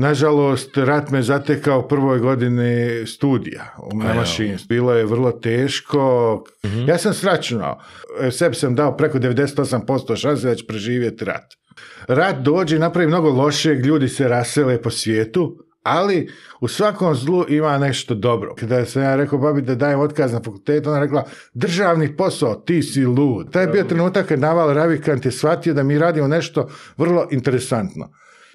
Nažalost, rat me zatekao prvoj godini studija u mašini. Bilo je vrlo teško. Mhm. Ja sam sračunao. E, sebi sam dao preko 98% šanse da će preživjeti rat. Rat dođe i napravi mnogo lošeg, ljudi se rasele po svijetu, ali u svakom zlu ima nešto dobro. Kada sam ja rekao babi da dajem otkaz na fakultet, ona rekla državni posao, ti si lud. Taj je bio trenutak kad Naval Ravikant je shvatio da mi radimo nešto vrlo interesantno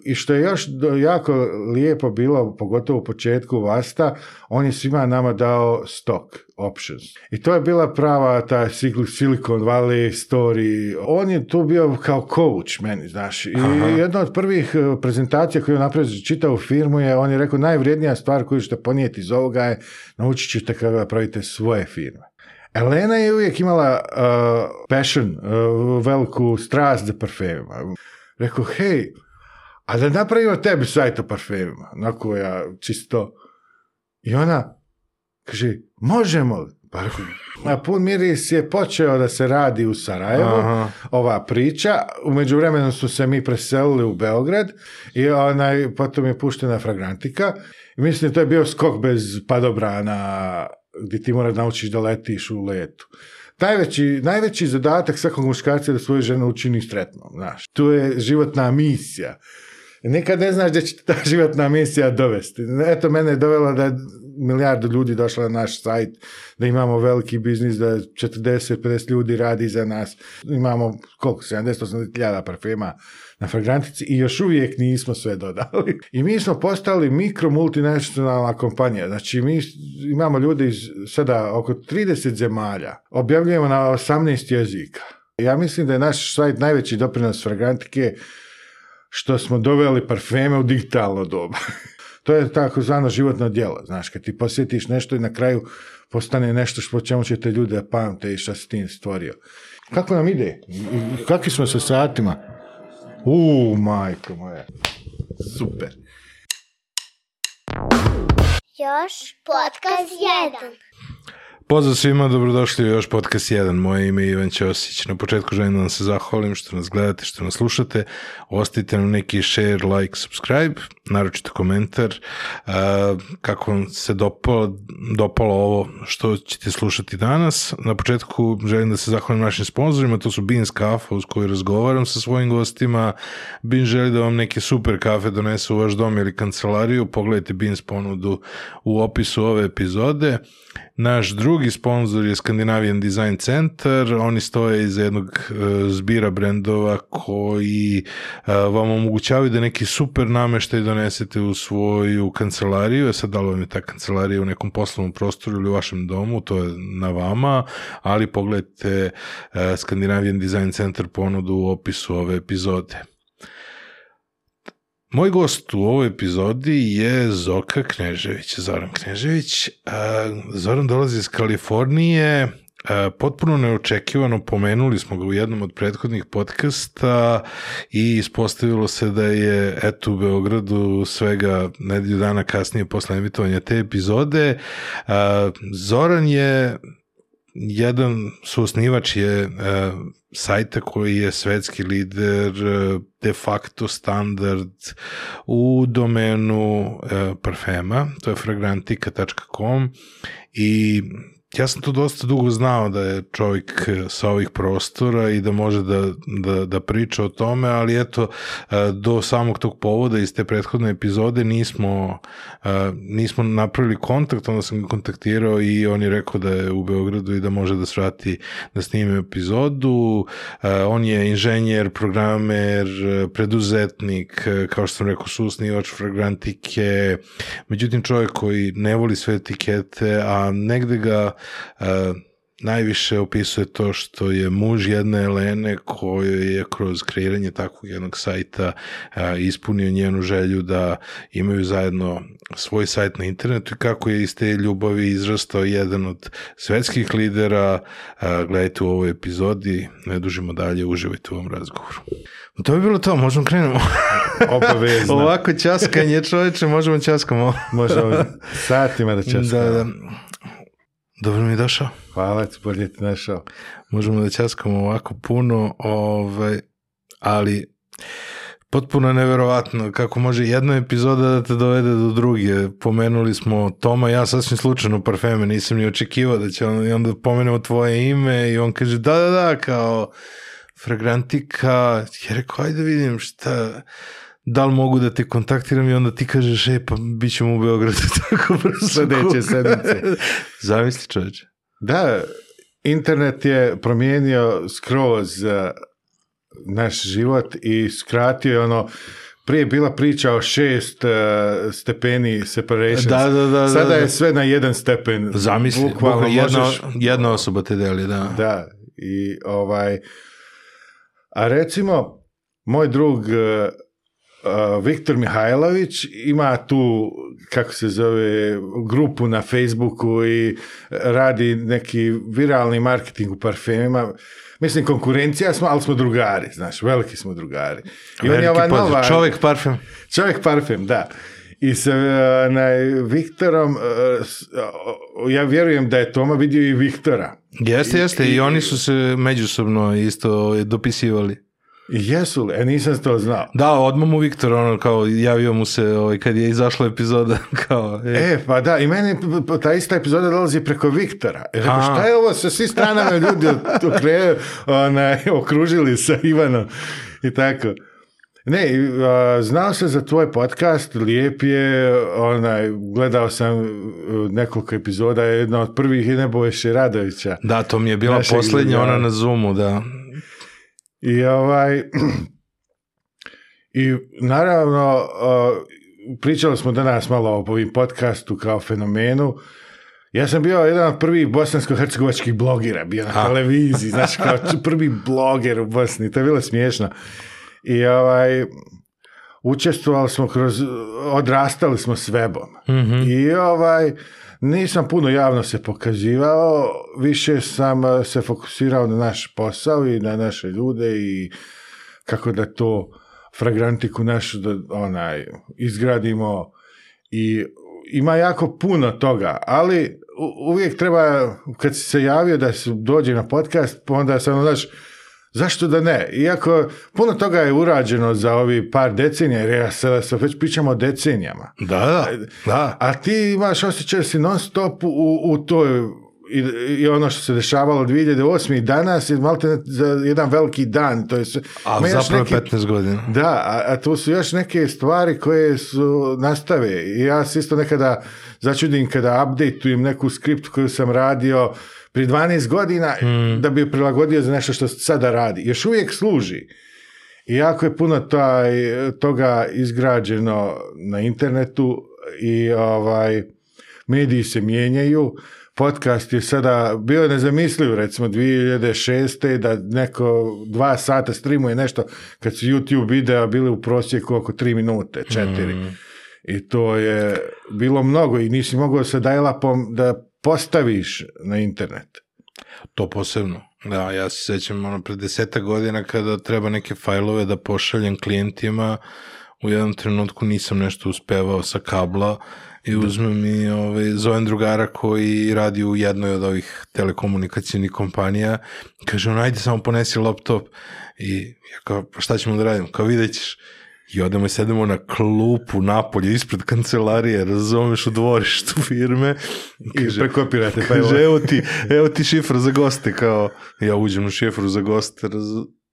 i što je još jako lijepo bilo, pogotovo u početku Vasta, on je svima nama dao stock options. I to je bila prava ta Silicon Valley story. On je tu bio kao coach meni, znaš. I jedna od prvih e, prezentacija koju je napravio čitavu firmu je, on je rekao, najvrijednija stvar koju ćete ponijeti iz ovoga je naučit ćete kako da pravite svoje firme. Elena je uvijek imala e, passion, e, veliku strast za parfemima. Rekao, hej, a da napravimo tebi sajt o parfemima, na koja čisto. I ona kaže, možemo li? Pa na pun miris je počeo da se radi u Sarajevu, ova priča. U međuvremenu su se mi preselili u Beograd i onaj, potom je puštena fragrantika. mislim, to je bio skok bez padobrana, gdje ti moraš naučiš da letiš u letu. Najveći, zadatak svakog muškarca je da svoju ženu učini sretnom, znaš. To je životna misija. Nikad ne znaš da će ta životna misija dovesti. Eto, mene je dovela da je milijardu ljudi došla na naš sajt, da imamo veliki biznis, da 40-50 ljudi radi za nas. Imamo koliko, 70-80 parfema na fragrantici i još uvijek nismo sve dodali. I mi smo postali mikro multinacionalna kompanija. Znači, mi imamo ljudi iz sada oko 30 zemalja. Objavljujemo na 18 jezika. Ja mislim da je naš sajt najveći doprinos fragrantike što smo doveli parfeme u digitalno doba. to je zvano životno djelo, znaš, kad ti posjetiš nešto i na kraju postane nešto što čemu će te ljude da pamte i što si tim stvorio. Kako nam ide? Kakvi smo sa satima? U, majko moja. Super. Još podcast jedan. Pozdrav svima, dobrodošli u još podcast 1. Moje ime je Ivan Ćosić. Na početku želim da vam se zahvalim što nas gledate, što nas slušate. Ostavite nam neki share, like, subscribe, naročite komentar. Kako vam se dopalo, dopalo ovo što ćete slušati danas. Na početku želim da se zahvalim našim sponzorima, to su Beans Kafa uz koju razgovaram sa svojim gostima. Beans želi da vam neke super kafe donese u vaš dom ili kancelariju. Pogledajte Beans ponudu u opisu ove epizode. Naš drugi sponsor je Scandinavian Design Center, oni stoje iz jednog e, zbira brendova koji e, vam omogućavaju da neki super namještaj donesete u svoju kancelariju, e, sad da li vam je ta kancelarija u nekom poslovnom prostoru ili u vašem domu, to je na vama, ali pogledajte Scandinavian Design Center ponudu u opisu ove epizode. Moj gost u ovoj epizodi je Zoka Knežević, Zoran Knežević. E, Zoran dolazi iz Kalifornije, e, potpuno neočekivano pomenuli smo ga u jednom od prethodnih podcasta i ispostavilo se da je eto u Beogradu svega nedelju dana kasnije posle emitovanja te epizode. E, Zoran je jedan suosnivač je e, sajta koji je svetski lider e, de facto standard u domenu e, parfema, to je fragrantika.com i ja sam to dosta dugo znao da je čovjek eh, sa ovih prostora i da može da, da, da priča o tome, ali eto, eh, do samog tog povoda iz te prethodne epizode nismo, eh, nismo napravili kontakt, onda sam ga kontaktirao i on je rekao da je u Beogradu i da može da svrati da snime epizodu. On je inženjer, programer, preduzetnik, kao što sam rekao, oč fragrantike međutim čovjek koji ne voli sve etikete, a negde ga E, najviše opisuje to što je muž jedne Elene koji je kroz kreiranje takvog jednog sajta e, ispunio njenu želju da imaju zajedno svoj sajt na internetu i kako je iz te ljubavi izrastao jedan od svetskih lidera. E, gledajte u ovoj epizodi, ne dužimo dalje, uživajte u ovom razgovoru. To bi bilo to, možemo krenemo. Obavezno. Ovako časkanje, čoveče, možemo časkamo. možemo satima da časkamo. Dobro mi je došao. Hvala ti, bolje ti našao. Možemo da ćaskamo ovako puno, ovaj, ali potpuno neverovatno kako može jedna epizoda da te dovede do druge. Pomenuli smo Toma, ja sasvim slučajno parfeme, nisam ni očekivao da će on, i onda pomenemo tvoje ime i on kaže da, da, da, kao fragrantika. Ja rekao, ajde vidim šta da li mogu da te kontaktiram i onda ti kažeš, e pa bit ćemo u Beogradu tako brzo. Sledeće sedmice. Zamisli čoveče. Da, internet je promijenio skroz eh, naš život i skratio je ono, prije je bila priča o šest eh, stepeni separation. Da, da, da. Sada je sve na jedan stepen. Zamisli, jedna, osoba te deli, da. Da, i ovaj... A recimo, moj drug eh, Uh, Viktor Mihajlović ima tu, kako se zove, grupu na Facebooku i radi neki viralni marketing u parfemima. Mislim, konkurencija smo, ali smo drugari, znaš, veliki smo drugari. I on je Čovjek parfem. Čovjek parfem, da. I sa uh, Viktorom, uh, ja vjerujem da je Toma vidio i Viktora. Jeste, jeste, i, i, i oni su se međusobno isto dopisivali. Jesu li? E, nisam to znao. Da, odmah mu Viktor, ono, kao, javio mu se ovaj, kad je izašla epizoda, kao... Je. E, pa da, i meni ta ista epizoda dolazi preko Viktora. E, šta je ovo sa svi strana ljudi onaj, okružili sa Ivanom i tako. Ne, znao sam za tvoj podcast, lijep je, onaj, gledao sam e, nekoliko epizoda, jedna od prvih je Nebojše Radovića. Da, to mi je bila posljednja, ona na Zoomu, da. I ovaj... I naravno, pričali smo danas malo o ovim podcastu kao fenomenu. Ja sam bio jedan od prvih bosansko-hercegovačkih blogera, bio na televiziji, znači kao prvi bloger u Bosni, to je bilo smiješno. I ovaj, učestvovali smo kroz, odrastali smo s webom. Mhm. I ovaj, nisam puno javno se pokazivao, više sam eh, se fokusirao na naš posao i na naše ljude i kako da to fragrantiku našu da, onaj, izgradimo i ima jako puno toga, ali uvijek treba, kad si se javio da se dođe na podcast, pa onda sam, ono, znaš, Zašto da ne? Iako puno toga je urađeno za ovi par decenija, jer ja se, već pričamo o decenijama. Da, da, A ti imaš osjećaj si non stop u, u toj i, ono što se dešavalo 2008. i danas je ne, za jedan veliki dan. To a zapravo 15 godina. Da, a, a, tu su još neke stvari koje su nastave. I ja se isto nekada začudim kada updateujem neku skript koju sam radio pri 12 godina mm. da bi prilagodio za nešto što sada radi. Još uvijek služi. I jako je puno taj, toga izgrađeno na internetu i ovaj mediji se mijenjaju. Podcast je sada bio nezamisliv recimo 2006. da neko dva sata streamuje nešto kad su YouTube videa bili u prosjeku oko tri minute, četiri. Mm. I to je bilo mnogo i nisi mogao sa dial da postaviš na internet. To posebno. Da, ja se sjećam ono pre deseta godina kada treba neke fajlove da pošaljem klijentima, u jednom trenutku nisam nešto uspevao sa kabla i uzmem i ovaj, zovem drugara koji radi u jednoj od ovih telekomunikacijnih kompanija kaže on ajde samo ponesi laptop i ja kao pa šta ćemo da radimo, kao vidjet ćeš i odemo i sedemo na klupu napolje ispred kancelarije, razumeš, u dvorištu firme. I kaže, prekopirate. Pa evo ti, evo ti šifra za goste, kao, ja uđem u šifru za goste,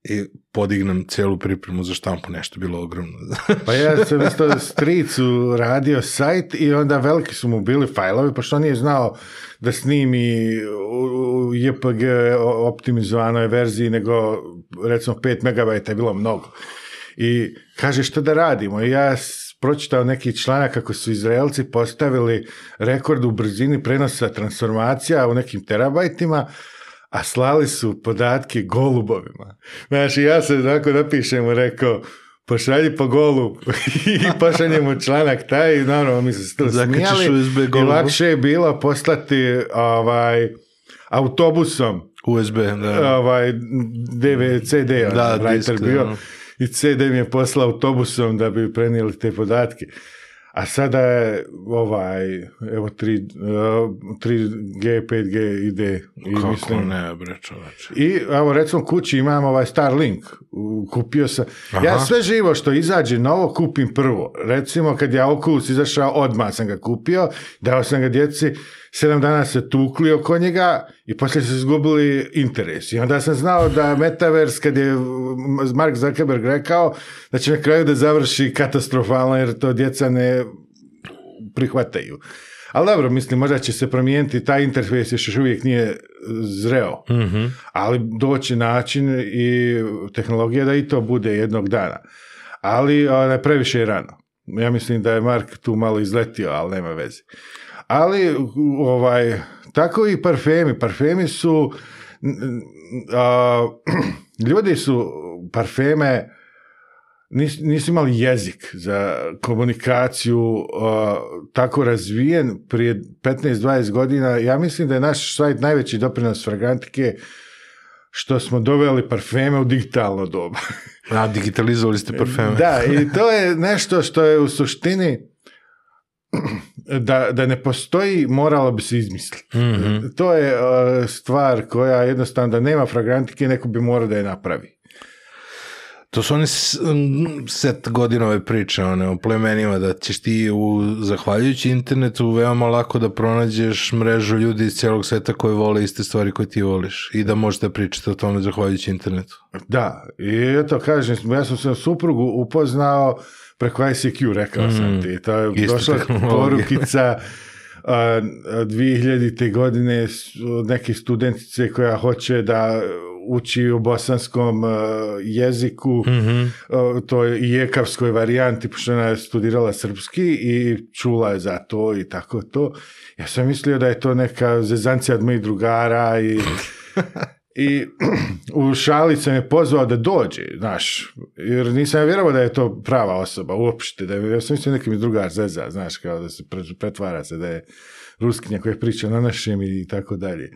i podignem celu pripremu za štampu, nešto bilo ogromno. pa ja sam isto stricu radio sajt i onda veliki su mu bili fajlovi, pošto on nije znao da snimi u JPG optimizovanoj verziji, nego recimo 5 MB je bilo mnogo. I kaže što da radimo? I ja pročitao neki članak kako su Izraelci postavili rekord u brzini prenosa transformacija u nekim terabajtima, a slali su podatke golubovima. Znači, ja sam tako napišem, rekao, pošalji po golu i pošalje članak taj naravno mi lakše je bilo poslati ovaj, autobusom USB, da. Ovaj, DVD, ono, da, i CD mi je poslao autobusom da bi prenijeli te podatke. A sada je ovaj, evo, 3, eh, g 5G ide. I Kako mislim, ne, I, evo, recimo, kući imam ovaj Starlink. Kupio sam. Ja sve živo što izađe novo, kupim prvo. Recimo, kad je Oculus izašao, odmah sam ga kupio. Dao sam ga djeci sedam dana se tukli oko njega i poslije su izgubili interes. I onda sam znao da Metaverse, kad je Mark Zuckerberg rekao, da će na kraju da završi katastrofalno jer to djeca ne prihvataju. Ali dobro, mislim, možda će se promijeniti, taj interfejs još uvijek nije zreo, mhm. ali doći način i tehnologija da i to bude jednog dana. Ali previše je rano. Ja mislim da je Mark tu malo izletio, ali nema veze ali ovaj, tako i parfemi. Parfemi su, ljudi su parfeme, nis, nisu imali jezik za komunikaciju tako razvijen prije 15-20 godina. Ja mislim da je naš sajt najveći doprinos fragantike što smo doveli parfeme u digitalno doba. A, digitalizovali ste parfeme. Da, i to je nešto što je u suštini da, da ne postoji moralo bi se izmisliti. Mhm. To je e, stvar koja jednostavno da nema fragrantike neko bi morao da je napravi. To su oni set godinove priče one, o plemenima, da ćeš ti u, zahvaljujući internetu veoma lako da pronađeš mrežu ljudi iz cijelog sveta koji vole iste stvari koje ti voliš i da možete pričati o tome zahvaljujući internetu. Da, i eto kažem, ja sam se suprugu upoznao preko ICQ, rekao mm, sam ti. To je došla porukica a, 2000. godine od neke studentice koja hoće da uči u bosanskom jeziku, mm to je i jekavskoj varijanti, pošto ona je studirala srpski i čula je za to i tako to. Ja sam mislio da je to neka zezancija od mojih drugara i I u šali sam je pozvao da dođe, znaš, jer nisam ja vjerovao da je to prava osoba uopšte, da je, ja sam mislio neki mi drugar zeza, znaš, kao da se pretvara se, da je ruskinja koja priča na našem i tako dalje.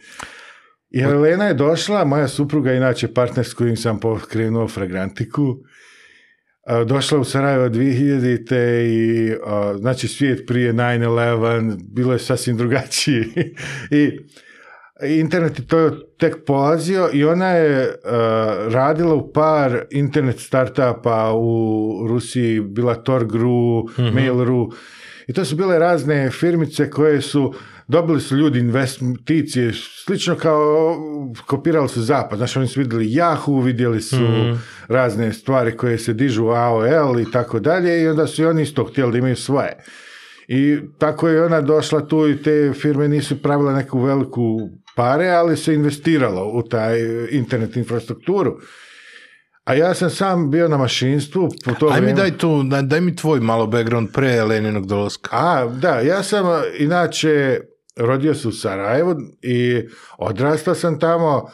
I Helena je došla, moja supruga, inače partner s kojim sam pokrenuo fragrantiku, došla u Sarajevo 2000-te i znači svijet prije 9-11, bilo je sasvim drugačije. I Internet je to tek polazio i ona je e, radila u par internet startupa u Rusiji, bila Torgru, mm Mail.ru i to su bile razne firmice koje su dobili su ljudi investicije, slično kao kopirali su zapad. Znači oni su vidjeli Yahoo, vidjeli su mhm. razne stvari koje se dižu AOL i tako dalje i onda su i oni isto htjeli da imaju svoje. I tako je ona došla tu i te firme nisu pravila neku veliku pare, ali se investiralo u taj internet infrastrukturu. A ja sam sam bio na mašinstvu. Po Aj mi daj tu, daj mi tvoj malo background pre Leninog dolaska. A, da, ja sam inače rodio se u Sarajevu i odrastao sam tamo.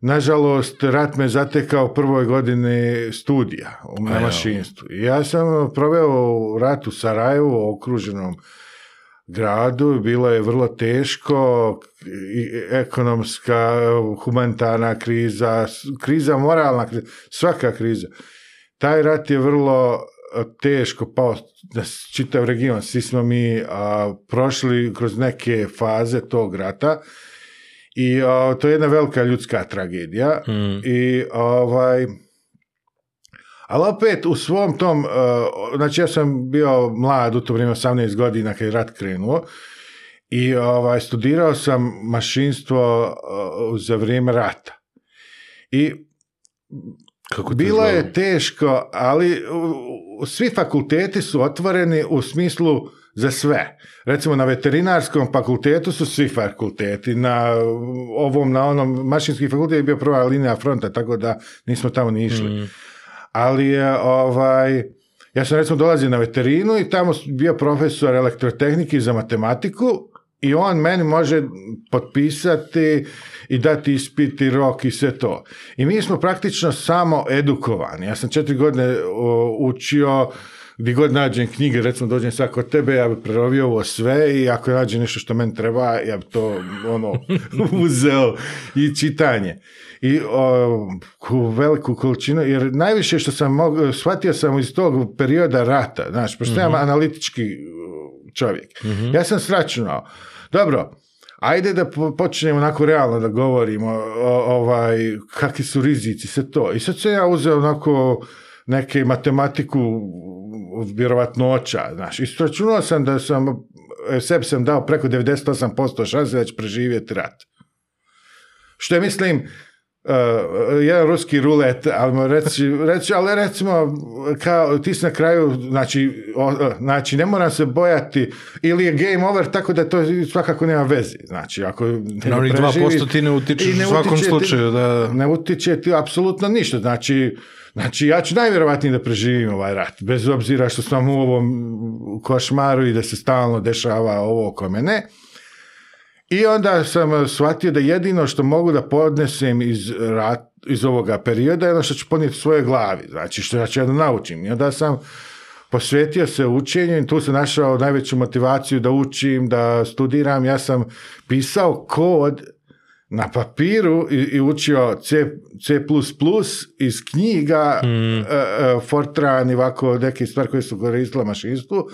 Nažalost, rat me zatekao prvoj godini studija na mašinstvu. Ja sam proveo rat u Sarajevu, okruženom gradu, bilo je vrlo teško, ekonomska, humanitarna kriza, kriza moralna, svaka kriza. Taj rat je vrlo e, teško pao na čitav region. Svi smo mi e, prošli kroz neke faze tog rata i e, to je jedna velika ljudska tragedija mm. i ovaj ali opet u svom tom, znači ja sam bio mlad u to vrijeme 18 godina kad je rat krenuo i ovaj, studirao sam mašinstvo e, za vrijeme rata. I Kako bilo je teško, ali svi fakulteti su otvoreni u smislu za sve. Recimo na veterinarskom fakultetu su svi fakulteti, na ovom, na onom, mašinski fakultet je bio prva linija fronta, tako da nismo tamo ni išli. Mm. Ali je, ovaj, ja sam recimo dolazio na veterinu i tamo bio profesor elektrotehnike za matematiku i on meni može potpisati i dati ispiti rok i sve to. I mi smo praktično samo edukovani. Ja sam četiri godine učio gdje god nađem knjige, recimo dođem sad kod tebe, ja bi prerovio ovo sve i ako nađem nešto što meni treba, ja bi to ono, uzeo i čitanje. I o, veliku količinu, jer najviše što sam mogao, shvatio sam iz tog perioda rata, znaš, pošto mm analitički čovjek. Mhm. Ja sam sračunao, dobro, ajde da počnemo onako realno da govorimo ovaj, kakvi su rizici, sve to. I sad se ja uzeo onako neke matematiku oča, znaš, istračunao sam da sam, e, sebi sam dao preko 98% šanse da će preživjeti rat. Što je, mislim, Uh, jedan ruski rulet, ali reći, ali recimo kao, ti si na kraju, znači, eh, znači ne moram se bojati ili je game over, tako da to svakako nema veze. Znači, ako ne preživi, ti ne u svakom slučaju. Da... Ne utiče ti apsolutno ništa. Znači, Znači, ja ću najvjerovatnije da preživim ovaj rat, bez obzira što sam u ovom košmaru i da se stalno dešava ovo oko mene. I onda sam eh, shvatio da jedino što mogu da podnesem iz, iz ovoga perioda je ono što ću ponijeti u svojoj glavi, znači što ja ću naučim. I onda sam posvetio se učenju i tu sam našao najveću motivaciju da učim, da studiram. Ja sam pisao kod na papiru i, učio C, C++ iz knjiga mm. eh, eh, Fortran i ovako neke stvari koje su koristila mašinstvu,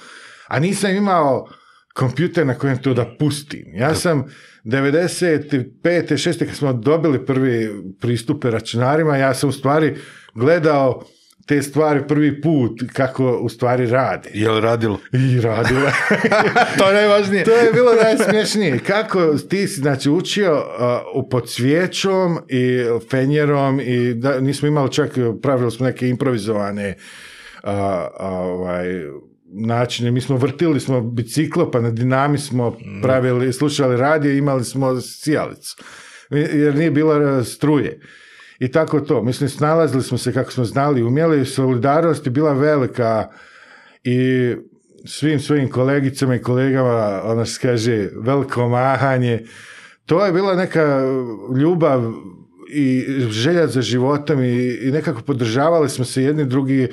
a nisam imao kompjuter na kojem to da pustim. Ja sam 95. 6. kad smo dobili prvi pristupe računarima, ja sam u stvari gledao te stvari prvi put kako u stvari rade. Je radilo? I radilo. to je najvažnije. to je bilo najsmješnije. Kako ti si znači učio uh, pod svijećom i fenjerom i da, nismo imali čak, pravili smo neke improvizovane uh, uh ovaj, načine. Mi smo vrtili smo biciklo, pa na dinami smo pravili, slušali radije, imali smo sijalicu. Jer nije bilo struje. I tako to. Mislim, snalazili smo se kako smo znali umjeli. Solidarnost je bila velika i svim svojim kolegicama i kolegama, ono se kaže, veliko mahanje. To je bila neka ljubav i želja za životom i, i nekako podržavali smo se jedni drugi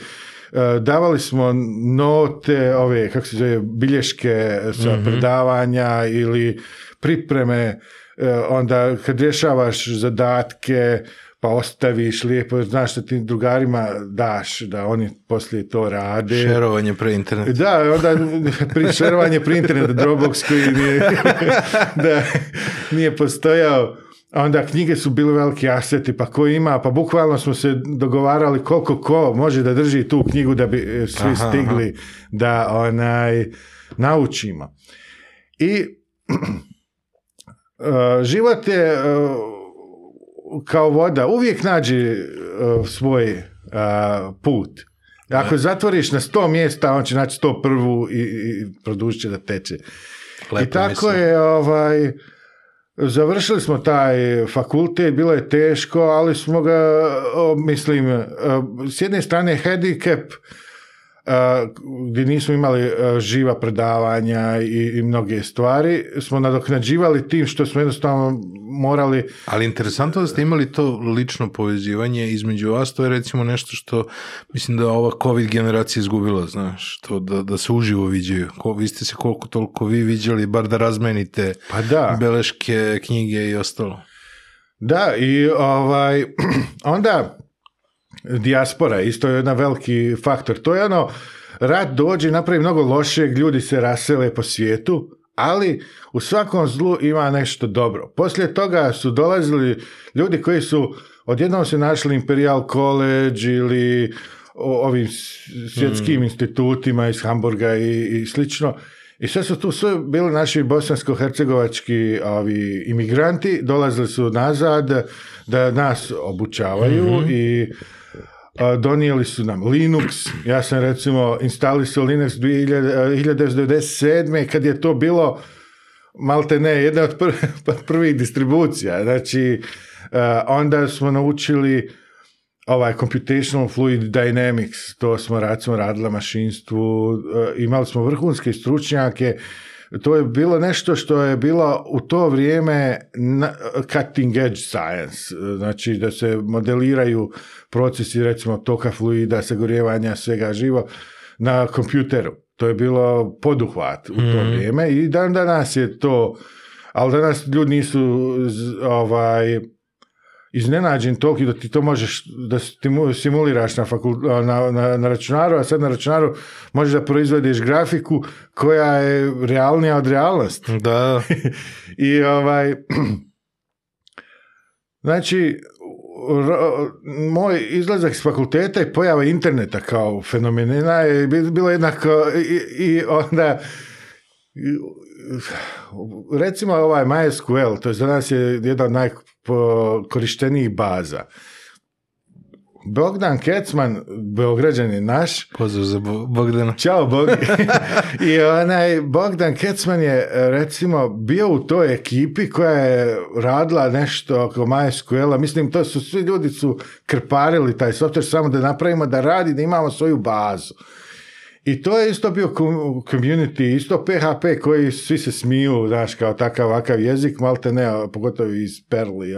E, davali smo note, ove, kako se zove, bilješke sa mhm. predavanja ili pripreme, e, onda kad rješavaš zadatke, pa ostaviš lijepo, znaš da ti drugarima daš, da oni poslije to rade. Šerovanje pre internet. Da, onda pri, šerovanje pre internet, Dropbox koji nije, da, nije postojao onda knjige su bili veliki aseti, pa ko ima, pa bukvalno smo se dogovarali koliko ko može da drži tu knjigu da bi e, svi stigli da onaj naučimo. I e, život je e, kao voda, uvijek nađi svoj put. Ako zatvoriš na sto mjesta, on će naći sto prvu i, i da teče. I tako je ovaj Završili smo taj fakultet, bilo je teško, ali smo ga, mislim, s jedne strane handicap, Eh, gdje nismo imali eh, živa predavanja i, i mnoge stvari, smo nadoknađivali tim što smo jednostavno morali... Ali interesantno da ste imali to lično povezivanje između vas, to je recimo nešto što mislim da ova COVID generacija izgubila, znaš, to da, da se uživo viđaju. Ko, vi ste se koliko toliko vi viđali, bar da razmenite pa da. beleške, knjige i ostalo. Da, i ovaj, onda dijaspora, isto je jedan veliki faktor. To je ono, rat dođe, napravi mnogo lošeg, ljudi se rasele po svijetu, ali u svakom zlu ima nešto dobro. Poslije toga su dolazili ljudi koji su odjednom se našli Imperial College ili ovim svjetskim hmm. institutima iz Hamburga i, slično. I sve su tu sve bili naši bosansko-hercegovački ovi imigranti, dolazili su nazad da nas obučavaju mhm. i donijeli su nam Linux, ja sam recimo instalisao Linux 1997. kad je to bilo malte ne, jedna od prvih distribucija, znači onda smo naučili ovaj computational fluid dynamics, to smo recimo radili mašinstvu, e, imali smo vrhunske stručnjake to je bilo nešto što je bilo u to vrijeme cutting edge science, znači da se modeliraju procesi recimo toka fluida, sagorjevanja svega živo na kompjuteru. To je bilo poduhvat u to mhm. vrijeme i dan danas je to, ali danas ljudi nisu ovaj, iznenađen toliko da ti to možeš, da simuliraš na, na, na, na, računaru, a sad na računaru možeš da proizvodiš grafiku koja je realnija od realnosti. Da. I ovaj... Znači, moj izlazak s fakulteta i pojava interneta kao fenomenina je bilo jednak i, i onda recimo ovaj MySQL, to je za nas je jedna od najkorištenijih baza. Bogdan Kecman, Beograđan je naš. Pozdrav za Bogdana. Ćao Bog. I onaj Bogdan Kecman je recimo bio u toj ekipi koja je radila nešto oko MySQL-a. Mislim, to su svi ljudi su krparili taj software samo da napravimo da radi, da imamo svoju bazu. I to je isto bio community, isto PHP koji svi se smiju, znaš, kao takav ovakav jezik, malte ne, pogotovo iz Perli,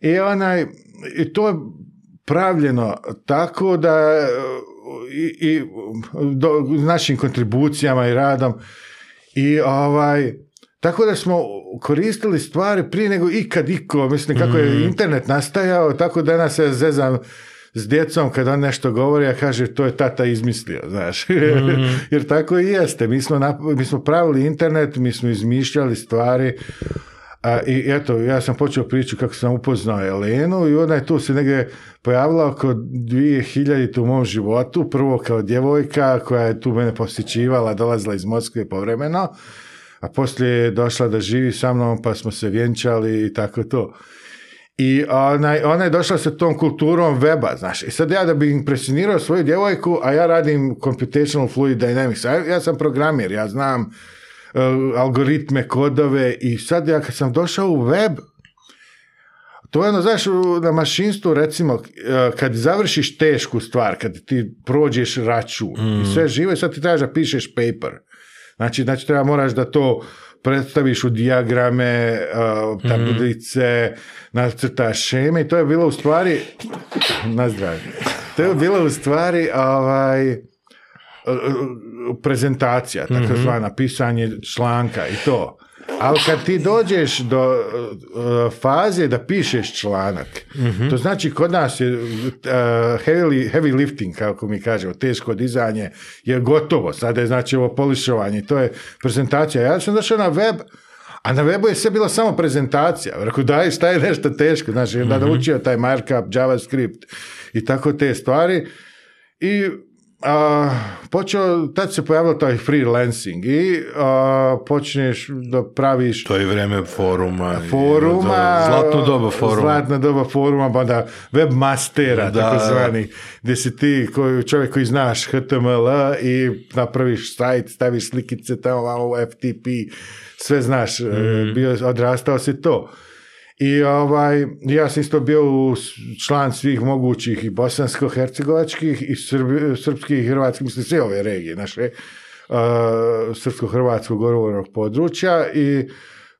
I onaj, i to je pravljeno tako da i, i našim kontribucijama i radom i ovaj, tako da smo koristili stvari prije nego ikad iko, mislim kako je mm. internet nastajao, tako danas se zezam s djecom kada nešto govori, a kaže to je tata izmislio, znaš. Mhm. Jer tako i jeste. Mi smo, mi smo pravili internet, mi smo izmišljali stvari a, I eto, ja sam počeo priču kako sam upoznao Elenu i ona je tu se negdje pojavila oko 2000 u mom životu, prvo kao djevojka koja je tu mene posjećivala, dolazila iz Moskve povremeno, a poslije je došla da živi sa mnom pa smo se vjenčali i tako to. I ona, je došla sa tom kulturom weba, znaš. I sad ja da bi impresionirao svoju djevojku, a ja radim computational fluid dynamics. Ja, ja sam programir, ja znam eh, algoritme, kodove i sad ja kad sam došao u web, to je ono, znaš, na mašinstvu recimo, eh, kad završiš tešku stvar, kad ti prođeš račun i mm. sve živo i sad ti trebaš da pišeš paper. Znači, znači treba moraš da to predstaviš u dijagrame, tablice, mm. šeme i to je bilo u stvari, na zdravlje, to je bilo u stvari ovaj, e, e, prezentacija, takozvana, mm pisanje članka i to. Ali kad ti dođeš do uh, faze da pišeš članak, to znači kod nas je uh, heavy, heavy lifting, kako mi kažemo, teško dizanje je gotovo. Sada je znači ovo polišovanje, to je prezentacija. Ja sam došao na web, a na webu je sve bila samo prezentacija. Rekao, daj, šta je nešto teško? Znači, mm da taj markup, JavaScript i tako te stvari. I a, počeo, tad se pojavio taj freelancing i a, počneš da praviš... To je vreme foruma. Foruma. Zlatno doba foruma. Zlatna doba foruma, pa da webmastera, da, tako zvani, gde si ti koji, čovjek koji znaš HTML i napraviš sajt, staviš slikice tamo, FTP, sve znaš, mm. bio, odrastao si to. I ovaj, ja sam isto bio član svih mogućih i bosansko-hercegovačkih i srpskih i hrvatskih, mislim sve ove regije naše, uh, srpsko-hrvatskog područja i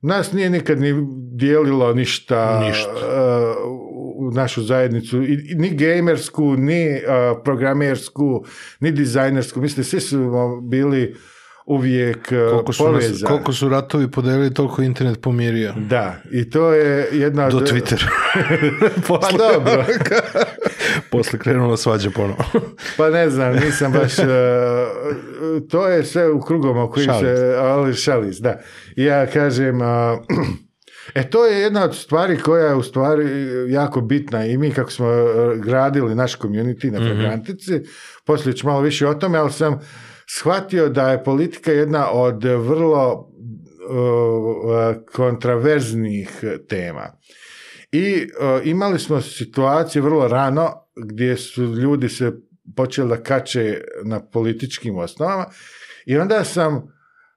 nas nije nikad ni dijelilo ništa, uh, u našu zajednicu, ni gamersku, ni uh, programersku, ni dizajnersku, mislim svi smo um, bili uvijek e, koliko su, Koliko su ratovi podelili, toliko internet pomirio. Da, i to je jedna... Do Twitter. Pa dobro. Posle krenula svađa ponovo. pa ne znam, nisam baš... E, to je sve u krugom oko se... Ali šalis, da. Ja kažem... E to je jedna od stvari koja je u stvari jako bitna i mi kako smo e, gradili naš community na mhm. Fragrantici, poslije ću malo više o tome, ali sam shvatio da je politika jedna od vrlo eh, kontraverznih tema. I eh, imali smo situacije vrlo rano gdje su ljudi se počeli da kače na političkim osnovama i onda sam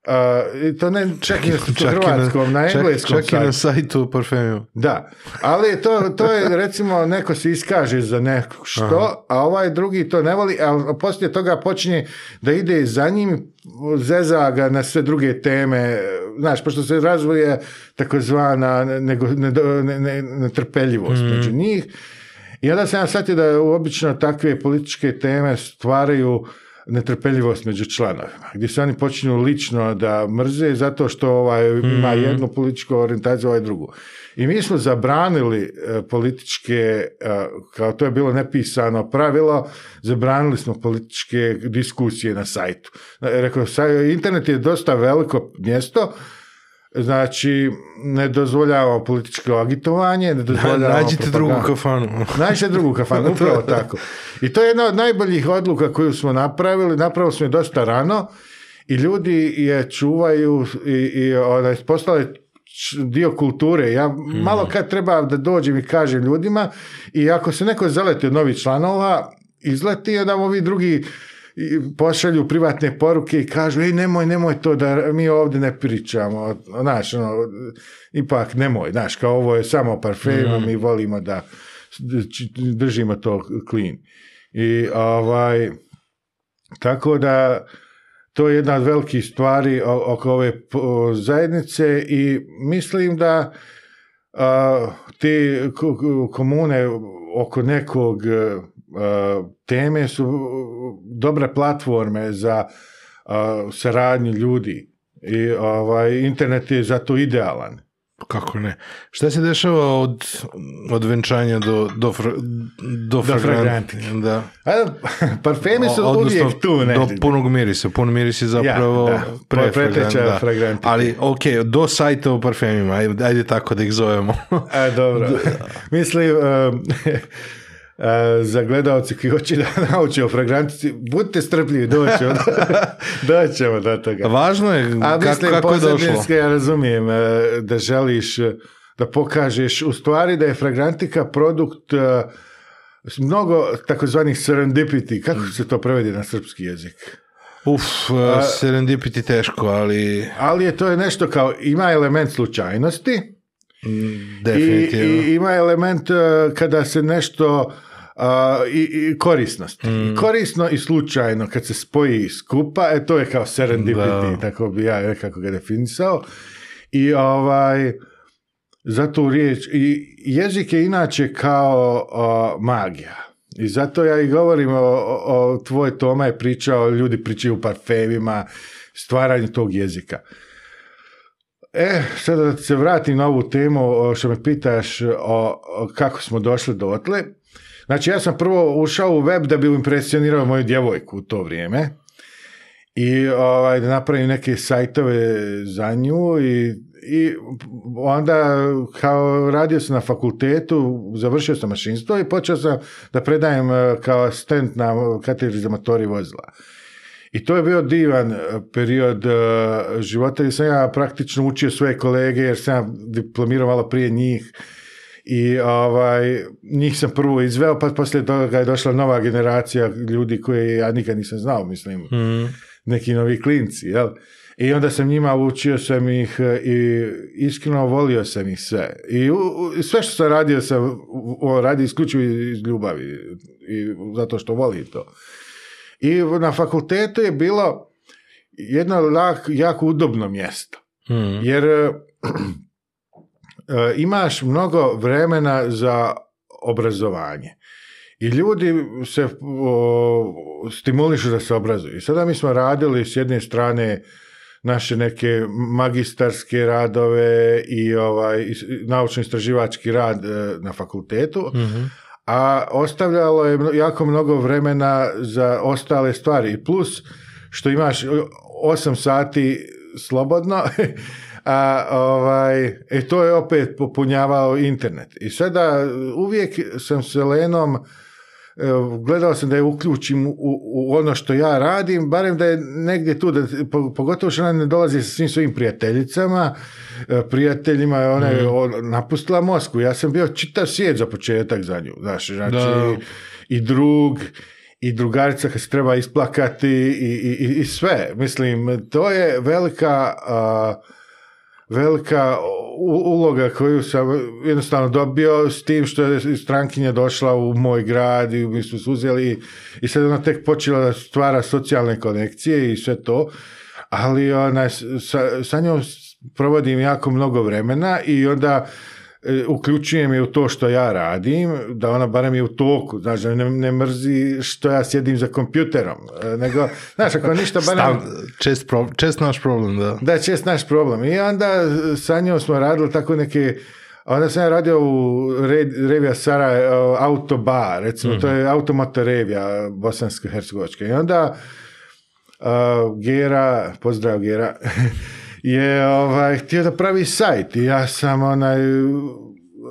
Uh, to ne čak i u hrvatskom, na, na engleskom čak, i na sajtu Parfemiju. Da, ali to, to je recimo neko se iskaže za neko što, a ovaj drugi to ne voli, a poslije toga počinje da ide za njim, zeza ga na sve druge teme, znaš, pošto se razvoje takozvana netrpeljivost mm. među mm. njih. I onda sam ja shvatio da obično takve političke teme stvaraju netrpeljivost među članovima, gdje se oni počinju lično da mrze zato što ovaj ima hmm. jednu političku orijentaciju, ovaj drugu. I mi smo zabranili e, političke, e, kao to je bilo nepisano pravilo, zabranili smo političke diskusije na sajtu. E, rekao, internet je dosta veliko mjesto, Znači, ne dozvoljava političko agitovanje, ne dozvoljava... Nađite drugu kafanu. Nađite drugu kafanu, upravo tako. I to je jedna od najboljih odluka koju smo napravili, napravili smo je dosta rano i ljudi je čuvaju i, i onaj, postale dio kulture. Ja malo mhm. kad treba da dođem i kažem ljudima i ako se neko zaleti od novih članova, izleti, onda ovi drugi pošalju privatne poruke i kažu, ej, nemoj, nemoj to da mi ovdje ne pričamo, znaš, ono, ipak nemoj, znaš, kao ovo je samo parfum mm. mi volimo da držimo to clean. I ovaj, tako da, to je jedna od velikih stvari oko ove zajednice i mislim da te komune oko nekog E, teme su dobre platforme za e, saradnju ljudi i ovaj, internet je zato idealan. Pa kako ne? Šta se dešava od, od venčanja do, do, do, Da. parfemi su o, odnosno, uvijek tu. Do punog mirisa. Pun miris je zapravo ja, pre Ali, ok, do sajta o parfemima. Ajde, ajde tako da ih zovemo. A, e, dobro. Mislim, za gledalci koji hoće da nauče o fragrantici, budite strpljivi, doći od, doćemo do toga. Važno je kako, ja razumijem e, da želiš e, da pokažeš u stvari da je fragrantika produkt e, mnogo takozvanih serendipity. Kako se to prevedi na srpski jezik? Uf, teško, ali... Ali je to je nešto kao, ima element slučajnosti, mm, Definitivno. I, ima element kada se nešto i, korisnost. Mm. Korisno i slučajno kad se spoji skupa, e, to je kao serendipity, tako bi ja nekako ga definisao. I ovaj, zato riječ, i jezik je inače kao magija. I zato ja i govorim o, tvoj Toma je pričao, ljudi pričaju parfemima, stvaranju tog jezika. E, sada da se vratim na ovu temu što me pitaš o, kako smo došli do otle Znači, ja sam prvo ušao u web da bi impresionirao moju djevojku u to vrijeme i ovaj, da napravim neke sajtove za nju i, i onda kao radio sam na fakultetu, završio sam mašinstvo i počeo sam da predajem e, kao asistent na katedri za vozila. I to je bio divan e, period e, života i sam ja praktično učio svoje kolege jer sam ja diplomirao malo prije njih i ovaj, njih sam prvo izveo, pa poslije toga je došla nova generacija ljudi koje ja nikad nisam znao, mislim, hmm. neki novi klinci, jel? I onda sam njima učio sam ih e, i iskreno volio sam ih sve. I sve što sam radio sam radio isključivo iz ljubavi, i, zato što volim to. I na fakultetu je bilo jedno jako udobno mjesto. Hmm. Jer E, imaš mnogo vremena za obrazovanje. I ljudi se stimulišu da se obrazuju. sada mi smo radili s jedne strane naše neke magistarske radove i ovaj naučno-istraživački rad e, na fakultetu, mhm. a ostavljalo je jako mnogo vremena za ostale stvari. I plus što imaš 8 sati slobodno A, ovaj, e, to je opet popunjavao internet. I sada uvijek sam s Lenom e, gledao sam da je uključim u, ono što ja radim, barem da je negdje tu, da, pogotovo što ona ne dolazi sa svim svojim prijateljicama, e, prijateljima je ona je mhm. on, napustila Mosku, ja sam bio čitav svijet za početak za nju, znaš, znači i drug, i drugarica kad se treba isplakati i, i, i, sve, mislim, to je velika velika uloga koju sam jednostavno dobio s tim što je strankinja došla u moj grad i mi smo se uzeli i sad ona tek počela da stvara socijalne konekcije i sve to, ali ona, sa njom provodim jako mnogo vremena i onda E, uključujem je u to što ja radim, da ona barem je u toku, znači ne, ne mrzi što ja sjedim za kompjuterom, e, nego, znaš, ako ništa barem... čest, čest naš problem, da. Da, čest naš problem. I onda sa njom smo radili tako neke onda sam ja radio u Revija Sara e, Autoba, recimo, to je mhm. automata Revija bosansko-hercegovačka. I onda uh, Gera, pozdrav Gera, je ovaj, htio da pravi sajt ja sam onaj,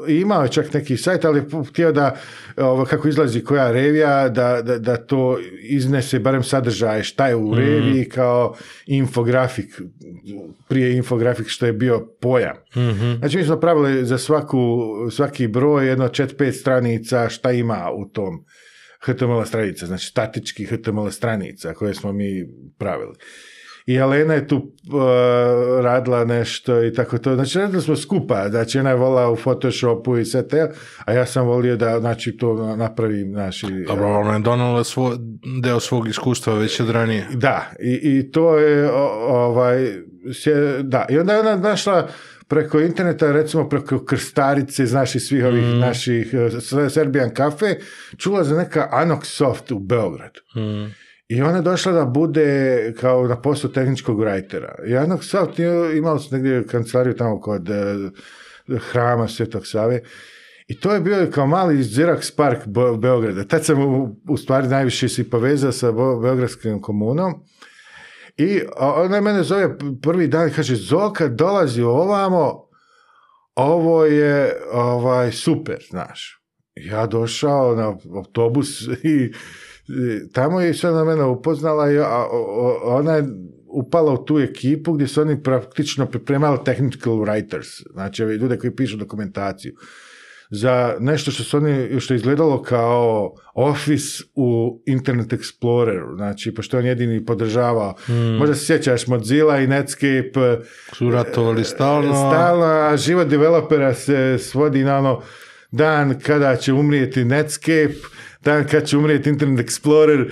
imao čak neki sajt, ali htio da, ovo, ovaj, kako izlazi koja revija, da, da, da, to iznese barem sadržaje, šta je u mhm. reviji kao infografik, prije infografik što je bio pojam. Mm-hmm. Znači mi smo pravili za svaku, svaki broj jedno čet pet stranica šta ima u tom HTML stranica, znači statički HTML stranica koje smo mi pravili i Alena je tu uh, radila nešto i tako to. Znači, radili smo skupa, znači ona je volila u Photoshopu i sve te, a ja sam volio da znači, to napravim. Znači, e. Dobro, ona je donala svo, deo svog iskustva već od ranije. Da, i, i to je ovaj, sje, da, i onda je ona našla preko interneta, recimo preko krstarice, znaš, naših svih ovih mm. naših e, Serbian kafe, čula za neka Anox Soft u Beogradu. Mm. I ona je došla da bude kao na poslu tehničkog writera. I ona sad imali negdje kancelariju tamo kod e, hrama Svetog Save. I to je bio kao mali zirak Park Beograda. Tad sam u, stvari najviše si povezao sa Beogradskim komunom. I ona mene zove prvi dan i kaže, Zoka dolazi ovamo, ovo je ovaj, super, znaš. Ja došao na autobus i tamo je se na mene upoznala i ona je upala u tu ekipu gdje su oni praktično pripremali technical writers, znači ljude koji pišu dokumentaciju za nešto što su oni, što je izgledalo kao Office u Internet Exploreru, znači, pošto on jedini podržavao hmm. možda se sjećaš Mozilla i Netscape su ratovali e, stalno, stalno a život developera se svodi na ono dan kada će umrijeti Netscape dan kad će umrijeti Internet Explorer.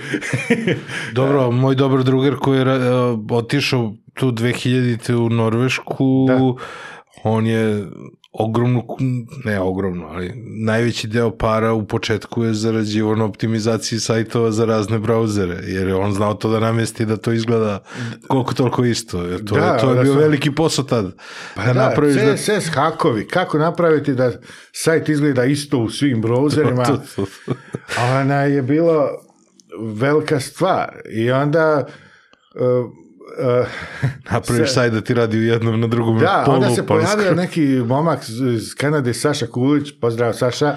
dobro, moj dobar drugar koji je e, otišao tu 2000 u Norvešku, on je ogromnu, ne ogromnu, ali najveći deo para u početku je zarađivo na optimizaciji sajtova za razne brauzere, jer je on znao to da namesti da to izgleda koliko toliko isto. Jer to, je, to je bio veliki posao tad. Pa da, CSS hakovi, kako napraviti da sajt izgleda isto u svim brauzerima, ona je bilo velika stvar i onda... E, Eh, Napraviš saj da ti radi u jednom, na drugom. Da, onda se pojavio neki momak iz Kanade, Saša Kulić, pozdrav Saša.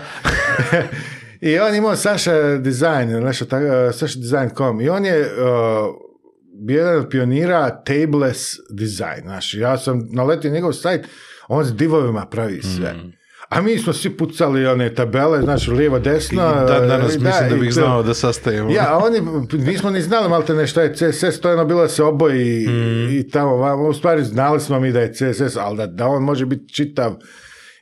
I on imao Saša Design, nešto tako, eh, Saša Design.com i on je eh, bio jedan od pionira tabeless design. Znaš, ja sam naletio njegov sajt, on s divovima pravi sve. Mm. A mi smo svi pucali one tabele, znači lijevo, desno. I dan danas da, e, mislim da bih znao da sastavimo. Ja, a oni, nismo ni znali malte nešto je CSS, to je ono bilo se oboji mm. i tamo, u stvari znali smo mi da je CSS, ali da, da on može biti čitav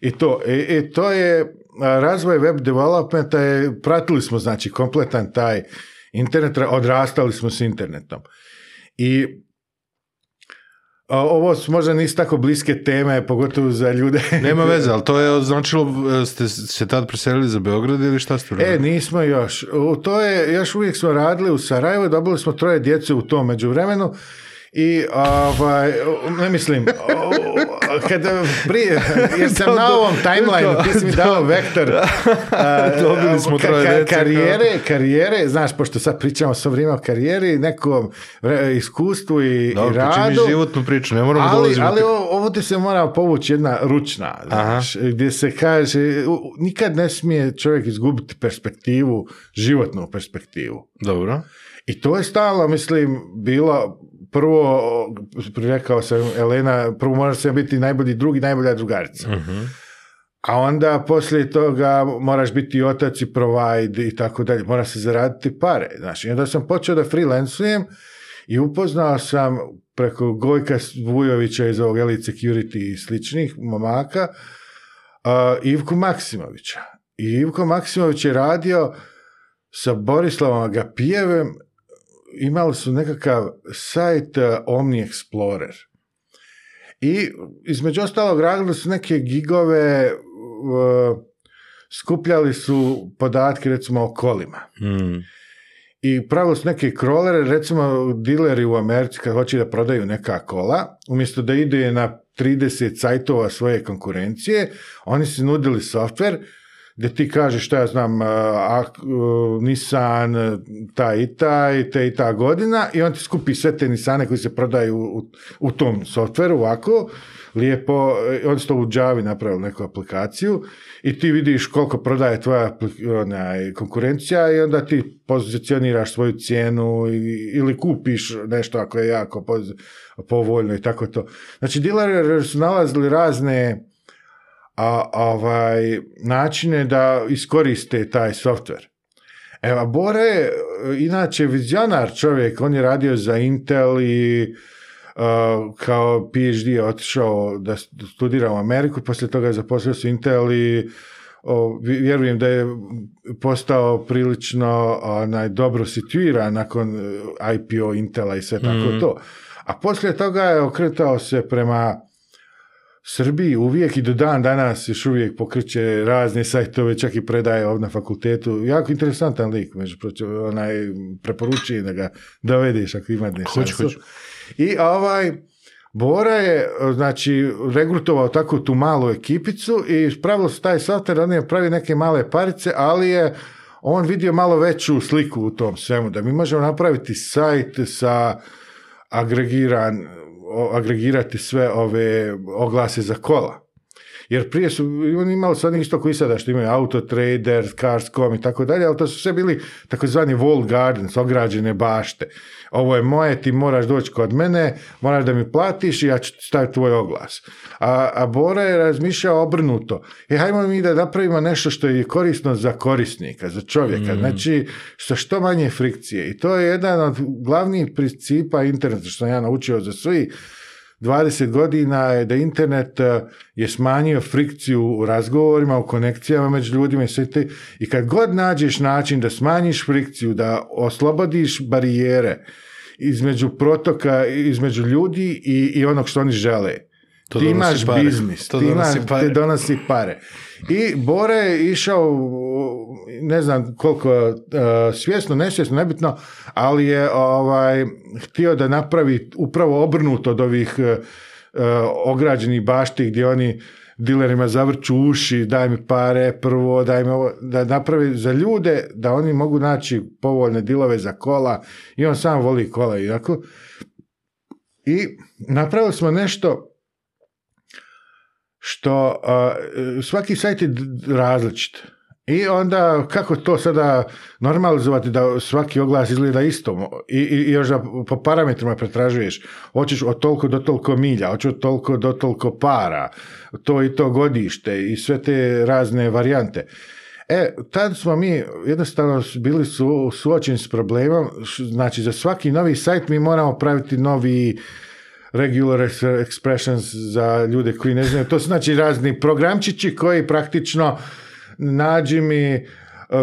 i to. I, e, i e, to je, razvoj web developmenta je, pratili smo znači kompletan taj internet, odrastali smo s internetom. I ovo su možda nisu tako bliske teme, pogotovo za ljude. Nema veze, ali to je označilo, e, ste se tad preselili za Beograd ili šta ste radili? E, nismo još. U to je, još uvijek smo radili u Sarajevu, dobili smo troje djece u tom međuvremenu. vremenu i ovaj, ne mislim, kad prije, jer sam na ovom timeline, ti si mi dao vektor eh, Dobili smo karijere, karijere, znaš, pošto sad pričamo sve vrijeme o karijeri, nekom iskustvu i, radu. ali, ovdje se mora povući jedna ručna, gdje se kaže, nikad ne smije čovjek izgubiti perspektivu, životnu perspektivu. Dobro. I to je stalo, mislim, bilo prvo, rekao sam Elena, prvo moraš se biti najbolji drugi i najbolja drugarica. Mhm. A onda poslije toga moraš biti otac i provide i tako dalje. Moraš se zaraditi pare. Znači, I onda sam počeo da freelancujem i upoznao sam preko Gojka Vujovića iz ovog Elite Security i sličnih momaka uh, Ivku Maksimovića. I Ivko Maksimović je radio sa Borislavom Agapijevem imali su nekakav sajt e, Omni Explorer. I između ostalog radili su neke gigove, e, skupljali su podatke recimo o kolima. Hmm. I pravili su neke krolere, recimo dileri u Americi kad hoće da prodaju neka kola, umjesto da ide na 30 sajtova svoje konkurencije, oni su nudili software gdje ti kažeš šta ja znam, nisan e, uh, e, Nissan e, taj i taj, te i ta godina i on ti skupi sve te Nissane koji se prodaju u, u tom softveru ovako, lijepo, on su to u Javi napravili neku aplikaciju i ti vidiš koliko prodaje tvoja onaj, konkurencija i onda ti pozicioniraš svoju cijenu ili kupiš nešto ako je jako povoljno i tako to. Znači, dilari su nalazili razne a, ovaj, načine da iskoriste taj software. Evo, Bore je inače vizionar čovjek, on je radio za Intel i uh, kao PhD je otišao da studira u Ameriku, poslije toga je zaposlio se Intel i vjerujem da je postao prilično dobro situiran nakon e, IPO Intela i sve mm. tako mhm. to. A poslije toga je okretao se prema Srbiji uvijek i do dan danas još uvijek pokreće razne sajtove, čak i predaje ovdje na fakultetu. Jako interesantan lik, među onaj preporučuje da ga dovedeš ako ima I ovaj, Bora je, znači, regrutovao tako tu malu ekipicu i pravilo se taj sater on je pravi neke male parice, ali je on vidio malo veću sliku u tom svemu, da mi možemo napraviti sajt sa agregiran agregirati sve ove oglase za kola jer prije su oni imali sad isto koji sada što imaju Autotrader, Cars.com i tako dalje, ali to su sve bili takozvani wall gardens, ograđene bašte. Ovo je moje, ti moraš doći kod mene, moraš da mi platiš i ja ću staviti tvoj oglas. A, a Bora je razmišljao obrnuto. E, hajmo mi da napravimo nešto što je korisno za korisnika, za čovjeka. Mm. Znači, što što manje frikcije. I to je jedan od glavnih principa interneta što sam ja naučio za svi 20 godina je da internet eh, je smanjio frikciju u razgovorima, u konekcijama među ljudima i sve te. I kad god nađeš način da smanjiš frikciju, da oslobodiš barijere između protoka, između ljudi i, onog što oni žele. To ti imaš biznis, to ti donosi pare. I Bore je išao, ne znam koliko, e, svjesno, nesvjesno, nebitno, ali je ovaj, htio da napravi upravo obrnuto od ovih e, e, ograđenih bašti gdje oni dilerima zavrću uši, daj mi pare prvo, daj mi da napravi za ljude, da oni mogu naći povoljne dilove za kola i on sam voli kola. tako. I napravili smo nešto što svaki sajt je različit. I onda kako to sada normalizovati da svaki oglas izgleda isto i, i još da po parametrima pretražuješ. Hoćeš od toliko do toliko milja, hoćeš od toliko do toliko para, to i to godište i sve te razne varijante. E, tad smo mi jednostavno bili su, suočeni s problemom, znači za svaki novi sajt mi moramo praviti novi regular expressions za ljude koji ne znaju. To znači razni programčići koji praktično nađi mi e,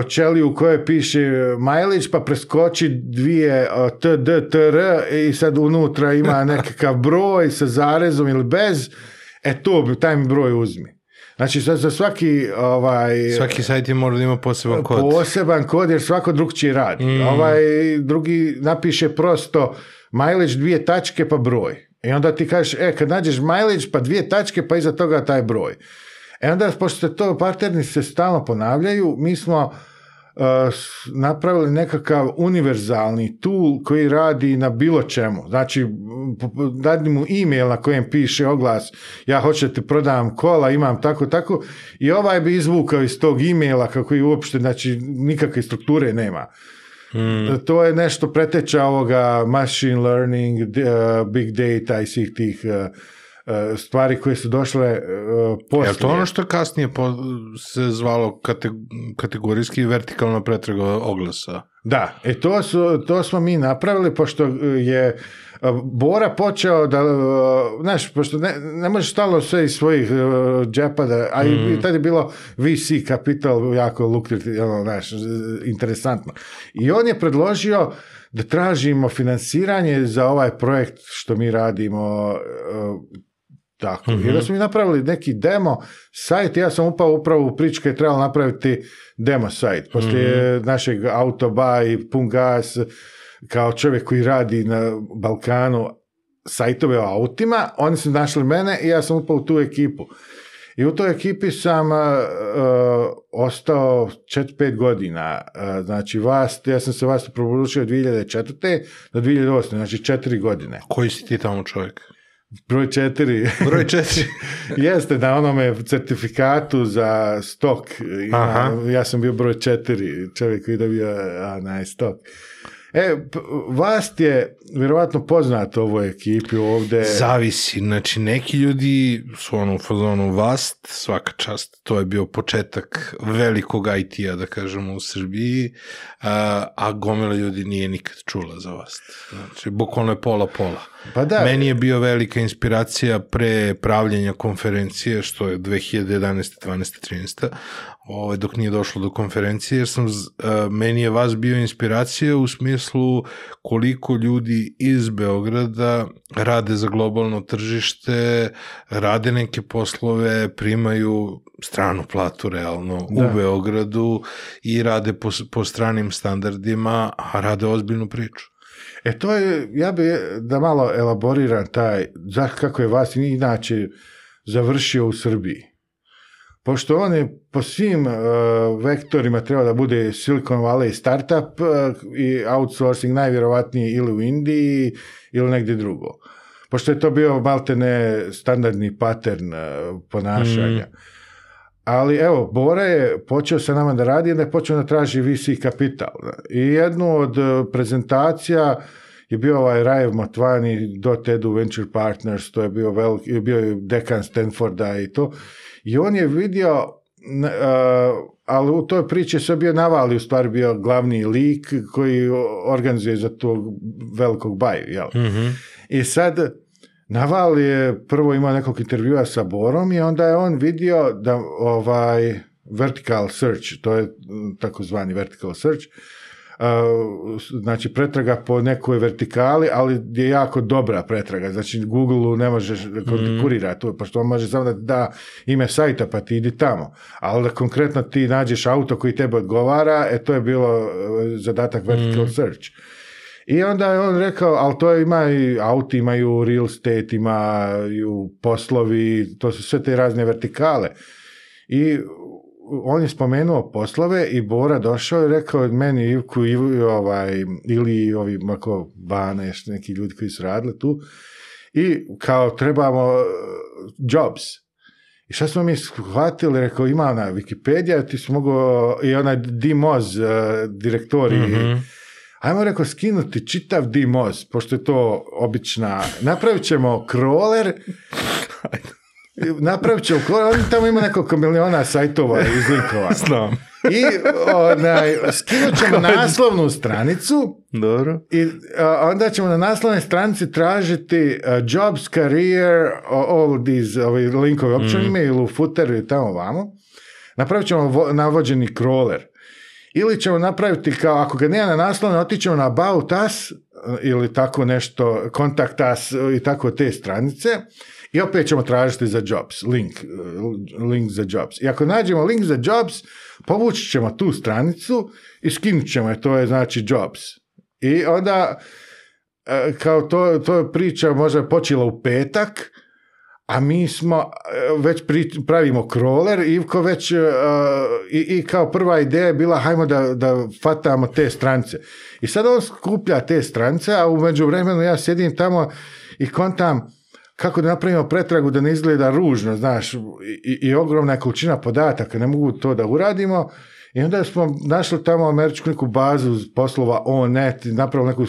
ćeliju u kojoj piše mileage, pa preskoči dvije e, td, tr i sad unutra ima nekakav broj sa zarezom ili bez, e to, taj mi broj uzmi. Znači, za, svaki... Ovaj, svaki sajt je mora da ima poseban kod. Poseban kod, jer svako će radi. Mm. Ovaj drugi napiše prosto mileage, dvije tačke, pa broj. I e onda ti kažeš, e, kad nađeš mileage, pa dvije tačke, pa iza toga taj broj. E onda, pošto to parterni se stalno ponavljaju, mi smo e, napravili nekakav univerzalni tool koji radi na bilo čemu. Znači, dadi mu e-mail na kojem piše oglas, ja hoćete te prodam kola, imam tako, tako, i ovaj bi izvukao iz tog e-maila kako i uopšte, znači, nikakve strukture nema. Mm. To je nešto preteča ovoga machine learning, eh, big data i svih tih eh, eh, stvari koje su došle poslije. Je to ono što kasnije se zvalo kategorijski vertikalno pretraga oglasa? Da, e to, su, to smo mi napravili, pošto je E, Bora počeo da, e, znaš, pošto ne, ne možeš stalo sve iz svojih e, džepa da, a i mm. tad je bilo VC kapital jako lukrativno, ono, znaš, interesantno. I on je predložio da tražimo financiranje za ovaj projekt što mi radimo, tako. I da mhm. smo mi napravili neki demo sajt, ja sam upao upravo u priču kada je trebalo napraviti demo sajt. Poslije mhm. našeg autobaj Pungas kao čovjek koji radi na Balkanu sajtove o autima, oni su našli mene i ja sam upao u tu ekipu. I u toj ekipi sam uh, ostao 4-5 godina. Uh, znači, vas, ja sam se vas probrušio od 2004. do 2008. Znači, 4 godine. Koji si ti tamo čovjek? Broj 4 Broj 4. Jeste, na onome certifikatu za stok. Ima, ja sam bio broj 4 čovjek koji je dobio na stok. E, vlast je vjerovatno poznat ovoj ekipi ovdje. Zavisi, znači neki ljudi su ono u fazonu vast, svaka čast, to je bio početak velikog IT-a, da kažemo, u Srbiji, a, a gomila ljudi nije nikad čula za vast. Znači, bukvalno je pola-pola. Pa da. Meni je bio velika inspiracija pre pravljenja konferencije, što je 2011. 12. 13. Ove, dok nije došlo do konferencije, jer sam, meni je vas bio inspiracija u smislu koliko ljudi iz Beograda rade za globalno tržište, rade neke poslove, primaju stranu platu realno u Beogradu i rade po, stranim standardima, a rade ozbiljnu priču. E to je, ja bi da malo elaboriram taj, kako je vas inače završio u Srbiji pošto on je po svim e, vektorima treba da bude Silicon Valley startup e, i outsourcing najvjerovatnije ili u Indiji ili negdje drugo. Pošto je to bio maltene standardni pattern e, ponašanja. Mm. Ali evo, Bora je počeo sa nama da radi i je počeo da traži VC kapital. I jednu od prezentacija je bio ovaj Rajev Matvani, do Tedu Venture Partners, to je bio, bio dekan Stanforda i to. I on je vidio, e, ali u toj priči se bio navali, u stvari bio glavni lik koji organizuje za tog velikog baju, jel? Mhm. I sad Naval je prvo imao nekog intervjua sa Borom i onda je on vidio da ovaj vertical search, to je takozvani vertical search, Eh, znači pretraga po nekoj vertikali, ali je jako dobra pretraga. Znači Google ne možeš konkurirati mhm. to, pošto on može samo da da ime sajta pa ti idi tamo. Ali da konkretno ti nađeš auto koji tebe odgovara, e to je bilo eh, zadatak mhm. vertical search. I onda je on rekao, ali to ima i auti, imaju real estate, imaju poslovi, to su sve te razne vertikale. I on je spomenuo poslove i Bora došao i rekao meni Ivku i ovaj, ili ovi mako neki ljudi koji su radili tu i kao trebamo eh, jobs. I šta smo mi shvatili, rekao ima ona Wikipedia, ti i onaj Dimoz eh, direktori mm Ajmo rekao skinuti čitav Dimoz, pošto je to obična, napravit ćemo crawler napravit će kolor, on tamo ima nekoliko miliona sajtova linkova. Znam. I onaj, skinut ćemo naslovnu stranicu Dobro. i onda ćemo na naslovnoj stranici tražiti jobs, career, all these ovi linkovi, mm. ime ili u footer ili tamo vamo. Napravit ćemo vo, navođeni crawler. Ili ćemo napraviti kao, ako ga nije na naslovnoj, otićemo na About Us ili tako nešto, Contact Us i tako te stranice i opet ćemo tražiti za jobs, link, eh, link za jobs. I ako nađemo link za jobs, povući ćemo tu stranicu i skinut ćemo je, to je znači jobs. I onda, eh, kao to, to je priča možda počela u petak, a mi smo, eh, već pravimo kroler, već, i, kao prva ideja je bila hajmo da, da fatamo te strance. I sad on skuplja te strance, a u međuvremenu ja sjedim tamo i kontam, kako da napravimo pretragu da ne izgleda ružno, znaš, i, i ogromna količina podataka, ne mogu to da uradimo. I onda smo našli tamo američku neku bazu poslova ONET, napravili neku e,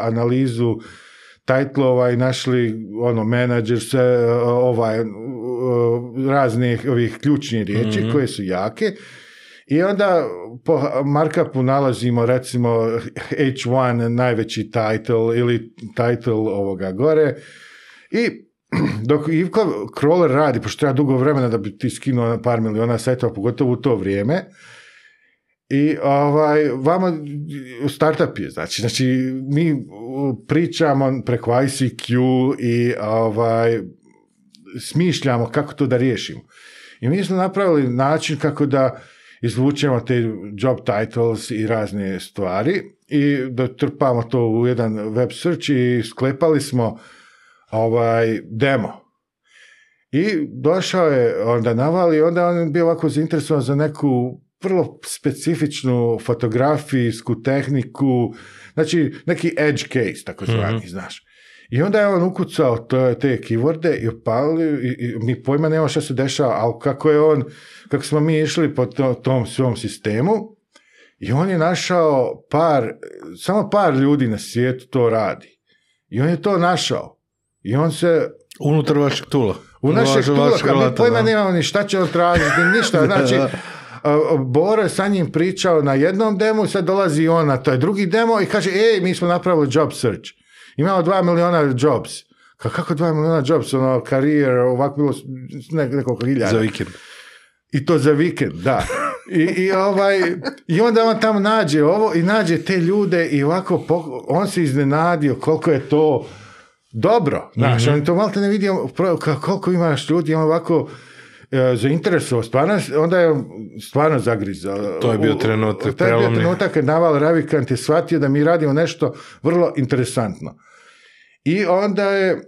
analizu tajtlova i našli ono menadžer e, ovaj e, raznih ovih ključnih riječi mhm. koje su jake. I onda po markupu nalazimo recimo H1 najveći title ili title ovoga gore i dok ivko Kroller radi, pošto treba dugo vremena da bi ti skinuo par miliona setova, pogotovo u to vrijeme, i ovaj, vama startup je, znači, znači mi pričamo preko ICQ i ovaj, smišljamo kako to da riješimo. I mi smo napravili način kako da izvučemo te job titles i razne stvari i dotrpamo trpamo to u jedan web search i sklepali smo ovaj, demo. I došao je onda navali i onda on je bio ovako zainteresovan za neku vrlo specifičnu fotografijsku tehniku, znači neki edge case, tako mhm. znaš. I onda je on ukucao te, te keyworde i opalio, i, i, mi pojma nema šta se dešava, ali kako je on, kako smo mi išli po tom svom sistemu, i on je našao par, samo par ljudi na svijetu to radi. I on je to našao. I on se... Unutar vašeg tula. U našeg tula, kad mi pojma nemamo ni šta će otražiti ništa. Znači, Bore sa njim pričao na jednom demo sad dolazi on na taj drugi demo i kaže, ej, mi smo napravili job search. Imamo dva miliona jobs. Kako dva miliona jobs, ono, karijer, ovako bilo ne, nekoliko hiljada. Za vikend. I to za vikend, da. I, i, ovaj, I onda on tamo nađe ovo i nađe te ljude i ovako, on se iznenadio koliko je to dobro, znaš, mm-hmm. oni to malo ne vidi koliko imaš ljudi, ima ovako e, za stvarno, onda je stvarno zagrizao. To je bio trenutak, To je bio trenutak kad Naval Ravikant je shvatio da mi radimo nešto vrlo interesantno. I onda je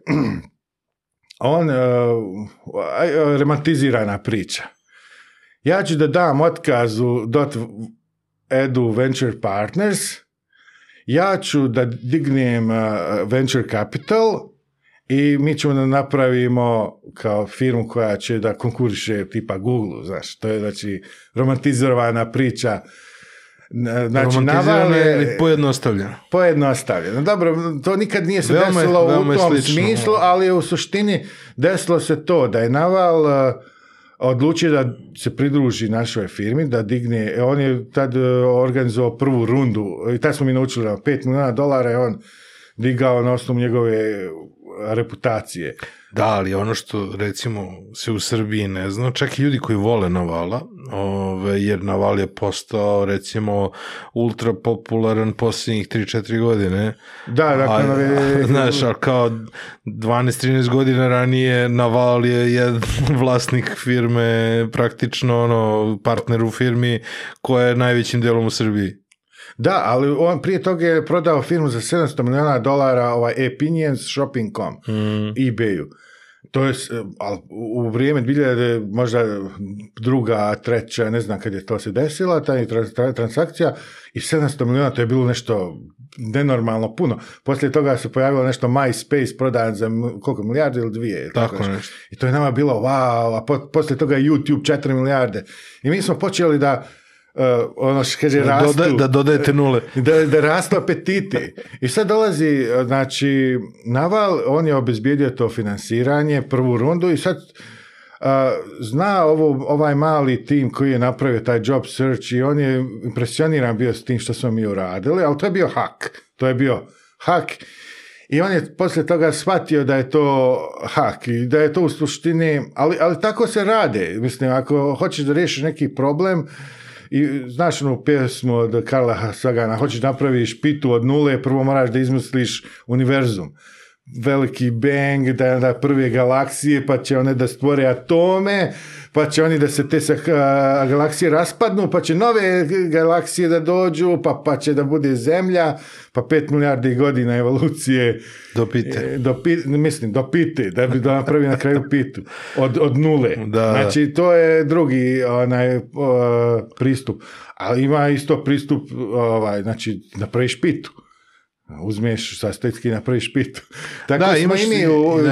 on e, e, romantizirana priča. Ja ću da dam otkazu dot edu venture partners, ja ću da dignem venture capital i mi ćemo da napravimo kao firmu koja će da konkuriše tipa Google, znaš, to je znači romantizirana priča Znači, naval je... ili pojednostavljeno? Pojednostavljeno. Dobro, to nikad nije se desilo u tom smislu, ali u suštini desilo se to da je naval odlučio da se pridruži našoj firmi, da digne, on je tad e, organizovao prvu rundu i tad smo mi naučili na 5 milijuna dolara je on digao na osnovu njegove reputacije. Da, ali ono što recimo se u Srbiji ne zna, čak i ljudi koji vole Novala ovaj, jer Naval je postao recimo ultra popularan posljednjih 3-4 godine. Da, dakle, a, je... znaš, ali kao 12-13 godina ranije Naval je, jedan vlasnik firme, praktično ono, partner u firmi koja je najvećim djelom u Srbiji. Da, ali on prije toga je prodao firmu za 700 miliona dolara ovaj Opinions Shopping.com mm. eBayu. To je, e, ali u vrijeme 2000, možda druga, treća, ne znam kad je to se desila, ta transakcija i 700 milijuna to je bilo nešto nenormalno puno. Poslije toga se pojavilo nešto MySpace prodan za koliko milijarde ili dvije. Tako, nešto. I to je nama bilo wow, a poslije toga YouTube 4 milijarde. I mi smo počeli da Uh, ono što kaže, da, rastu, dodajete nule. Da, da rastu apetiti. I sad dolazi, uh, znači, Naval, on je obezbijedio to financiranje, prvu rundu i sad uh, zna ovo, ovaj mali tim koji je napravio taj job search i on je impresioniran bio s tim što smo mi uradili, ali to je bio hak. To je bio hak i on je poslije toga shvatio da je to hak i da je to u suštini, ali, ali tako se rade. Mislim, ako hoćeš da riješiš neki problem, i znaš onu pjesmu od Karla Sagana, hoćeš napraviš pitu od nule, prvo moraš da izmisliš univerzum veliki bang, da, da prve galaksije, pa će one da stvore atome, pa će oni da se te galaksije raspadnu, pa će nove galaksije da dođu, pa, pa će da bude zemlja, pa 5 milijardi godina evolucije. Do pite. E, do mislim, do pite, da bi da napravi na kraju pitu. Od, od nule. Znači, to je drugi onaj, pristup. Ali ima isto pristup, ovaj, znači, napraviš pitu. Uzmiješ na napraviš pitu. Tako da, smo i mi u je u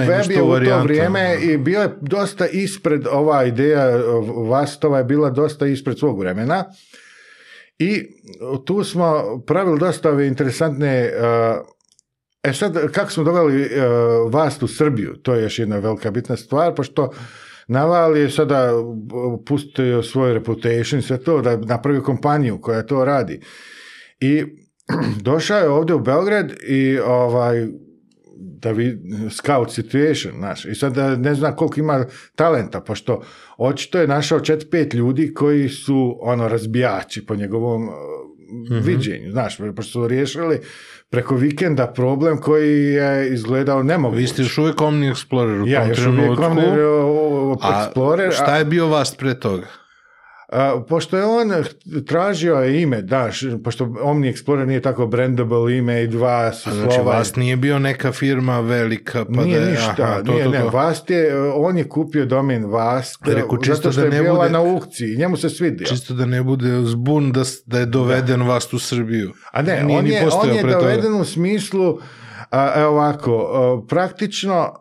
to vrijeme i bio je dosta ispred ova ideja Vastova je bila dosta ispred svog vremena. I tu smo pravili dosta ove interesantne E, e sad, kako smo doveli e, Vast u Srbiju? To je još jedna velika bitna stvar, pošto Naval je sada pustio svoj reputation, sve to, da napravi kompaniju koja to radi. I došao je ovdje u Belgrad i ovaj, da vi, scout situation, naš. i sad ne znam koliko ima talenta, pošto očito je našao čet pet ljudi koji su, ono, razbijači po njegovom mm viđenju, znaš, pošto su riješili preko vikenda problem koji je izgledao nemoguće. Vi ste još uvijek Omni Explorer ja, još uvijek A šta je bio vas pre toga? pošto je on tražio ime, da, pošto Omni Explorer nije tako brandable ime i dva su znači, slova. Znači, Vast nije bio neka firma velika, pa nije da je, ništa, aha, ne, Vast je, on je kupio domen Vast, Reku, čisto zato što da ne je bila na aukciji, njemu se svidio. Čisto da ne bude zbun da, da je doveden da. Vast u Srbiju. A ne, on, je, on je doveden u smislu, a, e, ovako, praktično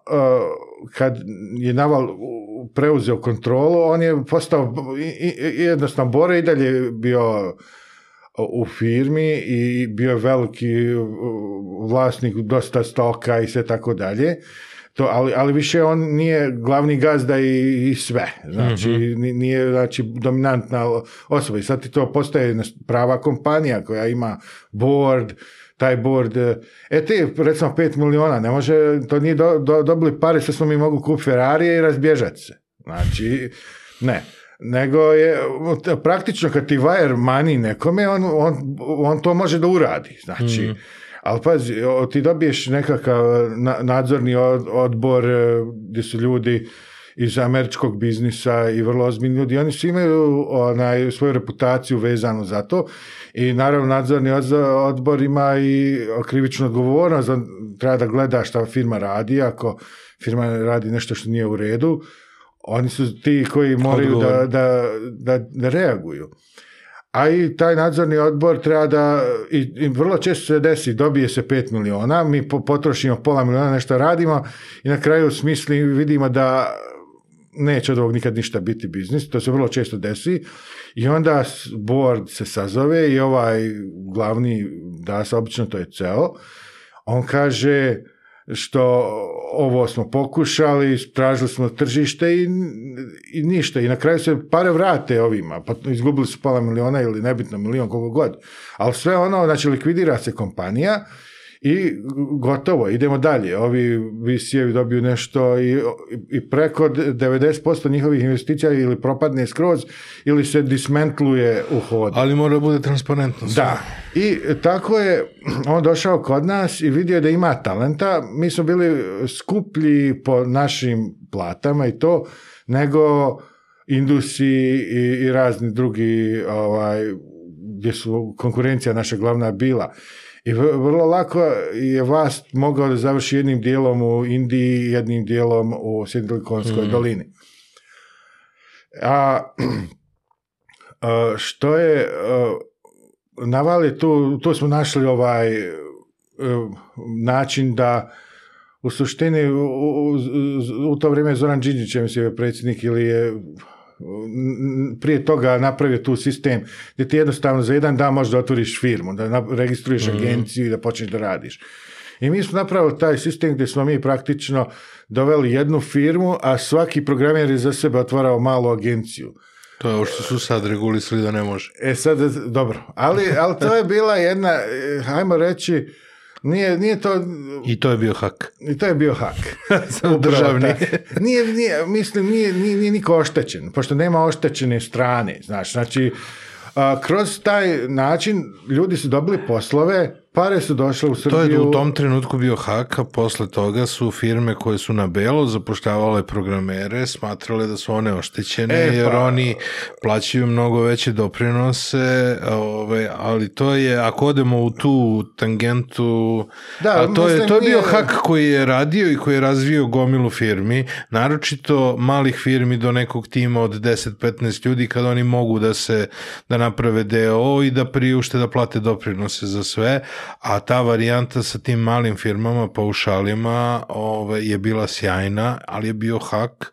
kad je Naval preuzeo kontrolu, on je postao jednostavno Bore i dalje bio u firmi i bio veliki vlasnik dosta stoka i sve tako dalje. To, ali, ali više on nije glavni gazda i, i sve. Znači, mhm. nije znači, dominantna osoba. I sad ti to postaje prava kompanija koja ima board, taj board. E, e ti, recimo 5 miliona, ne može, to nije do, do, dobili pare, sve smo mi mogu kupiti Ferrarije i razbježati se. Znači, ne. Nego je, praktično kad ti vajer mani nekome, on, on, on, to može da uradi. Znači, mm. ali pazi, ti dobiješ nekakav nadzorni odbor e, gdje su ljudi iz američkog biznisa i vrlo ozbiljni ljudi. Oni su imaju onaj, svoju reputaciju vezanu za to i naravno nadzorni odbor ima i krivičnu odgovornost. Treba da gleda šta firma radi, ako firma radi nešto što nije u redu, oni su ti koji moraju da, da, da, reaguju a i taj nadzorni odbor treba da, i, i vrlo često se desi, dobije se 5 miliona, mi potrošimo pola miliona, nešto radimo i na kraju smisli vidimo da neće od ovog nikad ništa biti biznis, to se vrlo često desi i onda board se sazove i ovaj glavni das obično to je CEO, on kaže što ovo smo pokušali, tražili smo tržište i, ništa. I na kraju se pare vrate ovima. Pa izgubili su pola miliona ili nebitno milion, koliko god. Ali sve ono, znači likvidira se kompanija i gotovo, idemo dalje. Ovi vc dobiju nešto i, i preko 90% njihovih investicija ili propadne skroz ili se dismentluje u hodu. Ali mora da bude transparentno. Da. I tako je on došao kod nas i vidio da ima talenta. Mi smo bili skuplji po našim platama i to nego Indusi i, i razni drugi ovaj, gdje su konkurencija naša glavna bila. I vrlo lako je vas mogao da završi jednim dijelom u Indiji, jednim dijelom u Sindilikonskoj mm. dolini. A što je navali tu, tu smo našli ovaj e, način da u suštini u, to vrijeme Zoran Đinđić je predsjednik ili je prije toga napravio tu sistem gdje ti jednostavno za jedan dan da otvoriš firmu, da registruješ mhm. agenciju i da počneš da radiš. I mi smo napravili taj sistem gdje smo mi praktično doveli jednu firmu, a svaki programer je za sebe otvarao malu agenciju. To je ovo što su sad regulisali da ne može. E sad, dobro, ali, ali to je bila jedna, e, hajmo reći, nije, nije to... I to je bio hak. I to je bio hak. državni. nije, nije, mislim, nije, nije, nije niko oštećen, pošto nema oštećene strane, znaš, znači, kroz taj način ljudi su dobili poslove Pare su došle u Srbiju. To je u tom trenutku bio hak, a posle toga su firme koje su na belo zapoštavale programere, smatrale da su one oštećene, e, pa- jer oni plaćaju mnogo veće doprinose, ove, ovaj, ali to je, ako odemo u tu tangentu, da, a to, je, to je bio hak koji je radio i koji je razvio gomilu firmi, naročito malih firmi do nekog tima od 10-15 ljudi, kad oni mogu da se, da naprave DO i da priušte da plate doprinose za sve, a ta varijanta sa tim malim firmama, paušalima ove je bila sjajna, ali je bio hak,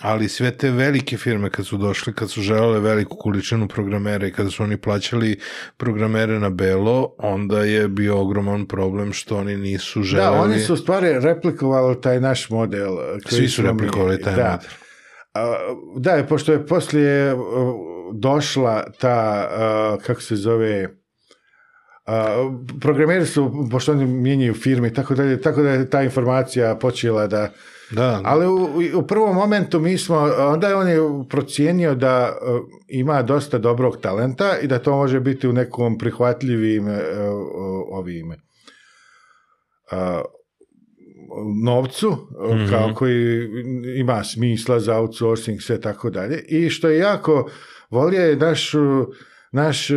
ali sve te velike firme kad su došle, kad su želele veliku količinu programera i kada su oni plaćali programere na belo, onda je bio ogroman problem što oni nisu želeli... Da, oni su u stvari replikovali taj naš model. Uh, Svi su replikovali taj da. model. Da, pošto je poslije uh, došla ta, uh, kako se zove, a, programeri su, pošto oni mijenjaju firme i tako dalje, tako da je ta informacija počela da... Da. Ali u, u prvom momentu mi smo, onda je on je procijenio da e, ima dosta dobrog talenta i da to može biti u nekom prihvatljivim e, ovim novcu mhm. kao koji ima smisla za outsourcing sve tako dalje i što je jako volio je naš naš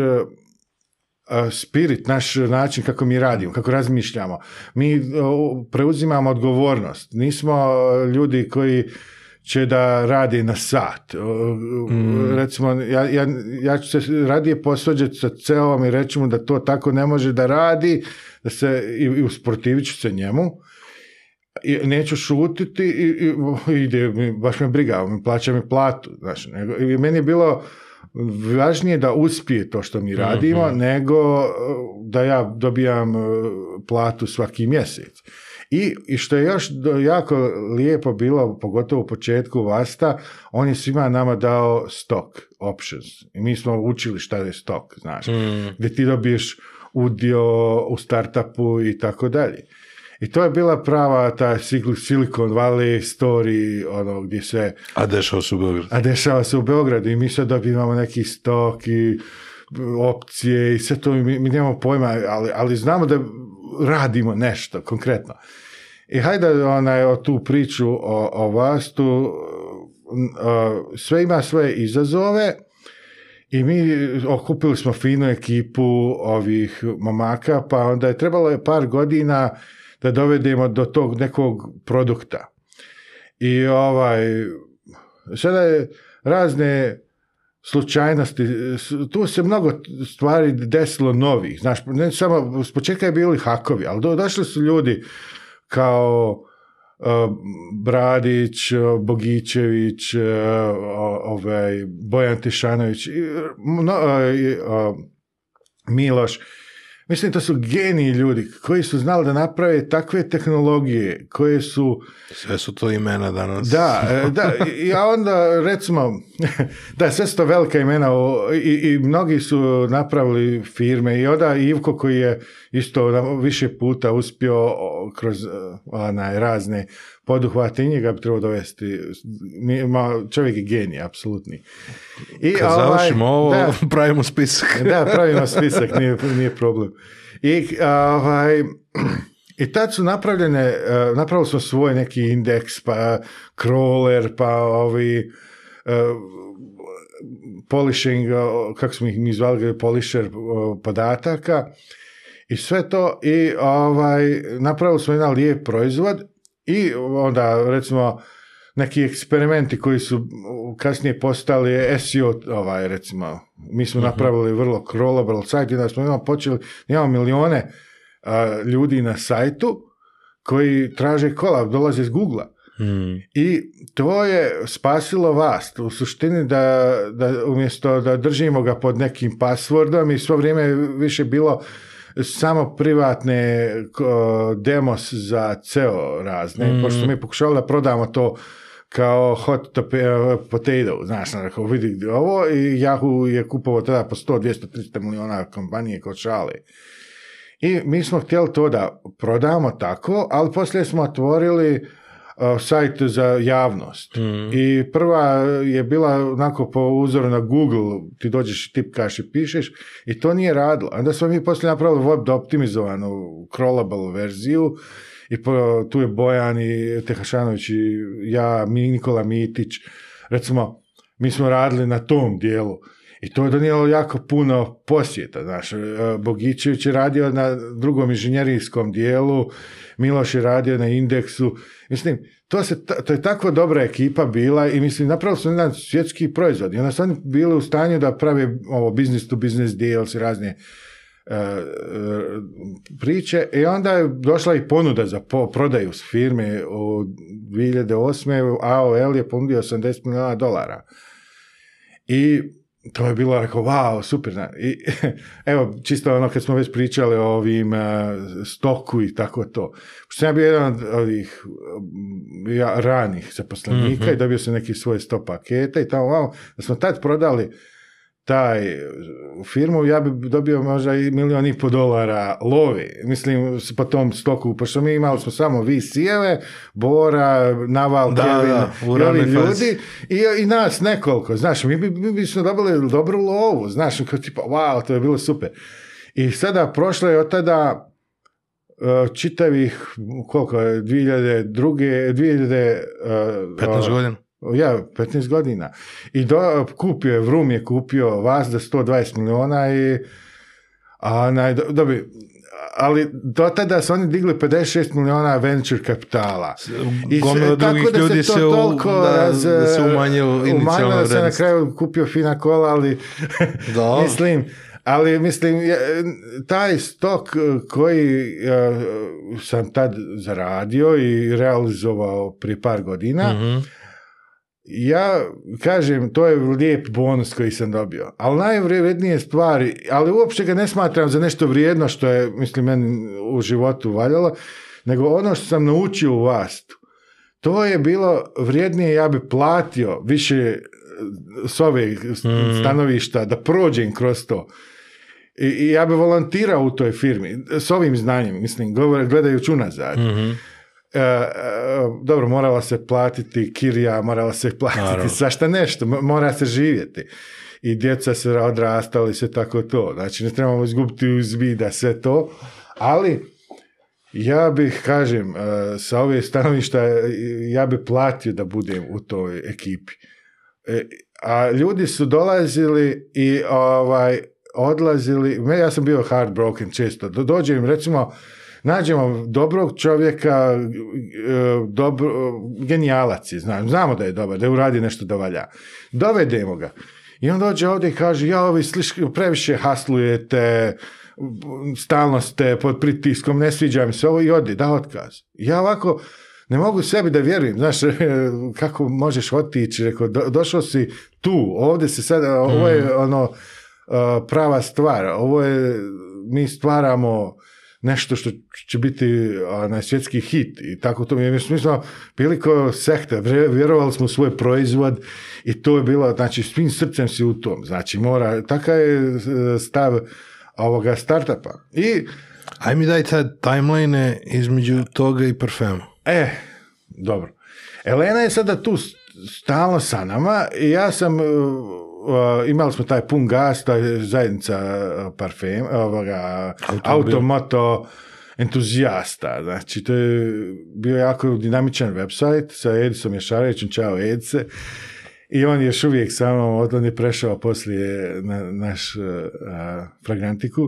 E, spirit, naš način kako mi radimo, kako razmišljamo. Mi e, preuzimamo odgovornost. Nismo e, ljudi koji će da radi na sat. Mm. Recimo, ja, ja, ja, ću se radije posvađati sa celom i reći mu da to tako ne može da radi, da se i, i usprotivit ću se njemu. I, neću šutiti i, i ide, baš me briga, mi plaća mi platu. Znači, nego, i meni je bilo važnije da uspije to što mi radimo, mhm. nego eh, da ja dobijam eh, platu svaki mjesec. I, I što je još jako lijepo bilo, pogotovo u početku Vasta, on je svima nama dao stock options. I mi smo učili šta je stock, znaš, mm. ti dobiješ udio u startupu i tako dalje. I to je bila prava ta Silicon Valley story, ono, gdje se... A dešava se u Beogradu. A dešava se u Beogradu i mi sad dobivamo neki stok i opcije i sve to, mi, mi nemamo pojma, ali, ali znamo da radimo nešto konkretno. I hajde onaj, o tu priču o, o vastu, sve ima svoje izazove i mi okupili smo finu ekipu ovih momaka, pa onda je trebalo par godina da dovedemo do tog nekog produkta. I ovaj, sada je razne slučajnosti, tu se mnogo stvari desilo novih, znaš, ne samo, s početka je bili hakovi, ali do, došli su ljudi kao e, Bradić, e, Bogičević, e, ovaj, Bojan Tišanović, no, Miloš Mislim, to su geniji ljudi koji su znali da naprave takve tehnologije koje su... Sve su to imena danas. Da, e, da. i onda, recimo, da, sve su to velika imena i, i mnogi su napravili firme i onda Ivko koji je isto više puta uspio kroz e, onaj, razne poduhvati njega bi trebao dovesti. Ma, čovjek je genij, apsolutni. I, Kad ovaj, završimo ovo, da, pravimo spisak. da, pravimo spisak, nije, nije problem. I, ovaj, i tad su napravljene, eh, napravili smo svoj neki indeks, pa crawler, pa ovi eh, polishing, kako smo ih mi zvali, polisher podataka i sve to i ovaj, napravili smo jedan lijep proizvod i onda, recimo, neki eksperimenti koji su kasnije postali SEO, ovaj, recimo, mi smo mhm. napravili vrlo crawlable sajt i smo imamo počeli, imamo milione ljudi na sajtu koji traže kola, dolaze iz google hmm. I to je spasilo vas u suštini da, da umjesto da držimo ga pod nekim passwordom i svo vrijeme više bilo samo privatne demos za ceo razne, mm. pošto mi pokušavali da prodamo to kao hot eh, potato, znaš, ono, rekao, vidi ovo i Yahoo je kupovao tada po 100, 200, 300 miliona kompanije kod I mi smo htjeli to da prodamo tako, ali poslije smo otvorili sajt za javnost. Mm. I prva je bila onako po uzoru na Google, ti dođeš, tipkaš i pišeš i to nije radilo. Onda smo mi poslije napravili web optimizovanu crawlable verziju i tu je Bojan i Tehašanović i ja, Nikola Mitić. Recimo, mi smo radili na tom dijelu i to je donijelo jako puno posjeta. Znaš, e, Bogićević je radio na drugom inženjerijskom dijelu, Miloš je radio na indeksu. Mislim, to, se, to je tako dobra ekipa bila i mislim, napravili su jedan svjetski proizvod. I onda su oni bili u stanju da prave ovo business to business deals i razne e, e, priče i onda je došla i ponuda za prodaju s firme u 2008. AOL je ponudio 80 milijuna dolara i to je bilo rekao, wow, super. I, evo, čisto ono kad smo već pričali o ovim e, stoku i tako to. Pošto sam ja bio jedan od ovih ranih zaposlenika mm i dobio sam neki svoje sto paketa i tamo, wow, da smo tad prodali taj firmu, ja bi dobio možda i milion i po dolara lovi. Mislim, po tom stoku, pošto mi imali smo samo vi sjele, Bora, Naval, da, Kevin, i ljudi i, i, nas nekoliko. Znaš, mi bi, mi bi smo dobili dobru lovu. Znaš, kao tipa, wow, to je bilo super. I sada prošlo je od tada eh, čitavih, koliko je, 2002, 2000... 15 godina. Ja, 15 godina. I do, kupio je, Vrum je kupio vas da 120 miliona i a, naj, dobi, ali do tada su oni digli 56 miliona venture kapitala. I s, da ljudi se to toliko se umanjilo umanjilo se na kraju kupio fina kola, ali da. mislim, ali mislim, taj stok koji e, sam tad zaradio i realizovao prije par godina, mm ja kažem, to je lijep bonus koji sam dobio. Ali najvrijednije stvari, ali uopće ga ne smatram za nešto vrijedno što je, mislim, meni u životu valjalo, nego ono što sam naučio u Vastu. To je bilo vrijednije, ja bi platio više eh, s ove mm. stanovišta da prođem kroz to. I, ja bi volontirao u toj firmi s ovim znanjem, mislim, gledajući unazad. Mhm. E, e, dobro, morala se platiti kirija, morala se platiti svašta nešto, mora se živjeti. I djeca se odrastali, se tako to. Znači, ne trebamo izgubiti iz vida sve to, ali ja bih, kažem, e, sa ove stanovišta, e, ja bih platio da budem u toj ekipi. a ljudi su dolazili i ovaj odlazili, ja sam bio heartbroken često, dođem, im recimo nađemo dobrog čovjeka, e, dobro, genijalac je, znam, znamo da je dobar, da uradi nešto da valja. Dovedemo ga. I on dođe ovdje i kaže, ja ovi sliški, previše haslujete, stalno ste pod pritiskom, ne sviđa mi se ovo i odi, da otkaz. Ja ovako, ne mogu sebi da vjerujem, znaš, kako možeš otići, rekao, došao si tu, ovdje se sada, ovo je mhm. ono, e, prava stvar, ovo je, mi stvaramo nešto što će biti na svjetski hit i tako to mi je smisla bili kao sekta, vjerovali smo u svoj proizvod i to je bilo znači svim srcem si u tom, znači mora, takav je e, stav ovoga startupa. I, Aj mi daj sad timeline između toga i parfema. E, dobro. Elena je sada tu stalno sa nama i ja sam e, Uh, imali smo taj pun gas, to je zajednica uh, parfem, ovoga, automoto entuzijasta. Znači, to je bio jako dinamičan website sa Edisom Ješarevićem, čao edse I on još uvijek samo, on je prešao poslije na naš Fragantiku uh, fragrantiku.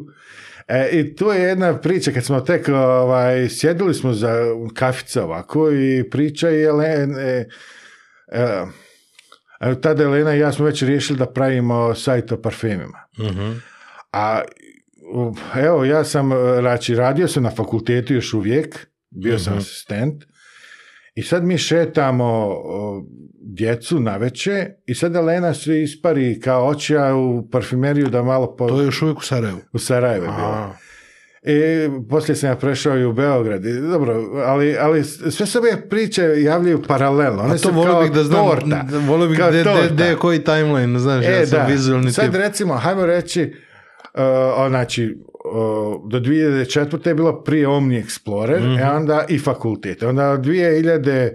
E, I tu je jedna priča, kad smo tek ovaj, sjedili smo za kafica ovako i priča je... E, e, tada Elena i ja smo već riješili da pravimo sajt o parfemima. uh A evo, ja sam, rači, e, radio sam na fakultetu još uvijek, bio sam mhm. asistent, i sad mi šetamo djecu na veče i sad Elena se ispari kao očija u parfumeriju da malo... Po... To je još uvijek u Sarajevu? U Sarajevu je bilo. I poslije sam ja prešao i u Beograd. I, dobro, ali, ali sve se ove priče javljaju paralelno. One su da znam, torta. Volio bih de, koji timeline, znaš, e, sam da. Sad recimo, hajmo reći, uh, znači, do 2004. je bilo prije Omni Explorer, mm onda i fakultete Onda od 2004.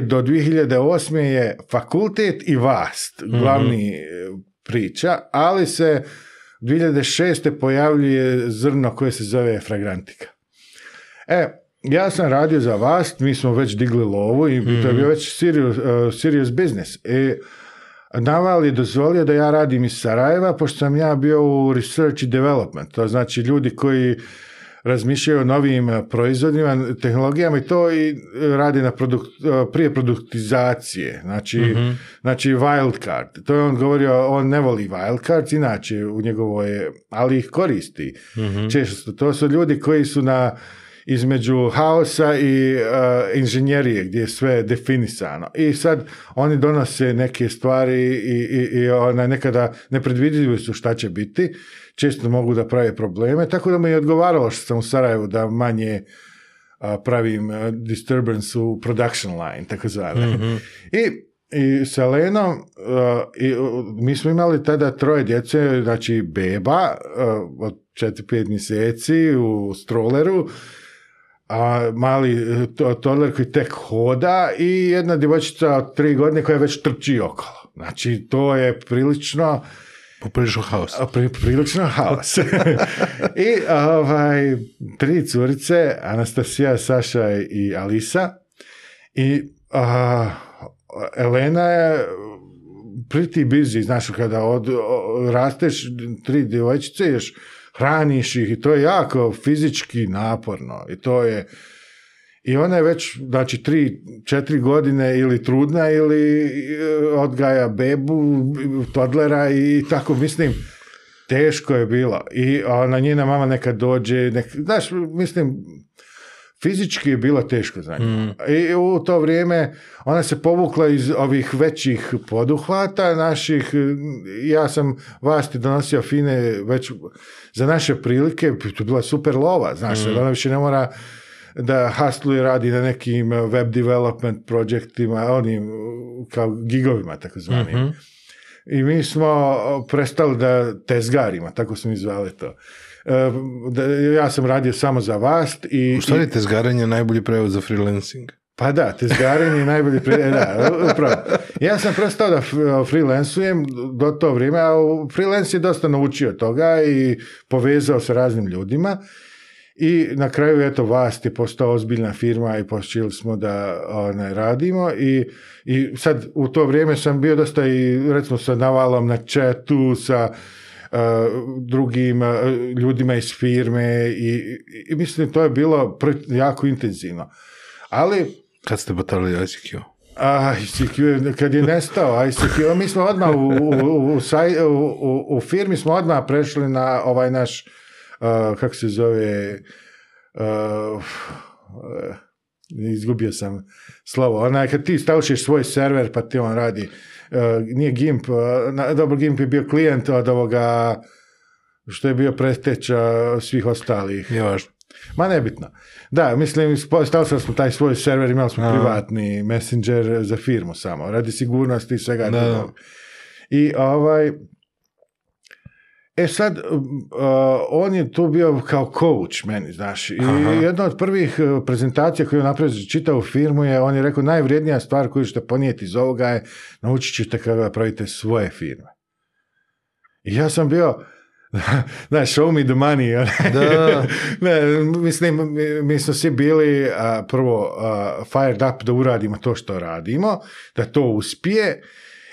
do 2008. je fakultet i vast, mhm. glavni mm priča, ali se 2006. pojavljuje zrno koje se zove fragrantika. E, ja sam radio za vas, mi smo već digli lovu i to je mhm. bio već e, serious, business. E, Naval je dozvolio da ja radim iz Sarajeva, pošto sam ja bio u research i development. To znači ljudi koji razmišljaju o novim e, proizvodima, tehnologijama i to i e, radi na produkt, e, prije produktizacije, znači, mhm. znači wildcard. To je on govorio, on ne voli wildcard inače u njegovoj, ali ih koristi. Mm-hmm. to su ljudi koji su na između haosa i e, inženjerije gdje je sve definisano. I sad oni donose neke stvari i, i, i ona nekada nepredvidljivi su šta će biti, često mogu da prave probleme, tako da mi je odgovaralo što sam u Sarajevu da manje e, pravim e, disturbance u production line, tako zvane. Mhm. I i i, mi smo imali tada troje djece, znači beba uh, od 4-5 mjeseci u stroleru a mali e, toddler koji tek hoda i jedna djevojčica od tri godine koja već trči okolo. Znači, to je prilično... Poprilično haos. Pri, prilično haos. I ovaj, tri curice, Anastasija, Saša i Alisa. I Elena je pretty busy, znaš, kada od, rasteš tri djevojčice, još hraniš ih i to je jako fizički naporno i to je i ona je već, znači, tri, četiri godine ili trudna ili e, odgaja bebu, todlera i tako, mislim, teško je bilo. I ona njena mama neka dođe, nek, znaš, mislim, Fizički je bilo teško za mm. I u to vrijeme ona se povukla iz ovih većih poduhvata naših. Ja sam vlasti donosio fine već za naše prilike. To je bila super lova, znaš. Mm. Ona više ne mora da hasluje radi na nekim web development projektima, onim kao gigovima takozvanim. Mhm. I mi smo prestali da tezgarima tako smo izvali to ja sam radio samo za vas. I, Što je najbolji prevod za freelancing? Pa da, tezgaranje je najbolji Ja sam prestao da freelancujem do to vrijeme, a freelance je dosta naučio toga i povezao se raznim ljudima. I na kraju, eto, Vast je postao ozbiljna firma i počeli smo da onaj, radimo I, i sad u to vrijeme sam bio dosta i recimo sa navalom na chatu sa E, drugim e, ljudima iz firme i, i mislim to je bilo jako intenzivno. Ali... Kad ste batali ICQ? A, ICQ, kad je nestao ICQ, mi smo odmah u, u, firmi smo odmah prešli na ovaj naš, uh, kako se zove, uh, izgubio sam slovo, onaj kad ti stavšiš svoj server pa ti on radi Eh, nije Gimp, eh, dobro Gimp je bio klijent od ovoga što je bio preteča eh, svih ostalih. Nije važno. Ma nebitno. Da, mislim, stali smo taj svoj server, imali smo privatni messenger za firmu samo, radi sigurnosti i svega. I ovaj, E sad, on je tu bio kao coach meni, znaš. I jedna od prvih e, prezentacija koju je napravio za čitavu firmu je, on je rekao, najvrijednija stvar koju ćete ponijeti iz ovoga je naučit ćete kako da pravite svoje firme. I ja sam bio, znaš, show me the money. Da. mislim, mi smo svi bili prvo fired up da uradimo to što radimo, da to uspije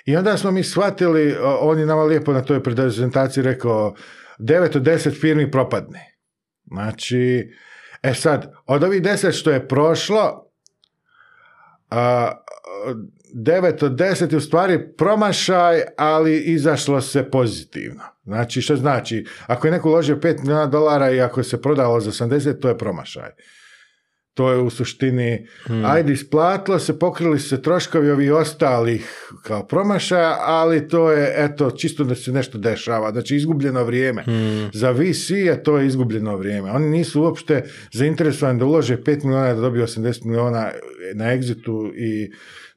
i onda smo mi shvatili, on je nama lijepo na toj prezentaciji rekao, 9 od 10 firmi propadne. Znači, e sad, od ovih 10 što je prošlo, 9 od 10 je u stvari promašaj, ali izašlo se pozitivno. Znači, što znači, ako je neko uložio 5 milijuna dolara i ako je se prodalo za 80, to je promašaj. To je u suštini, hmm. ajde isplatilo se, pokrili se troškovi ovih ostalih kao promašaja, ali to je eto čisto da se nešto dešava, znači izgubljeno vrijeme. Hmm. Za VC je to je izgubljeno vrijeme. Oni nisu uopšte zainteresovani da ulože 5 miliona da dobiju 80 miliona na egzitu i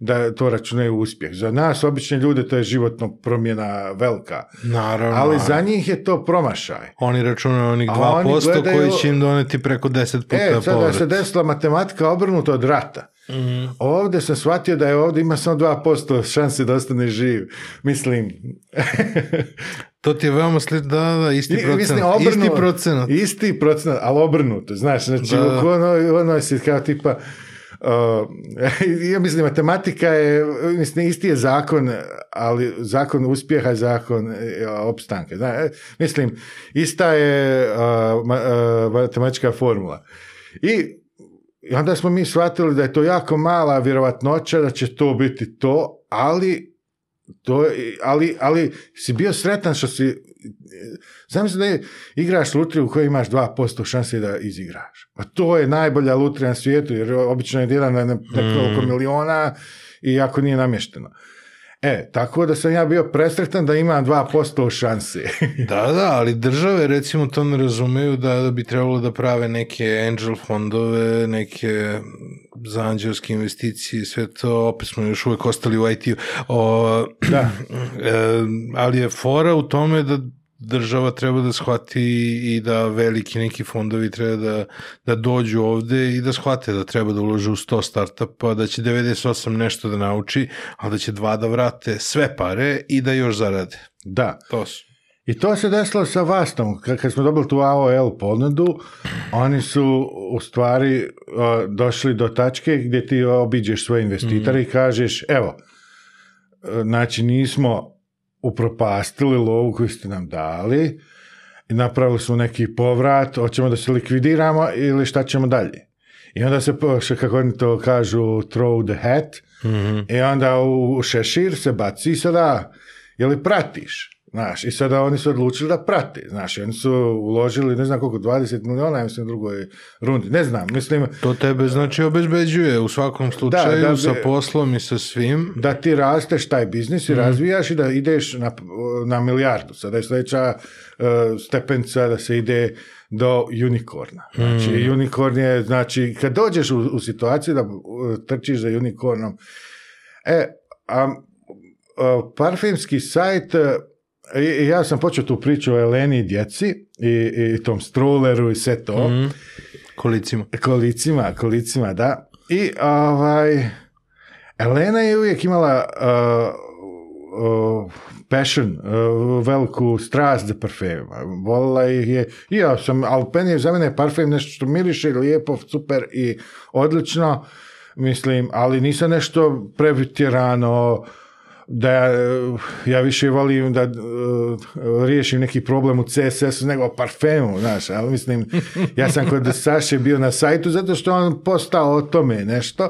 da to računaju uspjeh. Za nas, obične ljude, to je životno promjena velika. Naravno. Ali za njih je to promašaj. Oni računaju onih 2% oni gledaju... koji će im doneti preko 10 puta e, sad povrat. se desila matematika obrnuta od rata. Mm-hmm. Ovdje sam shvatio da je ovdje ima samo 2% šanse da ostane živ. Mislim... to ti je veoma slično, da, da, isti procenat. Mislim, obrnu, isti procenat. Isti procenat, ali obrnuto, znaš, znači, da. ono, ono je kao tipa Uh, ja mislim, matematika je, mislim, isti je zakon, ali zakon uspjeha je zakon e, opstanka. Zna, e, mislim, ista je uh, uh, matematička formula. I onda smo mi shvatili da je to jako mala vjerovatnoća da će to biti to, ali to, ali, ali si bio sretan što si Znam se da je, igraš lutriju u kojoj imaš 2% šanse da izigraš. a to je najbolja lutrija na svijetu, jer obično je jedan na nekoliko mm. miliona i ako nije namješteno. E, tako da sam ja bio presretan da imam 2% šanse. da, da, ali države recimo to ne razumeju da, da bi trebalo da prave neke angel fondove, neke za anđelske investicije, sve to, opet smo još uvek ostali u IT-u. Da. E, ali je fora u tome da država treba da shvati i da veliki neki fondovi treba da, da dođu ovde i da shvate da treba da ulože u 100 startupa, da će 98 nešto da nauči, ali da će dva da vrate sve pare i da još zarade. Da. To su. I to se desilo sa Vastom, kad smo dobili tu AOL ponudu, oni su u stvari došli do tačke gdje ti obiđeš svoje investitore mhm. i kažeš, evo, e, znači nismo upropastili lovu koju ste nam dali i napravili smo neki povrat, hoćemo da se likvidiramo ili šta ćemo dalje. I onda se, kako oni to kažu, throw the hat, mhm. i onda u šešir se baci sada, jeli pratiš? Znaš, i sada oni su odlučili da prati, znaš, oni su uložili, ne znam koliko, 20 miliona, ja mislim, u drugoj rundi, ne znam, mislim... To tebe, znači, obezbeđuje u svakom slučaju da, da, sa poslom i sa svim. Da ti rasteš taj biznis i mm. razvijaš i da ideš na, na milijardu, sada je sljedeća uh, e, stepenca da se ide do unikorna. Znači, mm. unikorn je, znači, kad dođeš u, u situaciju da uh, trčiš za unikornom, e, a, a e, parfemski sajt i, ja sam počeo tu priču o Eleni i djeci i, tom stroleru i sve to. Mhm. Kolicima. Kolicima, kolicima, da. I ovaj, Elena je uvijek imala uh, uh passion, uh, veliku strast za parfemima. Volila ih je, i ja sam, ali je za mene parfem nešto što miriše, lijepo, super i odlično, mislim, ali nisam nešto rano da eh, ja, više volim da eh, riješim neki problem u CSS-u nego parfemu, znaš, ali mislim, ja sam kod Saše bio na sajtu zato što on postao o tome nešto,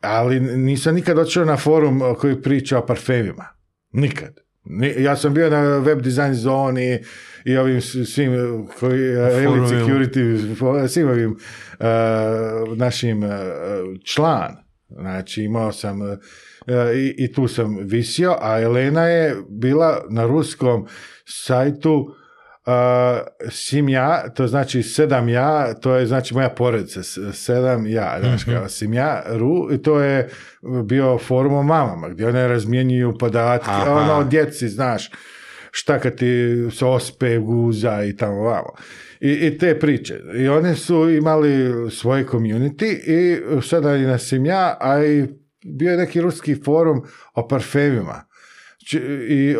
ali nisam nikad otišao na forum koji priča o parfemima. Nikad. Ja sam bio na web design zoni i ovim svim koji, eh, elite security, svim ovim našim član. Znači imao sam E, i, i tu sam visio, a Elena je bila na ruskom sajtu Uh, sim ja, to znači sedam ja, to je znači moja porodica, sedam ja, znaš mhm. kao, ja, ru, i to je bio forum o mamama, gdje one razmjenjuju podatke, Aha. ono, o djeci, znaš, šta kad ti se ospe, guza i tamo vamo. I, te priče. I one su imali svoje community i sada i na sim ja, a i bio je neki ruski forum o parfemima. Znači, I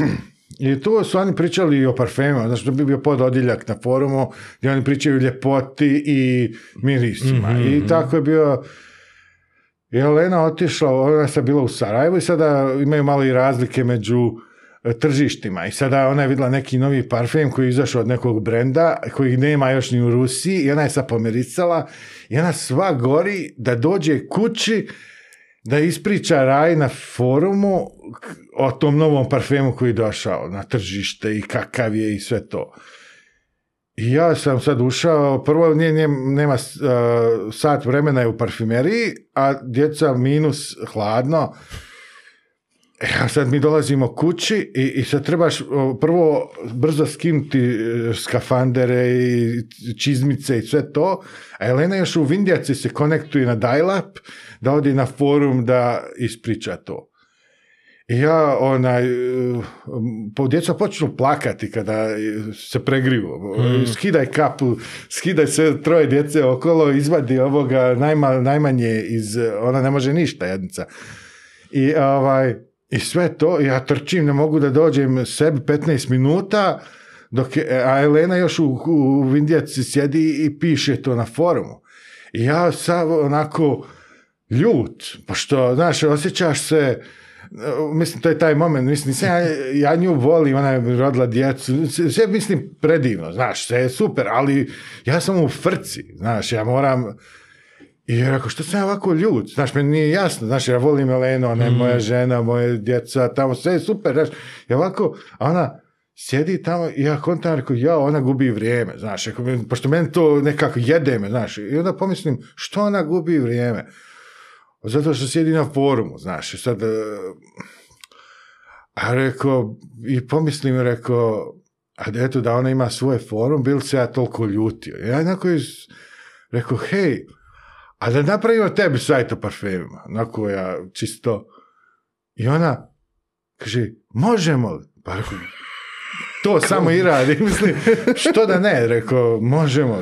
i tu su oni pričali i o parfemima, znači to bi bio pododiljak na forumu gdje oni pričaju ljepoti i mirisima. Mhm, I mhm. tako je bio i Elena otišla, ona je sad bila u Sarajevu i sada imaju malo i razlike među e, tržištima i sada ona je vidjela neki novi parfem koji je izašao od nekog brenda koji nema još ni u Rusiji i ona je sad pomericala i ona sva gori da dođe kući da ispriča Raj na forumu o tom novom parfemu koji je došao na tržište i kakav je i sve to. I ja sam sad ušao, prvo nije, nema uh, sat vremena je u parfimeriji, a djeca minus hladno. E, sad mi dolazimo kući i, i sad trebaš prvo brzo skinuti e, skafandere i čizmice i sve to, a Elena još u Vindjaci se konektuje na dial da odi na forum da ispriča to. I ja, onaj, eh, po djeca počnu plakati kada se pregriju. Mm. Skidaj kapu, skidaj sve troje djece okolo, izvadi ovoga najmanje iz, ona ne može ništa jednica. I, ovaj, I sve to, ja trčim, ne mogu da dođem sebi 15 minuta, dok je, a Elena još u, u sjedi i piše to na forumu. I ja sad onako ljut, pošto, znaš, osjećaš se, mislim, to je taj moment, mislim, nisam ja, ja nju volim, ona je rodila djecu, sve mislim predivno, znaš, sve je super, ali ja sam u frci, znaš, ja moram, i ja rekao, što sam ja ovako ljud? Znaš, meni nije jasno, znaš, ja volim Elenu, ona je mm. moja žena, moje djeca, tamo sve je super, znaš, ja ovako, a ona, sjedi tamo i ja kontam, rekao, ja, ona gubi vrijeme, znaš, pošto meni to nekako jede me, znaš, i onda pomislim, što ona gubi vrijeme? Pa zato što sjedi na forumu, znaš, sad... E, a rekao, i pomislim, rekao, a eto da ona ima svoj forum, bil se ja toliko ljutio. Ja jednako iz... Rekao, hej, a da napravimo tebi sajt o parfemima. Onako ja čisto... I ona kaže, možemo li? Pa to samo i radi. Mislim, što da ne? Rekao, možemo.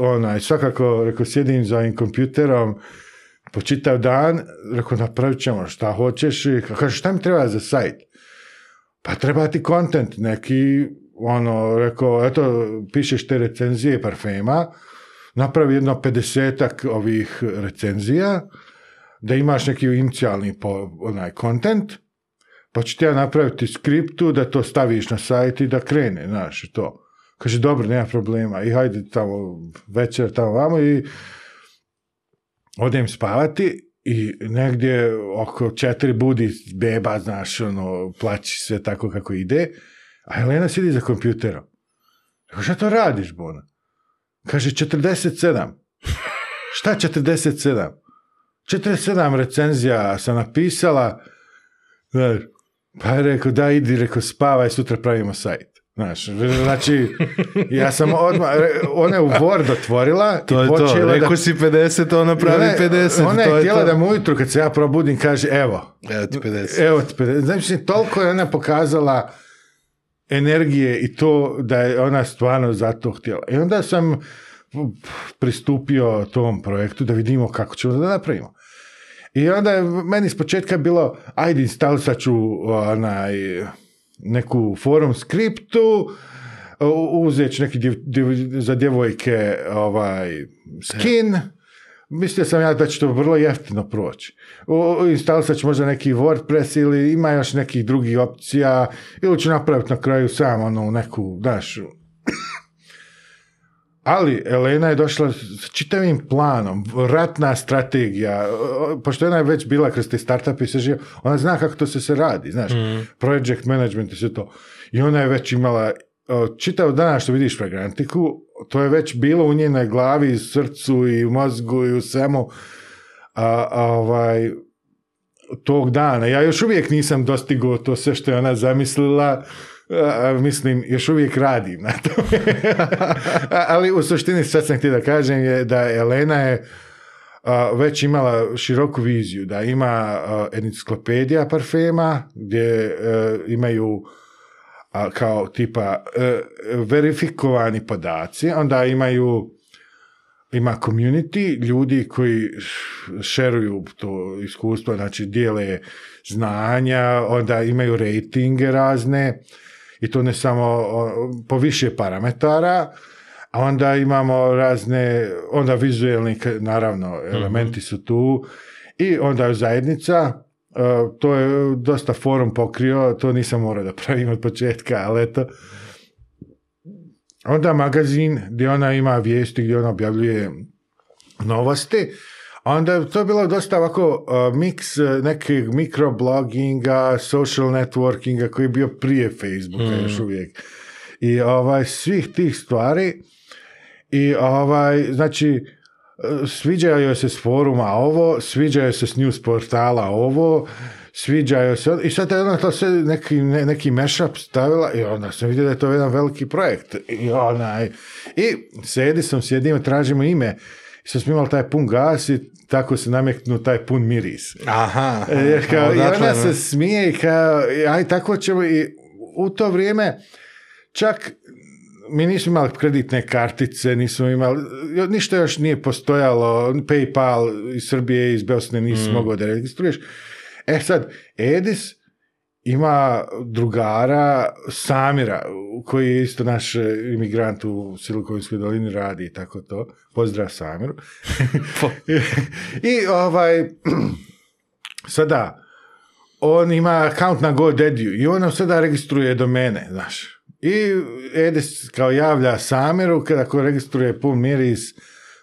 Onaj, svakako, rekao, sjedim za ovim kompjuterom, po čitav dan, rekao, napravit ćemo šta hoćeš i kaže, šta mi treba za sajt? Pa treba ti kontent neki, ono, rekao, eto, pišeš te recenzije parfema, napravi jedno 50-ak ovih recenzija, da imaš neki inicijalni onaj kontent, pa ću ti ja napraviti skriptu da to staviš na sajt i da krene, znaš, to. Kaže, dobro, nema problema, i hajde tamo večer tamo vamo i odem spavati i negdje oko četiri budi beba, znaš, ono, plaći sve tako kako ide, a Helena sidi za kompjuterom. Kako šta to radiš, Bona? Kaže, 47. šta 47? 47 recenzija sam napisala, znaš, pa je rekao, da, idi, rekao, spavaj, sutra pravimo sajt. Znaš, znači, ja sam odmah, ona je u Word otvorila to i počela to. Rekao da... si 50, ona pravi 50. Ona je, htjela da mu ujutru kad se ja probudim kaže evo. Evo ti 50. Evo ti 50. Znači, toliko je ona pokazala energije i to da je ona stvarno za to htjela. I onda sam pristupio tom projektu da vidimo kako ćemo da napravimo. I onda je meni s početka bilo, ajde, instalisat ću onaj neku forum skriptu, e, uzeć neki za djevojke ovaj, skin, e. Mislio sam ja da će to vrlo jeftino proći. Instalisat ću možda neki WordPress ili ima još nekih drugih opcija ili ću napraviti na kraju sam ono neku, daš, ali Elena je došla s čitavim planom, ratna strategija, pošto ona je već bila kroz te startupe i se živio, ona zna kako to se se radi, znaš, mhm. project management i sve to. I ona je već imala čitav dana što vidiš fragrantiku, to je već bilo u njenoj glavi, i srcu i u mozgu i u svemu. A, ovaj, tog dana. Ja još uvijek nisam dostigao to sve što je ona zamislila mislim, još uvijek radim na tome. Ali u suštini sad sam htio da kažem je da Elena je već imala široku viziju, da ima enciklopedija parfema gdje e, imaju kao tipa e, verifikovani podaci, onda imaju ima community, ljudi koji šeruju to iskustvo, znači dijele znanja, onda imaju rejtinge razne, i to ne samo po više parametara, a onda imamo razne, onda vizuelni, naravno, mhm. elementi su tu i onda zajednica, e, to je dosta forum pokrio, to nisam morao da pravim od početka, ali eto. Onda magazin gdje ona ima vijesti, gdje ona objavljuje novosti Onda to bilo dosta ovako uh, miks e, nekih mikrobloginga, social networkinga koji je bio prije Facebooka još hmm. uvijek. I ovaj, svih tih stvari. I ovaj, znači, e, sviđaju joj se s foruma ovo, joj se s news portala ovo, sviđaju se. I sad je ona to sve neki, ne, neki mashup stavila i onda sam vidio da je to jedan veliki projekt. I onaj, i sedi sam, sjedimo, tražimo ime što smo imali taj pun gas i tako se nameknu taj pun miris. Aha. E, I ona se smije i kao, aj tako ćemo i u to vrijeme čak mi nismo imali kreditne kartice, nismo imali, ništa još nije postojalo, Paypal iz Srbije, iz Bosne nismo mm. mogao da registruješ. E sad, Edis ima drugara Samira, koji je isto naš e, imigrant u Silikovinskoj dolini radi i tako to. Pozdrav Samiru. I ovaj, sada, on ima account na GoDaddy i on nam sada registruje domene, znaš. I Edis kao javlja Samiru, kada ko registruje pun miris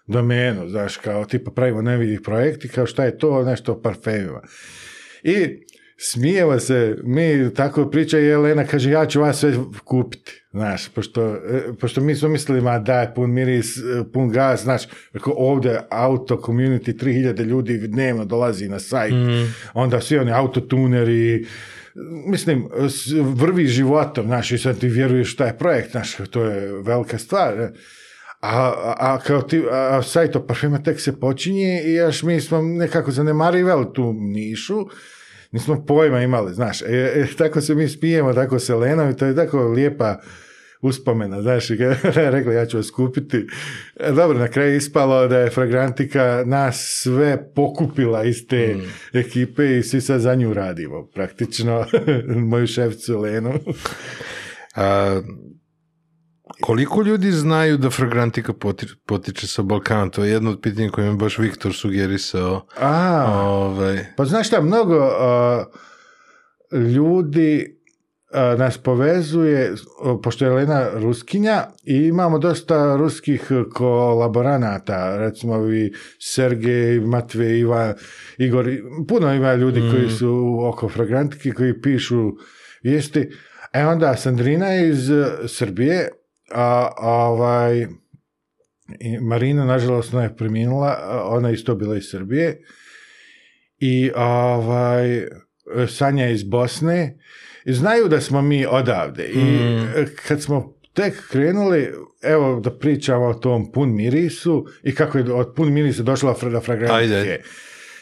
domenu, znaš, kao tipa pravimo nevidih projekti, kao šta je to, nešto o parfemima. I smijemo se, mi tako priča i Elena kaže ja ću vas sve kupiti, znaš, pošto, e, pošto mi smo mislili, ma daj, pun miris, e, pun gaz, znaš, ako ovdje auto community, 3000 ljudi dnevno dolazi na sajt, mhm. onda svi oni autotuneri, mislim, vrvi životom, znaš, i sad ti vjeruješ šta je projekt, znaš, to je velika stvar, e. A, a, kao ti, a sajt o tek se počinje i još mi smo nekako zanemarivali tu nišu, nismo pojma imali, znaš, e, e, tako se mi spijemo, tako se lena, i to je tako lijepa uspomena, znaš, i rekla ja ću vas kupiti. E, dobro, na kraju ispalo da je Fragrantika nas sve pokupila iz te mm. ekipe i svi sad za nju radimo, praktično, moju šefcu Lenu. A, koliko ljudi znaju da fragrantika potiče sa Balkana? To je jedno od pitanja koje mi baš Viktor sugerisao. A, ovaj. pa znaš šta, mnogo ljudi nas povezuje, pošto je Lena Ruskinja, i imamo dosta ruskih kolaboranata, recimo i Sergej, Matvej, Iva, Igor, puno ima ljudi koji mm. su oko fragrantike, koji pišu vijesti. E onda Sandrina iz e, Srbije a, ovaj, Marina, nažalost, ona je preminula, ona je isto bila iz Srbije. I ovaj, Sanja iz Bosne. Znaju da smo mi odavde. I mm. kad smo tek krenuli, evo da pričamo o tom pun mirisu i kako je od pun mirisa došla Freda Fragrancije.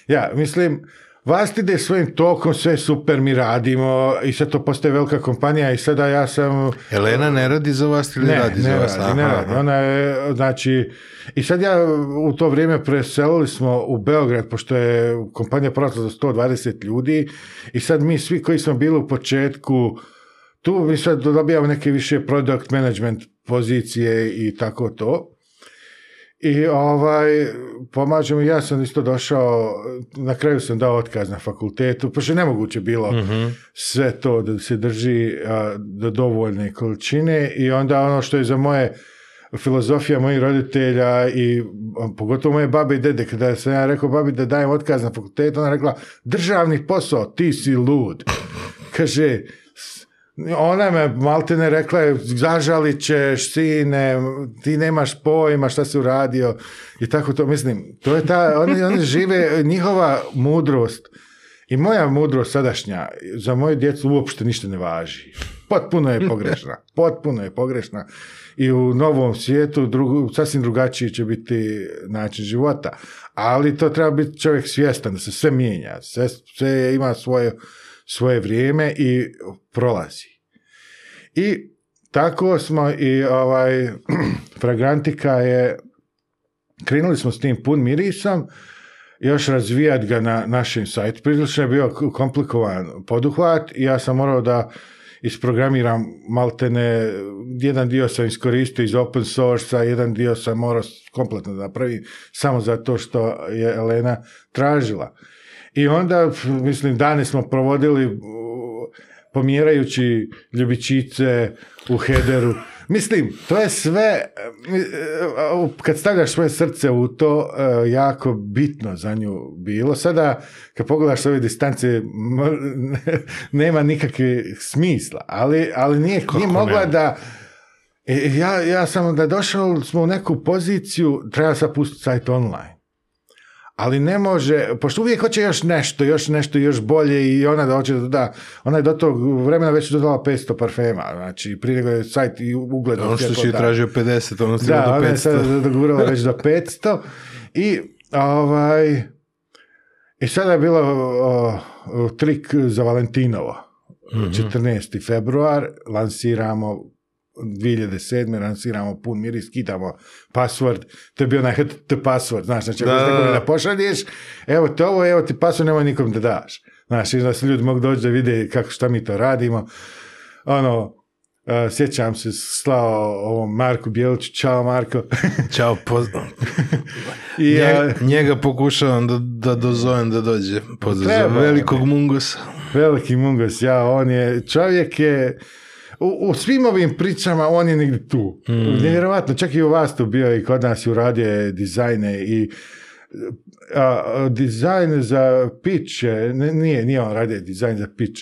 Ja, mislim, Vasti ide svojim tokom, sve super mi radimo i sad to postaje velika kompanija i sada ja sam... Elena ne radi za vas ili ne, radi za vas? ne radi, ona je, znači, i sad ja u to vrijeme preselili smo u Beograd, pošto je kompanija porasla za 120 ljudi i sad mi svi koji smo bili u početku, tu mi sad dobijamo neke više product management pozicije i tako to. I ovaj, pomažem, ja sam isto došao, na kraju sam dao otkaz na fakultetu, pošto je nemoguće bilo mhm. sve to da se drži a, do dovoljne količine i onda ono što je za moje filozofija mojih roditelja i pogotovo moje babe i dede, kada sam ja rekao babi da dajem otkaz na fakultetu, ona rekla, državni posao, ti si lud. Kaže, ona me maltene rekla je, zažalit ćeš, sine, ti nemaš pojma šta si uradio i tako to. Mislim, to je ta, oni, oni žive, njihova mudrost i moja mudrost sadašnja za moju djecu uopšte ništa ne važi. Potpuno je pogrešna. Potpuno je pogrešna. I u novom svijetu drugu, sasvim drugačiji će biti način života. Ali to treba biti čovjek svjestan da se sve mijenja. Sve, sve ima svoje svoje vrijeme i prolazi. I tako smo i ovaj, Fragrantika je, krenuli smo s tim pun mirisom, još razvijat ga na našem sajtu. Prilično je bio komplikovan poduhvat i ja sam morao da isprogramiram maltene, jedan dio sam iskoristio iz open source jedan dio sam morao kompletno napraviti, samo zato što je Elena tražila. I onda, mislim, dani smo provodili pomjerajući ljubičice u hederu. Mislim, to je sve, e, kad stavljaš svoje srce u to, e, jako bitno za nju bilo. Sada, kad pogledaš s ove distance, nema nikakvih smisla, ali, ali nije, nije mogla da... E, ja, ja sam da došao smo u neku poziciju, treba sad pustiti sajt online ali ne može, pošto uvijek hoće još nešto, još nešto, još bolje i ona da hoće da da, ona je do tog vremena već dodala 500 parfema, znači prije nego je sajt i ugled. Ono što si tražio 50, ono da, do 500. Da, ona je sada već do 500 i ovaj, i sada je bilo trik za Valentinovo. 14. Mhm. februar lansiramo 2007. lansiramo pun mir i skidamo password, to je bio onaj the password, znaš, znači ako da, da pošalješ, evo te ovo, evo ti password, nemoj nikom da daš. Znaš, i da se ljudi mogu doći da vide kako, šta mi to radimo. Ono, Uh, sjećam se slao ovom Marku Bjeliću, čao Marko. čao, pozdrav. I, njega, e, njega pokušavam da, da da dođe. Pozdrav velikog e. mungosa. Veliki mungos, ja, on je, čovjek je, u, svim ovim pričama on je negdje tu. Mm. Nevjerojatno, čak i u vas tu bio i kod nas i uradio dizajne i a, za pitch, ne, nije, nije on radio dizajn za pitch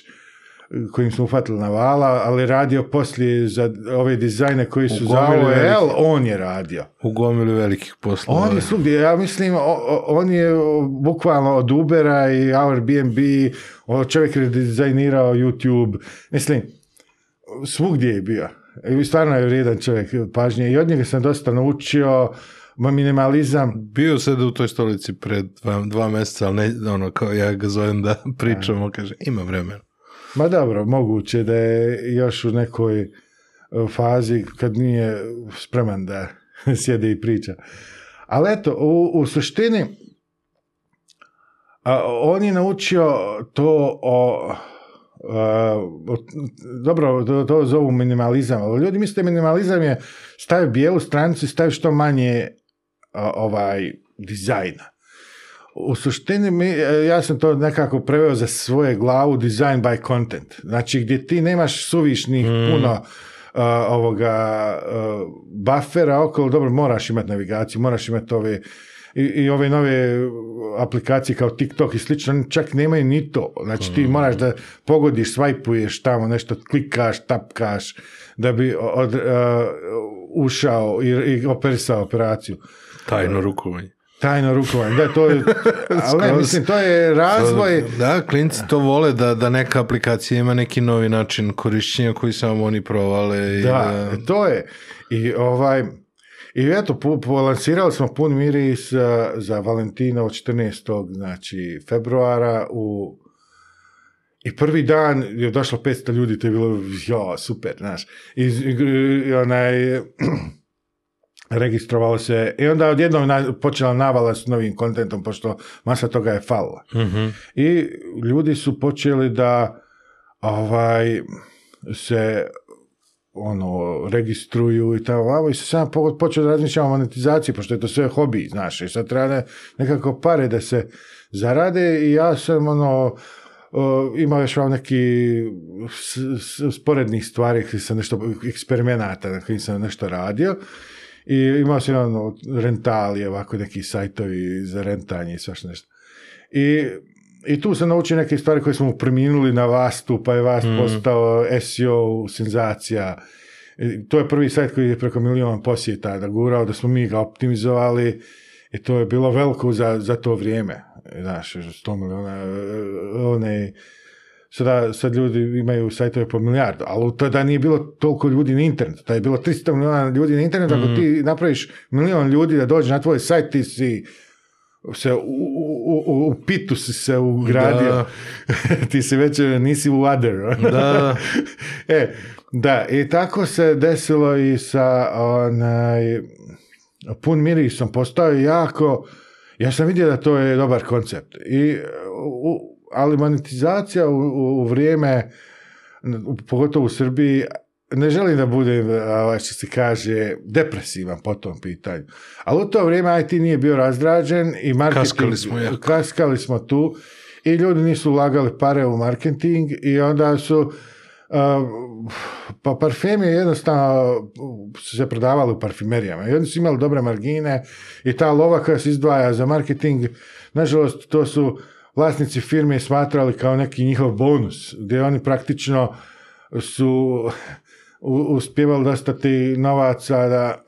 kojim smo uhvatili na vala, ali radio poslije za ove dizajne koji su za on je radio. U gomilu velikih poslova. On je svugdje, ja mislim, on je bukvalno od Ubera i Airbnb, čovjek je dizajnirao YouTube, mislim, svugdje je bio. I stvarno je vrijedan čovjek pažnje i od njega sam dosta naučio minimalizam. Bio se u toj stolici pred dva, dva mjeseca, ali ne, ono, kao ja ga zovem da pričamo, kaže, ima vremena. Ma dobro, moguće da je još u nekoj e, fazi kad nije spreman da sjede i priča. Ali eto, u, u suštini a, on je naučio to o Eh, dobro, to zovu minimalizam, ali ljudi misle minimalizam je stavi bijelu stranicu i stavi što manje eh, ovaj dizajna. U suštini, eh, ja sam to nekako preveo za svoje glavu design by content. Znači, gdje ti nemaš suvišnih mm. puno ovoga buffera okolo, dobro, moraš imati navigaciju, moraš imati ove i, i ove nove aplikacije kao TikTok i slično, čak nemaju ni to. Znači ti mm. moraš da pogodiš, svajpuješ tamo nešto, klikaš, tapkaš, da bi od, e, ušao i, i operisao operaciju. Tajno rukovanje. Tajno rukovanje, da, to je, ali mislim, to je razvoj. Da, klinci to vole, da, da neka aplikacija ima neki novi način korišćenja koji samo oni provale. I da, to je. I ovaj, i eto, polansirali smo pun miris e, za Valentina od 14. znači februara u i prvi dan je došlo 500 ljudi, to je bilo, jo, super, znaš. I, onaj, registrovalo se i onda odjednom na, počela navala s novim kontentom, pošto masa toga je falila. Mhm. I ljudi su počeli da ovaj, se ono, registruju i tako lavo i sam počeo da razmišljam o monetizaciji, pošto je to sve hobi, znaš, i sad treba nekako pare da se zarade i ja sam, ono, imao još vam neki sporednih stvari sam nešto, eksperimenata na sam nešto radio i imao sam ono, rentali, ovako neki sajtovi za rentanje i svašta nešto. I i tu se nauči neke stvari koje smo preminuli na Vastu, pa je Vast mm. postao SEO senzacija. E, to je prvi sajt koji je preko milijun posjeta da gurao, da smo mi ga optimizovali i to je bilo veliko za, za to vrijeme. E, znaš, 100 milijuna. E, one, sada, sad ljudi imaju sajtove po milijardu, ali da nije bilo toliko ljudi na internetu, Da je bilo 300 milijuna ljudi na internetu, mm. ako ti napraviš milion ljudi da dođe na tvoj sajt, ti si se u, u, pitu si se ugradio. Ti se već e, nisi u ader. da. e, da, i tako se desilo i sa onaj pun mirisom postao jako ja sam vidio da to je dobar koncept. I, ali monetizacija u, u vrijeme pogotovo u Srbiji ne želim da budem, ovaj, što se kaže, depresivan po tom pitanju. Ali u to vrijeme IT nije bio razdrađen i marketing... Kaskali smo, ja. kaskali smo tu i ljudi nisu ulagali pare u marketing i onda su... Pa parfem je jednostavno su se prodavali u parfimerijama i oni su imali dobre margine i ta lova koja se izdvaja za marketing, nažalost, to su vlasnici firme smatrali kao neki njihov bonus, gdje oni praktično su uspjeval dostati novaca da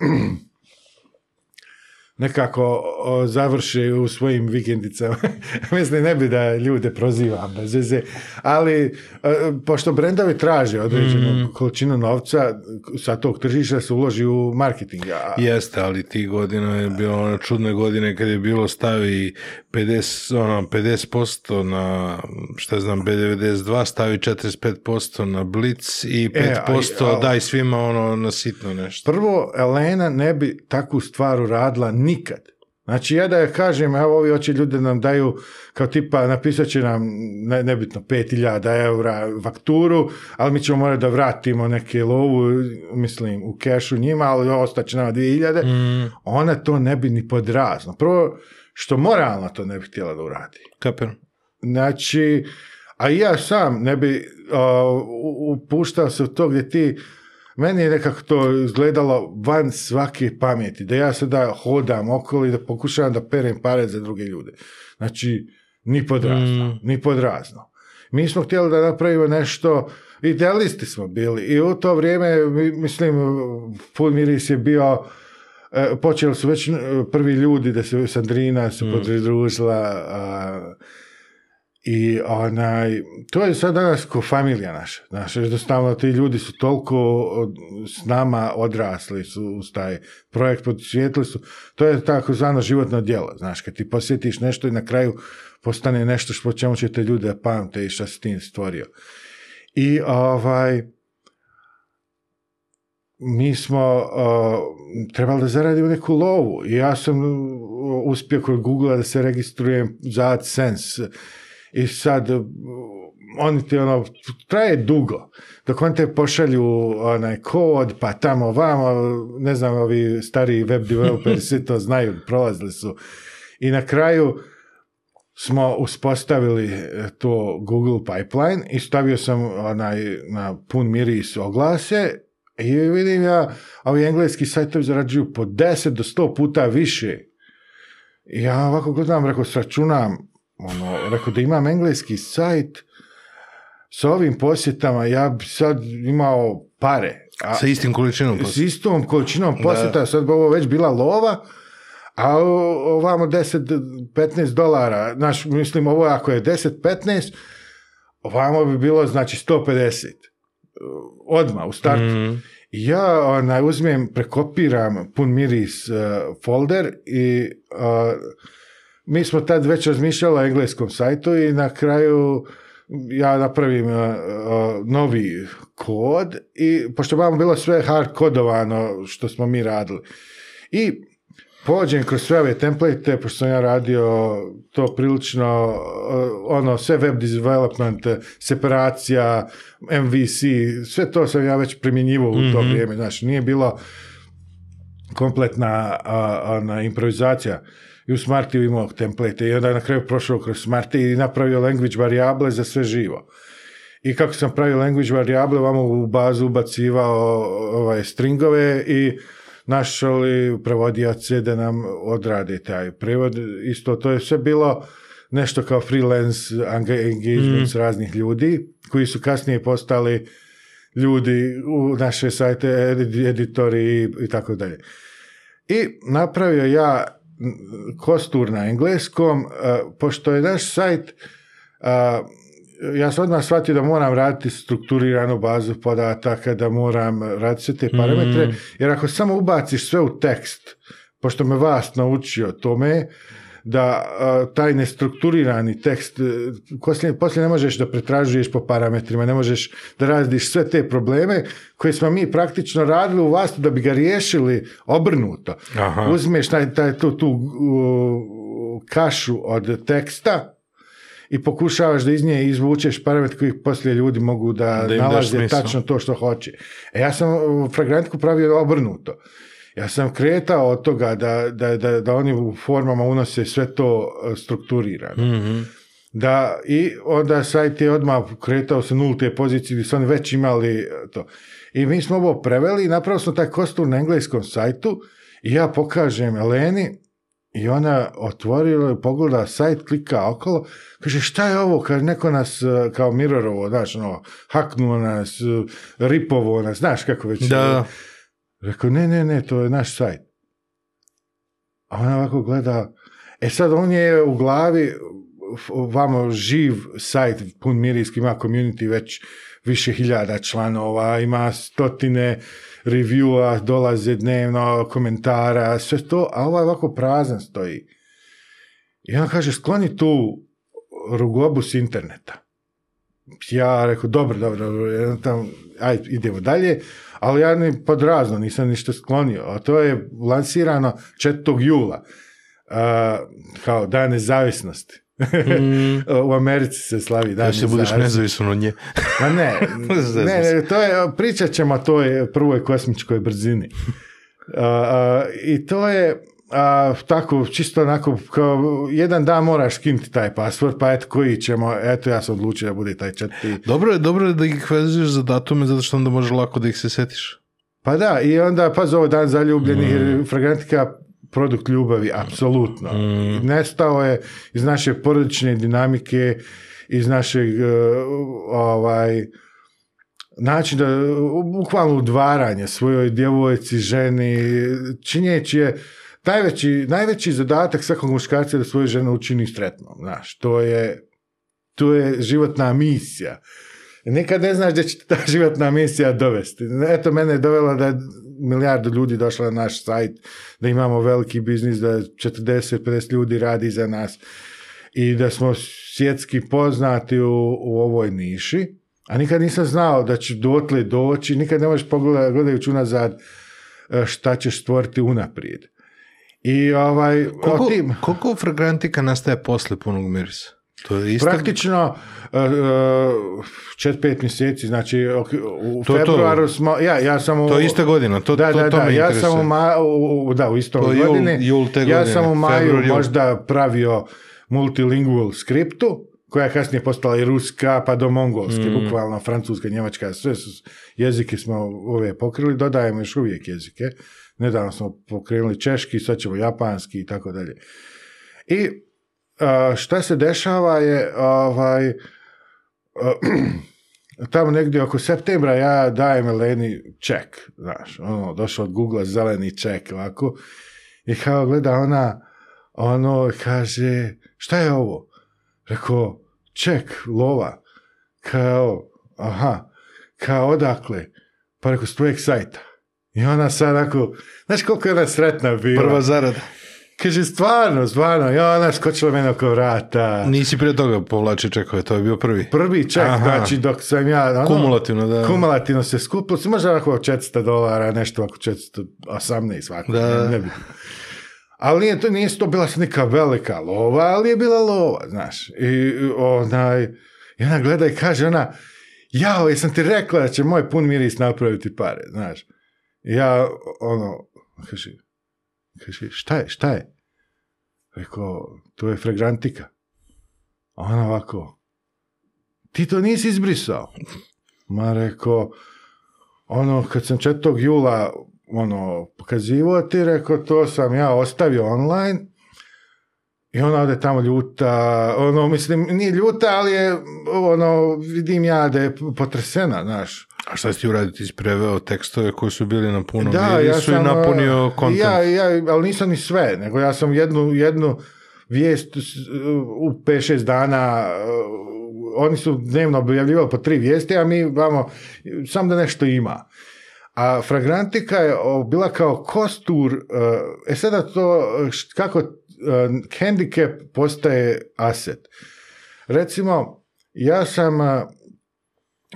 nekako završe završi u svojim vikendicama. Mislim, ne bi da ljude prozivam bez veze, ali e, pošto brendovi traže određenu mhm. količinu novca, sa tog tržišta se uloži u marketing. A... Jeste, ali ti godina je bilo ono čudne godine kad je bilo stavi 50, ono, 50% na, šta znam, B92, stavi 45% na Blitz i 5% e, daj svima ono na sitno nešto. Prvo, Elena ne bi takvu stvar uradila Nikad. Znači ja da kažem, evo ovi oči ljudi nam daju, kao tipa napisat će nam, ne, nebitno, 5000 eura fakturu, ali mi ćemo morati da vratimo neke lovu, mislim, u kešu njima, ali ostaće nam 2000, mm. ona to ne bi ni podrazno. Prvo, što moralno to ne bi htjela da uradi. Kapir. Znači, a ja sam ne bi uh, upuštao se u to gdje ti meni je nekako to izgledalo van svake pameti, da ja sada hodam okolo i da pokušavam da perem pare za druge ljude. Znači, ni podrazno, mm. ni razno. Mi smo htjeli da napravimo nešto, idealisti smo bili i u to vrijeme, mislim, pun miris je bio, e, počeli su već prvi ljudi da se Sandrina se mm. podružila, i onaj, to je sad danas ko familija naša. Znaš, jednostavno ti ljudi su toliko s nama odrasli su uz taj projekt, podsvijetili su. To je tako zvano životno djelo. Znaš, kad ti posjetiš nešto i na kraju postane nešto po čemu će te ljude pamte i šta si tim stvorio. I ovaj, mi smo trebali da zaradimo neku lovu. I ja sam uspio kod Google da se registrujem za AdSense i sad oni ti ono, traje dugo, dok oni te pošalju onaj kod, pa tamo vamo, ne znam, ovi stariji web developeri svi to znaju, prolazili su. I na kraju smo uspostavili e, to Google pipeline i stavio sam onaj na pun miris oglase i vidim ja, ovi engleski sajtovi zarađuju po 10 do 100 puta više. Ja ovako gledam, rekao, sračunam, ono, rekao da imam engleski sajt sa ovim posjetama, ja bi sad imao pare. sa istim količinom posjeta. S istom količinom posjeta, da. sad bi ovo već bila lova, a ovamo 10-15 dolara, znaš, mislim, ovo ako je 10-15, ovamo bi bilo, znači, 150. Uh, Odma u startu. Mm. Ja onaj, uzmem, prekopiram pun miris uh, folder i uh, mi smo tad već razmišljali o engleskom sajtu i na kraju ja napravim e, e, novi kod i pošto vam bilo sve hard kodovano što smo mi radili. I pođem kroz sve ove template, pošto sam ja radio to prilično, e, ono, sve web development, separacija, MVC, sve to sam ja već primjenjivao u to mhm. vrijeme, znači nije bilo kompletna ona, improvizacija i u Smartiju imao template i onda na kraju prošao kroz smarti i napravio language variable za sve živo. I kako sam pravio language variable, vamo u bazu ubacivao ovaj, stringove i našli prevodioce da nam odrade taj prevod. Isto to je sve bilo nešto kao freelance engagement mm. raznih ljudi koji su kasnije postali ljudi u naše sajte, editori i tako dalje. I napravio ja kostur na engleskom, e, pošto je naš sajt, e, ja sam odmah shvatio da moram raditi strukturiranu bazu podataka, da moram raditi sve te parametre, mm. jer ako samo ubaciš sve u tekst, pošto me vas naučio tome, da taj nestrukturirani tekst e, poslije, ne možeš da pretražuješ po parametrima, ne možeš da radiš sve te probleme koje smo mi praktično radili u vastu da bi ga riješili obrnuto. Aha. Uzmeš taj, taj, tu, tu kašu od teksta i pokušavaš da iz nje izvučeš paramet koji poslije ljudi mogu da, da nalaze tačno to što hoće. E ja sam fragmentku pravio obrnuto. Ja sam kretao od toga da, da, da, da oni u formama unose sve to e, strukturirano. mm Da, i onda sajt je odmah kretao se nulte pozicije gdje su oni već imali e, to. I mi smo ovo preveli i napravili smo taj kostur na engleskom sajtu i ja pokažem Eleni i ona otvorila i pogleda sajt, klika okolo, kaže šta je ovo, kaže neko nas e, kao mirorovo, znaš, ono, haknuo nas, ripovo nas, znaš kako već. Da. Je Rekao, ne, ne, ne, to je naš sajt. A ona ovako gleda, e sad on je u glavi vamo živ sajt pun mirijski, ima community već više hiljada članova, ima stotine reviewa, dolaze dnevno, komentara, sve to, a ovaj ovako prazan stoji. I on kaže, skloni tu rugobu s interneta. Ja rekao, dobro, dobro, dobro, ajde, idemo dalje ali ja ni pod razno nisam ništa sklonio, a to je lansirano 4. jula, kao dan nezavisnosti. Mm. u Americi se slavi dan. Da se budeš nezavisno od nje. Ma ne, to je, pričat ćemo o toj prvoj kosmičkoj brzini. I to je, a, tako, čisto onako, kao, jedan dan moraš skinuti taj pasvor, pa eto, koji ćemo, eto, ja sam odlučio da bude taj četiri. Dobro je, dobro da ih vezuješ za datume, zato što onda može lako da ih se setiš. Pa da, i onda, pa za ovaj dan zaljubljenih, mm. fragrantika produkt ljubavi, apsolutno. Mm. Nestao je iz naše porodične dinamike, iz našeg, e, ovaj, način da, bukvalno udvaranje svojoj djevojci, ženi, činjeći je, najveći, najveći zadatak svakog muškarca je da svoju ženu učini sretnom, znaš, to je, to je životna misija. Nikad ne znaš da će ta životna misija dovesti. Eto, mene je dovela da je milijardu ljudi došla na naš sajt, da imamo veliki biznis, da 40-50 ljudi radi za nas i da smo svjetski poznati u, u ovoj niši. A nikad nisam znao da će dotle doći, nikad ne možeš pogledati, gledajući unazad, e, šta ćeš stvoriti unaprijed. I ovaj, koliko, tim... Koliko fragrantika nastaje posle punog mirisa? To je isto... Praktično uh, e, 4-5 e, mjeseci, znači u to, februaru smo, ja, ja sam u... To je ista godina, to, da, to, da, ja u, ma, da, u godine, ja sam u maju možda pravio multilingual skriptu, koja je kasnije postala i ruska, pa do mongolske, mm. bukvalno francuska, njemačka, sve su, jezike smo ove pokrili, dodajemo još uvijek jezike nedavno smo pokrenuli češki, sad ćemo japanski i tako dalje. I šta se dešava je ovaj, tamo negdje oko septembra ja dajem Eleni ček, znaš, ono, došao od Google zeleni ček, ovako, i kao gleda ona, ono, kaže, šta je ovo? Rekao, ček, lova, kao, aha, kao odakle? Pa rekao, s tvojeg sajta. I ona sad onako, znaš koliko je ona sretna bila. Prva zarada. Kaže, stvarno, stvarno, ja ona skočila mene oko vrata. Nisi prije toga povlači čekove, to je bio prvi. Prvi ček, znači dok sam ja... Ono, kumulativno, da. Kumulativno se skupilo, si možda ako 400 dolara, nešto ako 418 svako. Da. Ne, ali nije to, nije to bila neka velika lova, ali je bila lova, znaš. I, onaj, i ona gleda i kaže, ona, jao, jesam ti rekla da će moj pun miris napraviti pare, znaš ja, ono, kaže, kaže, šta je, šta je? Rekao, to je fragrantika. A ona ovako, ti to nisi izbrisao. Ma rekao, ono, kad sam 4. jula ono, pokazivao ti, rekao, to sam ja ostavio online i ona ode tamo ljuta, ono, mislim, nije ljuta, ali je, ono, vidim ja da je potresena, znaš, a šta si ti uradio? Ti preveo tekstove koji su bili na punom da, ja i napunio e, kontent. Ja, ja, ali nisam ni sve, nego ja sam jednu, jednu vijest u 5-6 dana e, oni su dnevno objavljivali po tri vijesti, a mi vamo sam da nešto ima. A Fragrantika je bila kao kostur, e, e sada to kako handicap postaje aset. Recimo, ja sam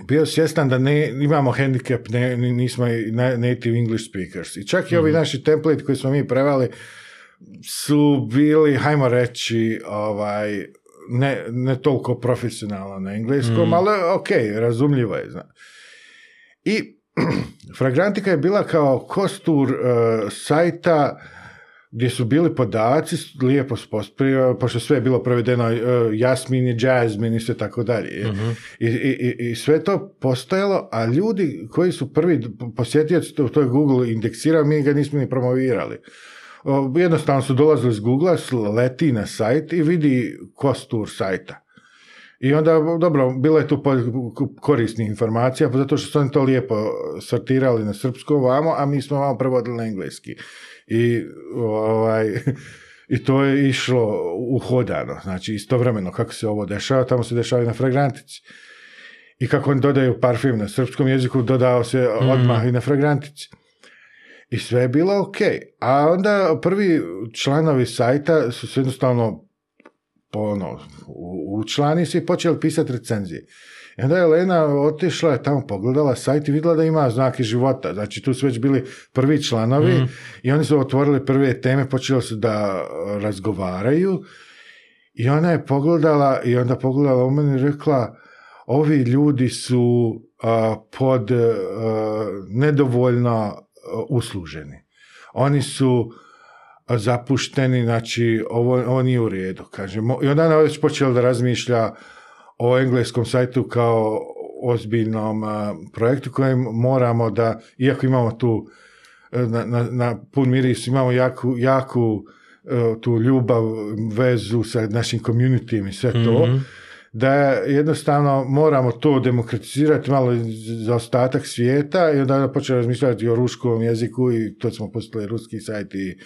bio svjestan da imamo handicap, nismo native English speakers. I čak i ovi mhm. naši template koji smo mi prevali su bili, hajmo reći, ovaj, ne, ne toliko profesionalno na engleskom, mhm. ali ok, razumljivo je. Zna. I Fragrantika je bila kao kostur eh, sajta gdje su bili podaci lijepo posprio, e, pošto sve je bilo provedeno e, jasmini, jazmini, i sve tako dalje. Mhm. I, i, I, sve to postojalo, a ljudi koji su prvi posjetioci, to je Google indeksirao, mi ga nismo ni promovirali. Jednostavno su dolazili iz Google, leti na sajt i vidi kostur sajta. I onda, dobro, bilo je tu korisnih informacija, zato što su oni to lijepo e, sortirali na srpsko ovamo, a mi smo vamo prevodili na engleski i ovaj, i to je išlo uhodano, znači istovremeno kako se ovo dešava, tamo se dešava i na fragrantici. I kako oni dodaju parfim na srpskom jeziku, dodao se mm. odmah i na fragrantici. I sve je bilo ok. A onda prvi članovi sajta su se jednostavno ono, u, u člani su počeli pisati recenzije. I onda je Lena otišla, je tamo pogledala sajt i vidjela da ima znake života. Znači tu su već bili prvi članovi mhm. i oni su otvorili prve teme, počeli su da razgovaraju i ona je pogledala i onda pogledala u meni i rekla ovi ljudi su pod nedovoljno usluženi. Oni su zapušteni, znači ovo, nije u redu. Kaže. I onda je ona već počela da razmišlja o engleskom sajtu kao ozbiljnom eh, projektu kojem moramo da, iako imamo tu eh, na, na, na pun miris, imamo jaku, jaku eh, tu ljubav, vezu sa našim communitym i sve to, mhm. da jednostavno moramo to demokratizirati malo za ostatak svijeta i onda počnemo razmišljati o ruskom jeziku i to smo postali ruski sajt i,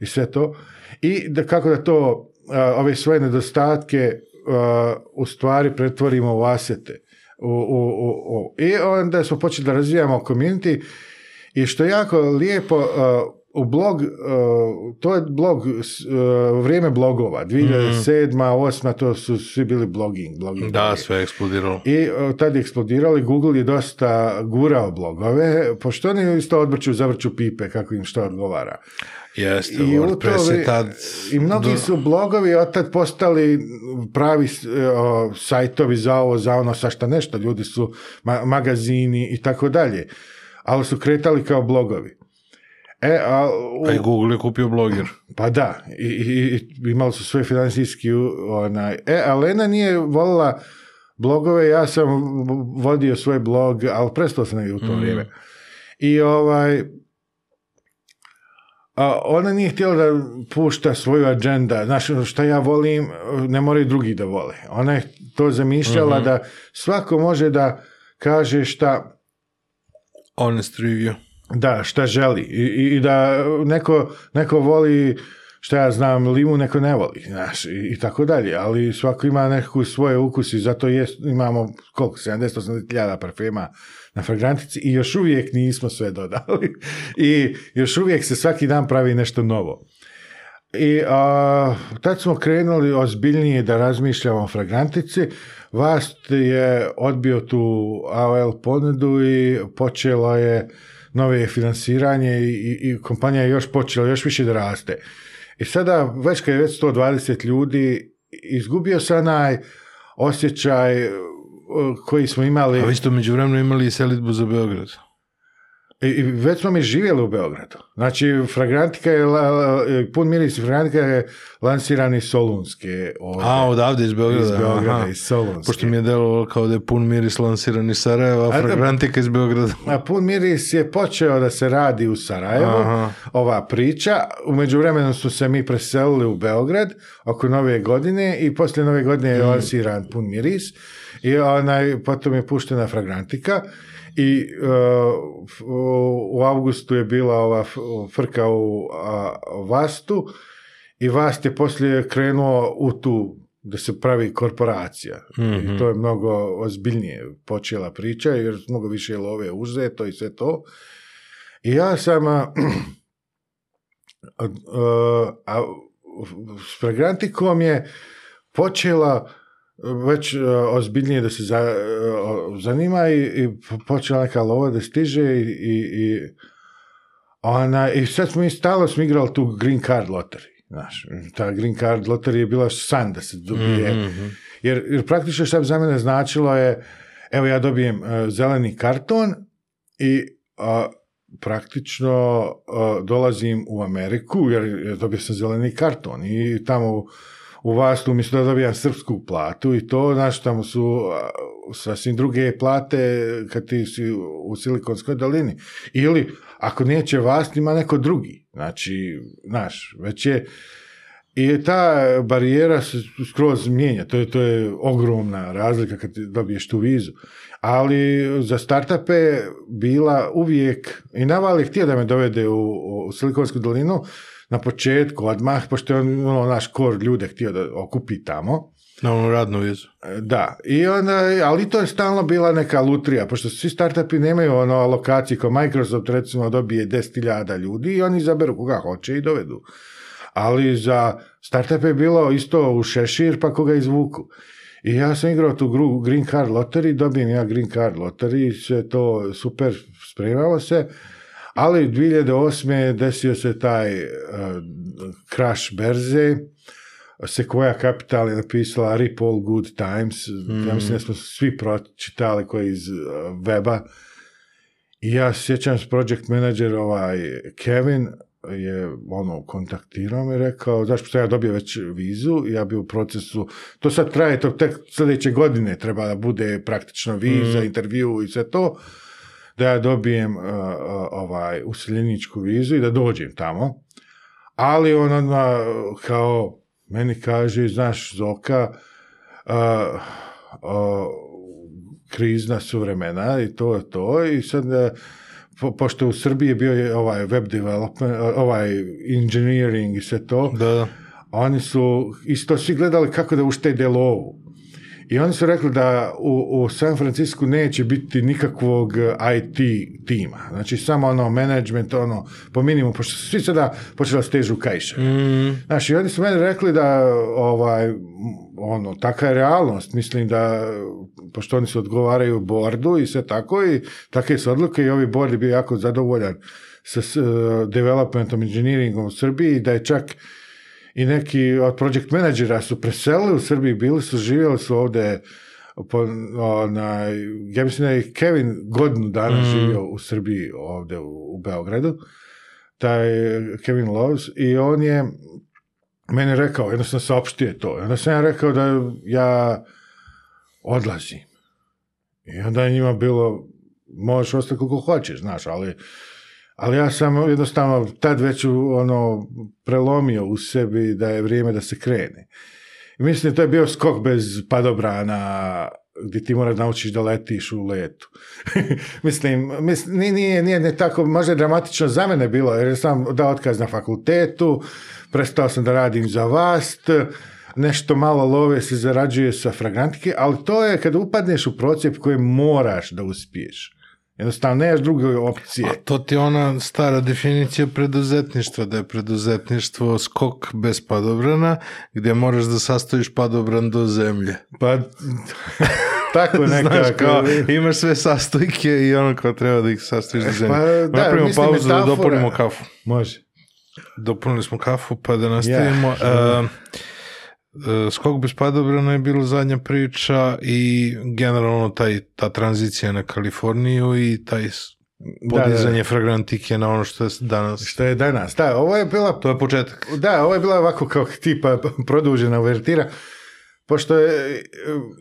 i sve to. I da kako da to ove svoje nedostatke E, u stvari pretvorimo u asete. U, u, u, I onda smo počeli da razvijamo community i što je jako lijepo e, u blog, e, to je blog, vrijeme blogova, 2007. Mm. 8. to su svi bili blogging. blogging da, sve je eksplodiralo. I tad je eksplodiralo i Google je dosta gurao blogove, pošto oni isto odbrću, zavrću pipe kako im što odgovara. I I mnogi su blogovi od tad postali pravi e, sajtovi za ovo, za ono, sa šta nešto. Ljudi su magazini i tako dalje. Ali su kretali kao blogovi. E, a... Pa i Google je kupio bloger. Pa da, i, i imali su svoje financijski onaj... E, a Lena nije volila blogove, ja sam vodio svoj blog, ali prestao sam u to mm. vrijeme. I ovaj, ona nije htjela da pušta svoju agenda, znaš, šta ja volim, ne moraju drugi da vole. Ona je to zamišljala mhm. da svako može da kaže šta... Honest review. Da, šta želi. I, i da neko, neko voli šta ja znam, limu neko ne voli, znaš, i, tako dalje, ali svako ima nekakvu svoje ukusi zato jest, imamo, koliko, 70-80 parfema na fragrantici i još uvijek nismo sve dodali i još uvijek se svaki dan pravi nešto novo. I a, tad smo krenuli ozbiljnije da razmišljamo o fragrantici. Vast je odbio tu AOL ponudu i počelo je nove financiranje i, i, i kompanija je još počela još više da raste. I sada već kad je već 120 ljudi, izgubio se onaj osjećaj e, koji smo imali... A vi ste imali i selitbu za Beograd. I, već smo mi živjeli u Beogradu. Znači, Fragrantika je, pun miris Fragrantika je lansiran iz Solunske. A, odavde iz Beograda. Iz Beograda, Solunske. Pošto mi je delovalo kao da je pun miris lansiran iz Sarajeva, a Fragrantika iz Beograda. A pun miris je počeo da se radi u Sarajevu, ova priča. U međuvremenu su se mi preselili u Beograd oko nove godine i poslije nove godine je mm. lansiran pun miris i onaj, potom je puštena Fragrantika i u augustu je bila ova frka u Vastu i Vast je poslije krenuo u tu da se pravi korporacija. I to je mnogo ozbiljnije počela priča jer mnogo više je love uzeto i sve to. I ja sam a, s je počela već e, ozbiljnije da se e, zanima i, i počela neka lova da stiže i, i, ona, i sad smo mi stalo smo igrali tu Green Card Lottery. ta Green Card Lottery je bila san da se dobije. Mhm, mhm. Jer, jer praktično što bi za mene značilo je evo ja dobijem e, zeleni karton i praktično dolazim u Ameriku jer dobio sam zeleni karton i tamo u Vastu umjesto da dobija srpsku platu i to, znaš, tamo su sasvim druge plate kad ti si u Silikonskoj dolini. Ili, ako neće vas, ima neko drugi. Znači, znaš, već je i ta barijera se skroz mijenja, to je, to je ogromna razlika kad dobiješ tu vizu. Ali za startupe bila uvijek, i Naval je htio da me dovede u, u Silikonsku dolinu, na početku, odmah, pošto je on, ono, naš kor ljude htio da okupi tamo. Na onu radnu vizu. E, da, i onda, ali to je stalno bila neka lutrija, pošto svi startupi nemaju ono lokaciji kao Microsoft recimo dobije 10.000 ljudi i oni zaberu koga hoće i dovedu. Ali za startup je bilo isto u šešir pa koga izvuku. I ja sam igrao tu Green Card Lottery, dobijem ja Green Card Lottery, sve to super spremalo se ali 2008. desio se taj e, crash berze, Sequoia Capital je napisala Rip All Good Times, ja mislim da mm. smo svi pročitali koji iz e, weba. I ja sjećam s project manager ovaj Kevin je ono kontaktirao me i rekao zašto sam ja dobio već vizu ja bi u procesu, to sad traje to tek sljedeće godine treba da bude praktično viza, mm. intervju i sve to da ja dobijem e, e, ovaj, useljeničku vizu i da dođem tamo. Ali on kao meni kaže, znaš Zoka, e, krizna su vremena i to je to i sad po, pošto u Srbiji je bio ovaj web development, ovaj engineering i sve to, da. oni su isto svi gledali kako da uštede lovu. I oni su rekli da u, u San Francisku neće biti nikakvog eh, IT tima. Znači samo ono management, ono po minimum, pošto su svi sada počela stežu kajše. Mm. Znači oni su meni rekli da ovaj, ono, taka je realnost. Mislim da, pošto oni se odgovaraju bordu i sve tako i takve su odluke i ovi bordi bio jako zadovoljan sa s, eh, developmentom, engineeringom u Srbiji i da je čak i neki od project menadžera su preselili u Srbiji, bili su, živjeli su ovdje po, ja mislim da je Kevin godinu dana mm. živio u Srbiji ovdje u, u Beogradu, taj Kevin Loves i on je meni rekao, jednostavno se to. Onda sam ja rekao da ja odlazim. I onda je njima bilo, možeš ostati koliko hoćeš, znaš, ali ali ja sam jednostavno tad već ono prelomio u sebi da je vrijeme da se krene. mislim, to je bio skok bez padobrana, gdje ti moraš naučiš da letiš u letu. mislim, mislim, nije, ne tako, možda je dramatično za mene bilo, jer sam dao otkaz na fakultetu, prestao sam da radim za vast, nešto malo love se zarađuje sa fragrantike, ali to je kad upadneš u procijep koji moraš da uspiješ. Jednostavno, nemaš druge opcije. A to ti je ona stara definicija preduzetništva, da je preduzetništvo skok bez padobrana, gdje moraš da sastojiš padobran do zemlje. Pa, tako nekako. kao, imaš sve sastojke i ono kao treba da ih sastojiš do e, zemlje. Pa, da, Napravimo pauzu metafora. da dopunimo kafu. Može. Dopunili smo kafu, pa da nastavimo. E, skok bez padobrana je bilo zadnja priča i generalno taj, ta tranzicija na Kaliforniju i taj podizanje da, na ono što je danas. Što je danas, da, ovo je bila... To je početak. Da, ovo je bila ovako kao tipa produžena uvertira Pošto je,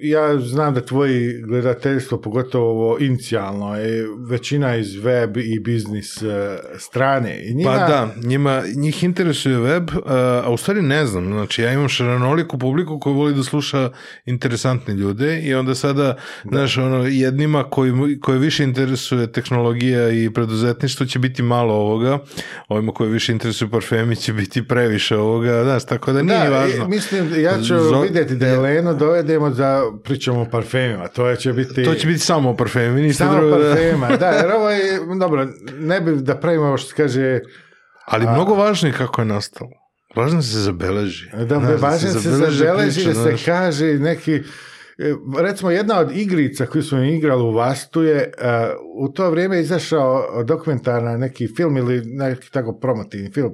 ja znam da tvoji gledateljstvo, pogotovo ovo inicijalno, je većina iz web i biznis e, strane. I njima... Pa da, njima, njih interesuje web, e, a u stvari ne znam. Znači, ja imam šaranoliku publiku koja voli da sluša interesantne ljude i onda sada, da. ono, jednima koji, koje više interesuje tehnologija i preduzetništvo će biti malo ovoga, ovima koje više interesuje parfemi će biti previše ovoga, znaš, tako da nije da, e, važno. mislim, ja ću vidjeti da Leno dovedemo za, pričamo o parfemima, to će biti... To će biti samo o parfemi, ništa samo drugo. da, jer ovo je, dobro, ne bi da pravimo što kaže... Ali mnogo važnije kako je nastalo. Važno se zabeleži. Da, ne, važno se, zabeleži, da se kaže neki... E, recimo, jedna od igrica koju smo igrali u Vastu je, e, u to vrijeme izašao dokumentarna neki film ili neki tako promotivni film,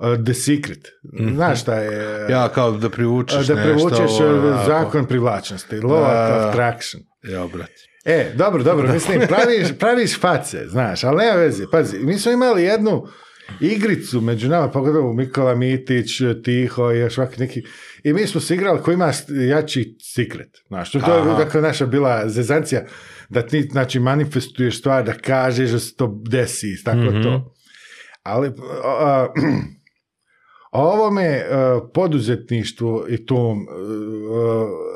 Uh, the Secret. Mhm. Znaš šta je? Ja, kao da privučeš Da privučeš uh, zakon privlačnosti. Law of attraction. Ja, brat. E, dobro, dobro, mislim, praviš, praviš face, znaš, ali nema veze. Pazi, mi smo imali jednu igricu među nama, pogotovo Mikola Mitić, Tiho i još ovakvi neki. I mi smo se igrali koji ima jači secret. Znaš, to je dakle, naša bila zezancija da ti znači, manifestuješ stvar, da kažeš da se to desi, tako mhm. to. Ali... A ovome poduzetništvu i tom, e,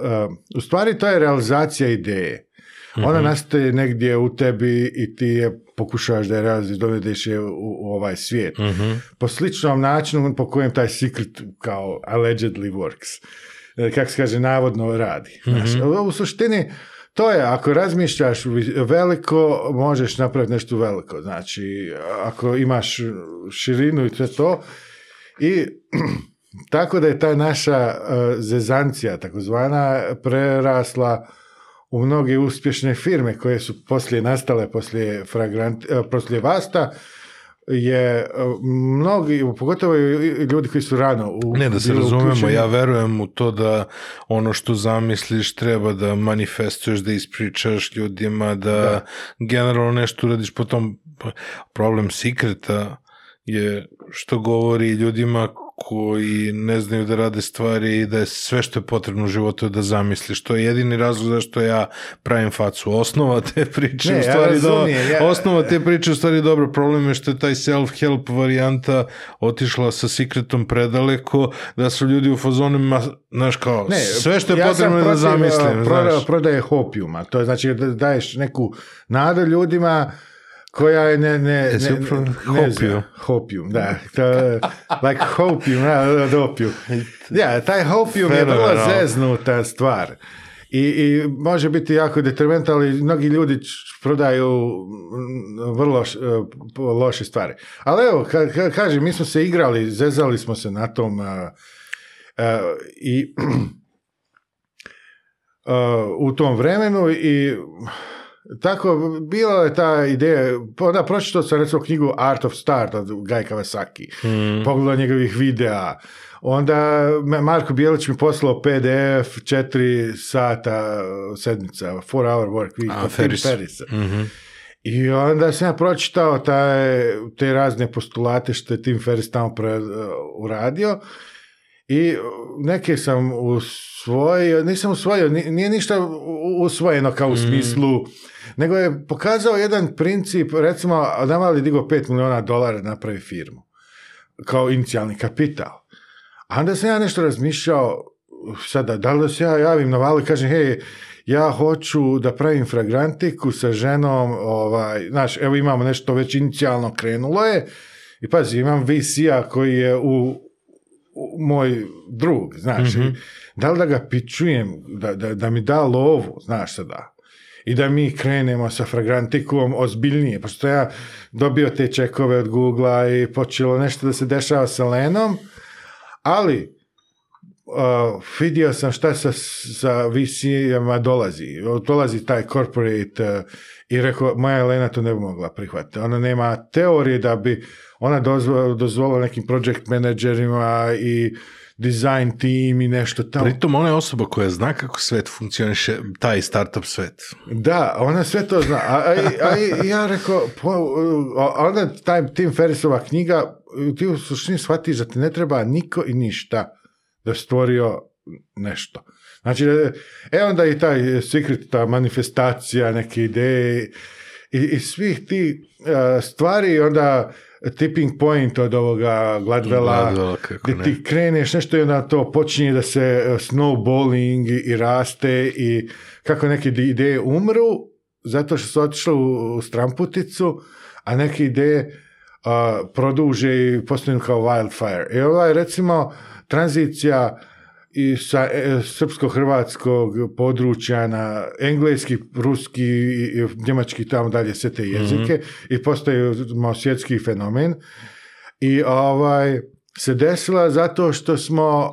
e, u stvari to je realizacija ideje. Ona mhm. nastaje negdje u tebi i ti je pokušavaš da je realiziš, dovedeš je u, ovaj svijet. mm Po sličnom načinu po kojem taj secret kao allegedly works, e, kako se kaže, navodno radi. Mhm. u suštini, to je, ako razmišljaš veliko, možeš napraviti nešto veliko. Znači, ako imaš širinu i sve to, i tako da je ta naša e, zezancija takozvana prerasla u mnoge uspješne firme koje su poslije nastale poslije, fragrant, e, poslije Vasta je e, mnogi, pogotovo ljudi koji su rano u, Ne, da se razumemo, ja verujem u to da ono što zamisliš treba da manifestuješ, da ispričaš ljudima, da, generalno nešto uradiš po tom problem sikreta je što govori ljudima koji ne znaju da rade stvari i da je sve što je potrebno u životu da zamisliš. To je jedini razlog zašto ja pravim facu. Osnova te priče ne, u stvari ja osnova te priče u stvari dobro. Problem je što je taj self-help varijanta otišla sa sekretom predaleko da su ljudi u fazonima znaš kao, ne, sve što je ja potrebno da zamislim. E, prodaje, prodaje To je znači da daješ neku nadu ljudima koja je ne ne ne, hopium da like hopium ja taj hopium je vrlo zeznuta stvar I, I, može biti jako detrimentali. ali mnogi ljudi prodaju mm, vrlo e, loše stvari. Ali evo, ka, kažem, mi smo se igrali, zezali smo se na tom e, e, i u tom vremenu i tako, bila je ta ideja, onda pročitao sam recimo knjigu Art of Start od Guy Kawasaki, hmm. pogledao njegovih videa, onda Marko Bjelić mi poslao PDF četiri sata sedmica, four hour work week, A, mhm. I onda sam ja pročitao te razne postulate što je Tim Ferris tamo pre, e, uradio i neke sam usvojio, nisam usvojio, nije ništa usvojeno kao u hmm. smislu nego je pokazao jedan princip, recimo, mali digo 5 milijuna dolara napravi firmu, kao inicijalni kapital. A onda sam ja nešto razmišljao, sada, da li da se ja javim na valu kažem, hej, ja hoću da pravim fragrantiku sa ženom, ovaj, znaš, evo imamo nešto već inicijalno krenulo je, i pazi, imam VC-a koji je u, moj drug, znači, da li da ga pičujem, da, da, da mi da lovu, znaš sada, i da mi krenemo sa fragrantikom ozbiljnije, pošto ja dobio te čekove od google i počelo nešto da se dešava sa Lenom, ali uh, vidio sam šta sa, sa vc dolazi. Dolazi taj corporate e, i rekao, moja Lena to ne bi mogla prihvatiti. Ona nema teorije da bi ona dozvolila nekim project managerima i design team i nešto tamo. Pritom ona je osoba koja zna kako svet funkcioniše, taj startup svet. Da, ona sve to zna. A, ja rekao, onda taj Tim Ferrisova knjiga, ti u suštini shvatiš da ti ne treba niko i ništa da stvorio nešto. Znači, e onda i taj secret, ta manifestacija, neke ideje i, i svih ti stvari, onda tipping point od ovoga Gladvela, gdje ti kreneš nešto i onda to počinje da se e, snowballing i raste i kako neke ideje umru zato što su otišle u stramputicu, a neke ideje produže i postanu kao wildfire. I ova recimo tranzicija i sa e, srpsko-hrvatskog područja na engleski, ruski, njemački i tamo dalje sve te jezike mhm. i postaje svjetski fenomen. I ovaj se desila zato što smo,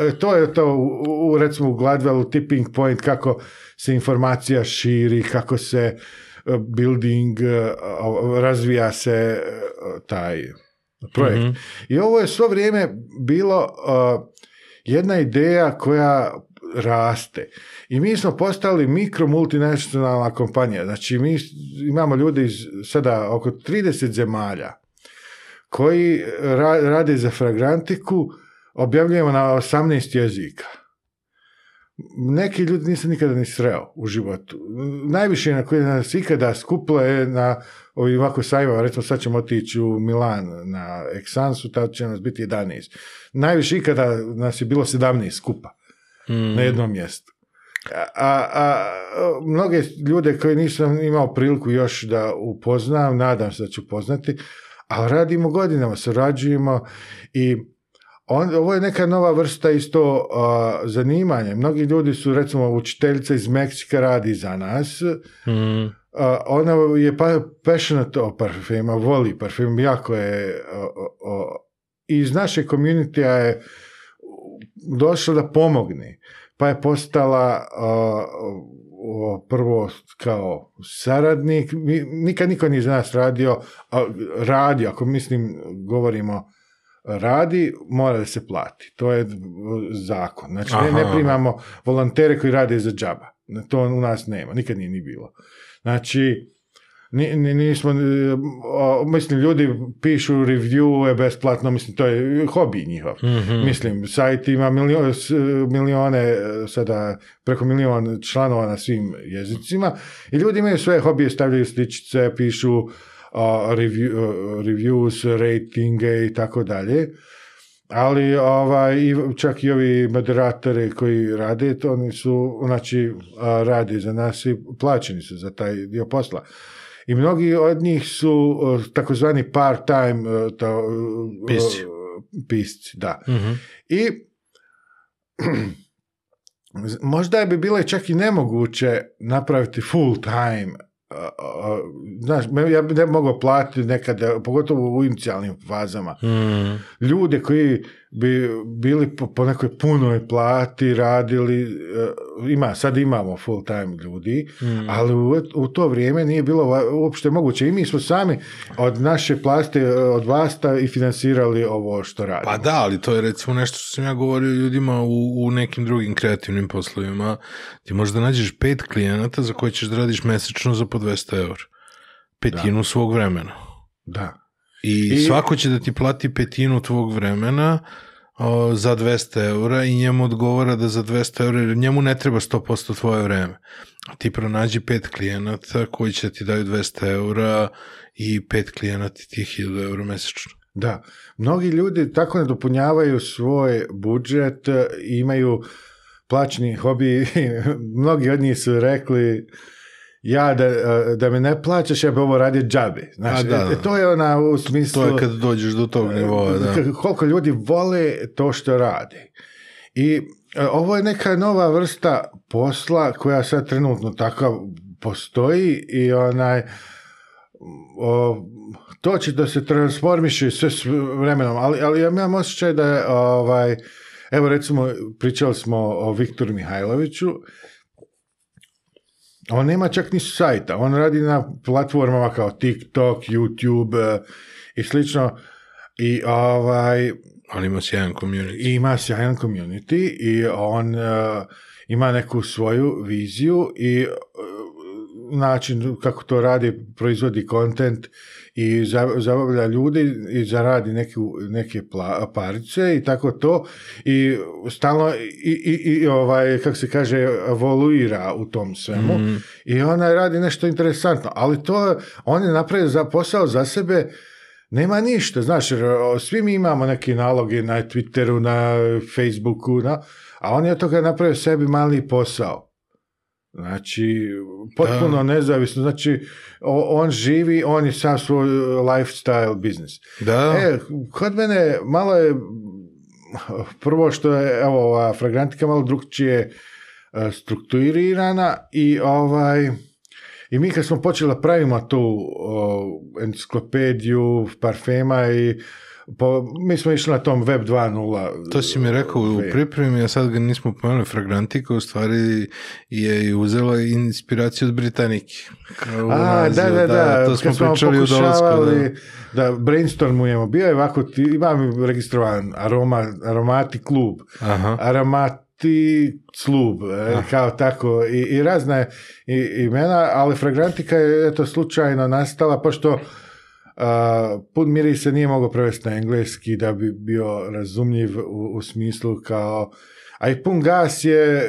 e, to je to u, recimo u Gladwellu tipping point kako se informacija širi, kako se e, building, razvija se taj projekt. Mhm. I ovo je svo vrijeme bilo jedna ideja koja raste. I mi smo postali mikro multinacionalna kompanija. Znači, mi imamo ljude iz sada oko 30 zemalja koji rade za fragrantiku, objavljujemo na 18 jezika. Neki ljudi nisam nikada ni sreo u životu. Najviše na koje nas ikada skuplo je na ovi ovako sad ćemo otići u Milan na Eksansu, tad će nas biti 11. Najviše ikada nas je bilo 17 skupa mm. na jednom mjestu. A, a, mnoge ljude koje nisam imao priliku još da upoznam, nadam se da ću poznati, a radimo godinama, surađujemo i on, ovo je neka nova vrsta isto a, zanimanja. Mnogi ljudi su, recimo, učiteljica iz Meksika radi za nas, mm ona je pa, passionate o parfema, voli parfim, jako je iz naše community je došla da pomogne. Pa je postala prvo kao saradnik, nikad niko nije za nas radio, a radio ako mislim govorimo radi, mora da se plati. To je zakon. Znači, ne primamo volontere koji rade za džaba. To u nas nema, nikad nije ni bilo. Znači, nismo, mislim, ljudi pišu review besplatno, mislim, to je hobi njihov. Mhm. Mislim, sajt ima s, milione, sada preko milion članova na svim jezicima i ljudi imaju sve hobije, stavljaju sličice, pišu uh, review, reviews, ratinge i tako dalje ali ovaj, čak i ovi moderatori koji rade, to oni su, znači, rade za nas i plaćeni su za taj dio posla. I mnogi od njih su takozvani part-time e, e, e, pisci. da. Mhm. I možda bi bilo čak i nemoguće napraviti full-time znaš, ja bi ne mogao platiti nekada, pogotovo u inicijalnim fazama, hmm. ljude koji bi bili po, nekoj punoj plati, radili, eh, ima, sad imamo full time ljudi, mm. ali u, to vrijeme nije bilo uopšte moguće. I mi smo sami od naše plasti, eh, od vas i financirali ovo što radimo. Pa da, ali to je recimo nešto što sam ja govorio ljudima u, nekim drugim kreativnim poslovima. Ti možda nađeš pet klijenata za koje ćeš da radiš mesečno za po 200 eur Petinu svog vremena. Da. I, I svako će da ti plati petinu tvog vremena za 200 eura i njemu odgovara da za 200 eura, njemu ne treba 100% tvoje vreme. Ti pronađi pet klijenata koji će ti daju 200 eura i pet klijenata ti 1000 eura mesečno. Da, mnogi ljudi tako ne dopunjavaju svoj budžet, imaju plaćni hobi, mnogi od njih su rekli ja da, e, da me ne plaćaš, ja bi ovo radio džabe. Znaš, e, to je ona u smislu... kad dođeš do tog e, nivoa, da. Koliko ljudi vole to što radi I ovo je neka nova vrsta posla koja sad trenutno takav postoji i onaj o, to će da se transformiše sve s vremenom, ali, ali ja imam osjećaj da je ovaj, evo recimo pričali smo o Viktoru Mihajloviću on nema čak ni sajta, on radi na platformama kao TikTok, YouTube eh, i slično. I ovaj... On ima sjajan community. Ima sjajan community i on eh, ima neku svoju viziju i eh, način kako to radi, proizvodi kontent i zabavlja ljudi i zaradi neke, neke parice i tako to i stalno i, i, i ovaj, kako se kaže, evoluira u tom svemu mhm. i ona radi nešto interesantno, ali to on je napravio za posao za sebe nema ništa, znaš, svi mi imamo neke naloge na Twitteru, na Facebooku, a on je od toga napravio sebi mali posao. Znači, potpuno nezavisno. Znači, on živi, on je sam svoj uh, lifestyle biznis. Da. E, kod mene malo je, prvo što je, evo, ova fragrantika malo drugčije uh, strukturirana i ovaj... I mi kad smo počeli pravimo tu o, uh, enciklopediju parfema i po, pa, mi smo išli na tom web 2.0. To si mi rekao u pripremi, a sad ga nismo pomenuli. Fragrantika u stvari je uzela inspiraciju od Britaniki. A, da, da, da, da, To smo pričali u dolazku. Da, da brainstormujemo. Bio je ovako, imam registrovan aroma, aromati klub, Aha. aromati slub, e, kao tako, i, i razne imena, ali fragrantika je eto slučajno nastala, pošto Pun miris se nije mogao prevesti na engleski da bi bio razumljiv u, u smislu kao a i pun gas je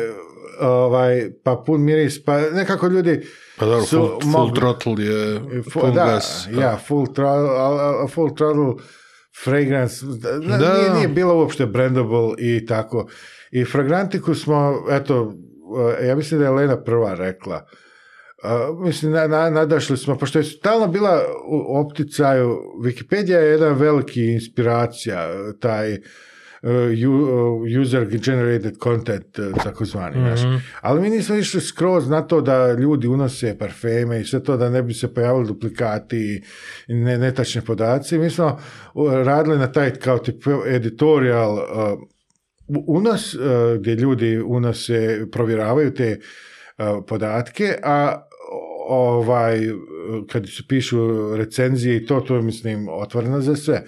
ovaj, pa pun miris, pa nekako ljudi pa dobro, su full, full throttle je full, da, gas. Da. Ja, full, throttle, full throttle fragrance, da. Nije, nije bilo uopšte brandable i tako. I fragrantiku smo, eto, e, ja mislim da je Lena prva rekla, mislim, na, na, nadašli smo, pošto je stalno bila u opticaju, Wikipedia je jedan veliki inspiracija, taj uh, user generated content, e, takozvani, mm Ali mi nismo išli skroz na to da ljudi unose parfeme i sve to da ne bi se pojavili duplikati i ne, netačni podaci. Mi smo radili na taj kao tip editorial unos, gdje ljudi unose, provjeravaju te podatke, a ovaj, kad se pišu recenzije i to, to je, mislim, otvoreno za sve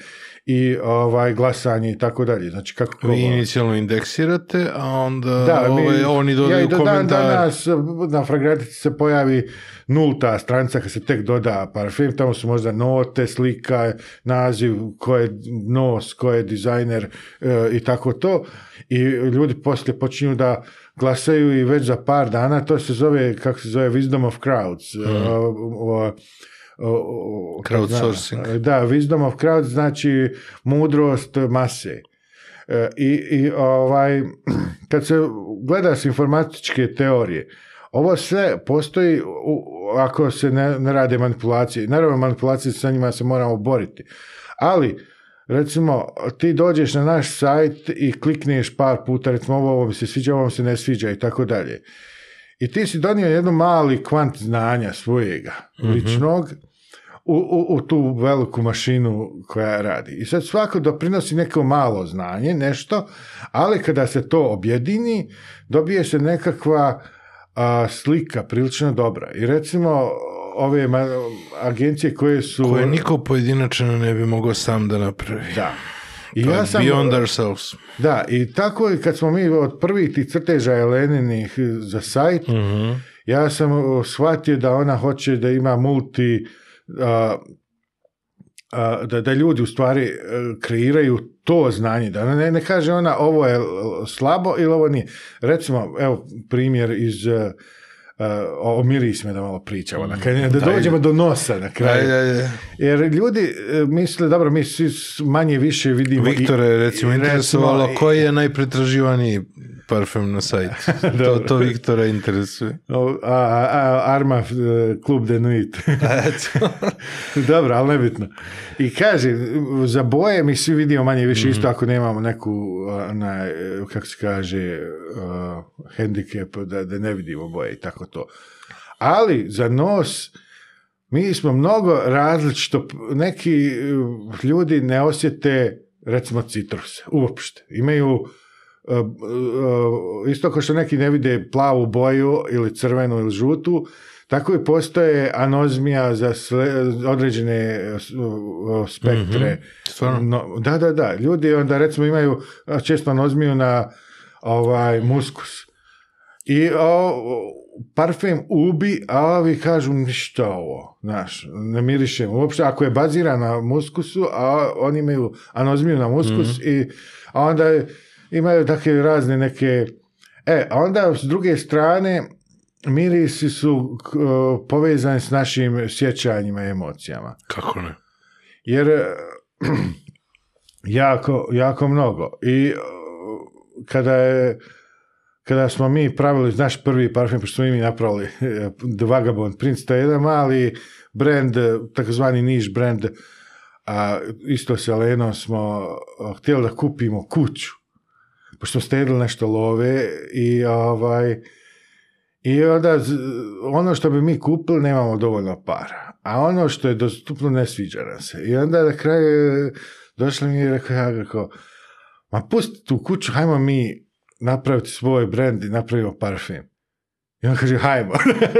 i ovaj, glasanje i tako dalje. Znači, kako Vi inicijalno indeksirate, a onda da, oni ovaj, dodaju ja i do komentar. Dan danas eh, na fragratici se pojavi nulta stranca kad se tek doda parfum tamo su možda note, slika, naziv, ko je nos, ko je dizajner eh, i tako to. I ljudi poslije počinju da glasaju i već za par dana, to se zove, kako se zove, Wisdom of Crowds. Mm crowdsourcing. E, da, wisdom of crowd znači mudrost mase. E, I, ovaj, kad se gleda s informatičke teorije, ovo sve postoji ako se ne, ne rade manipulacije. Naravno, manipulacije sa njima se moramo boriti. Ali, recimo, ti dođeš na naš sajt i klikneš par puta, recimo ovo, ovo mi se sviđa, ovo mi se ne sviđa i tako dalje. I ti si donio jednu mali kvant znanja svojega, mhm. ličnog, u, u, u, tu veliku mašinu koja radi. I sad svako doprinosi neko malo znanje, nešto, ali kada se to objedini, dobije se nekakva slika prilično dobra. I recimo ove agencije koje su... Koje niko pojedinačno ne bi mogao sam da napravi. Da. I ja sam, beyond ourselves. Da, i tako je kad smo mi od prvih tih crteža Eleninih za sajt, mhm. ja sam shvatio da ona hoće da ima multi, da, da ljudi u stvari e, kreiraju to znanje. Da ne, ne kaže ona ovo je slabo ili ovo nije. Recimo, evo primjer iz e, Eh, o mirisme da malo pričamo, mm, da dođemo do nosa na kraju. Jer ljudi eh, misle, dobro, mi svi manje više vidimo... Viktore, je recimo, interesovalo koji je najpretraživaniji parfum na sajtu. to, Viktora interesuje. Arma eh, Club de nuit. dobro, ali nebitno. I kaže, za boje mi svi vidimo manje više isto mhm. ako nemamo neku, kako se kaže, handicap, da, da ne vidimo boje i tako to. Ali za nos, mi smo mnogo različito, neki eh, ljudi ne osjete recimo citruse, uopšte. Imaju eh, eh, isto kao što neki ne vide plavu boju ili crvenu ili žutu, tako i postoje anozmija za određene spektre. Mhm, da, da, da. Ljudi onda recimo imaju često anozmiju na ovaj muskus. I parfem ubi, a ovi kažu ništa ovo, znaš, ne mirišem uopšte, ako je baziran na muskusu, a oni imaju anozmiju na muskus mhm. i a onda imaju takve razne neke e, a onda s druge strane mirisi su e, povezani s našim sjećanjima i emocijama. Kako ne? Jer e, jako, jako mnogo i e, kada je kada smo mi pravili, naš prvi parfum, pošto smo mi napravili e, The Vagabond Prince, to je jedan mali brand, e, takozvani niš brand, a isto s smo e, htjeli da kupimo kuću, pošto ste stedili nešto love i ovaj, i onda ono što bi mi kupili nemamo dovoljno para, a ono što je dostupno ne sviđa nam se. I onda na kraju došli mi i rekao, ja, ma pusti tu kuću, hajmo mi napraviti svoj brand i napravimo parfum. I on kaže, hajmo.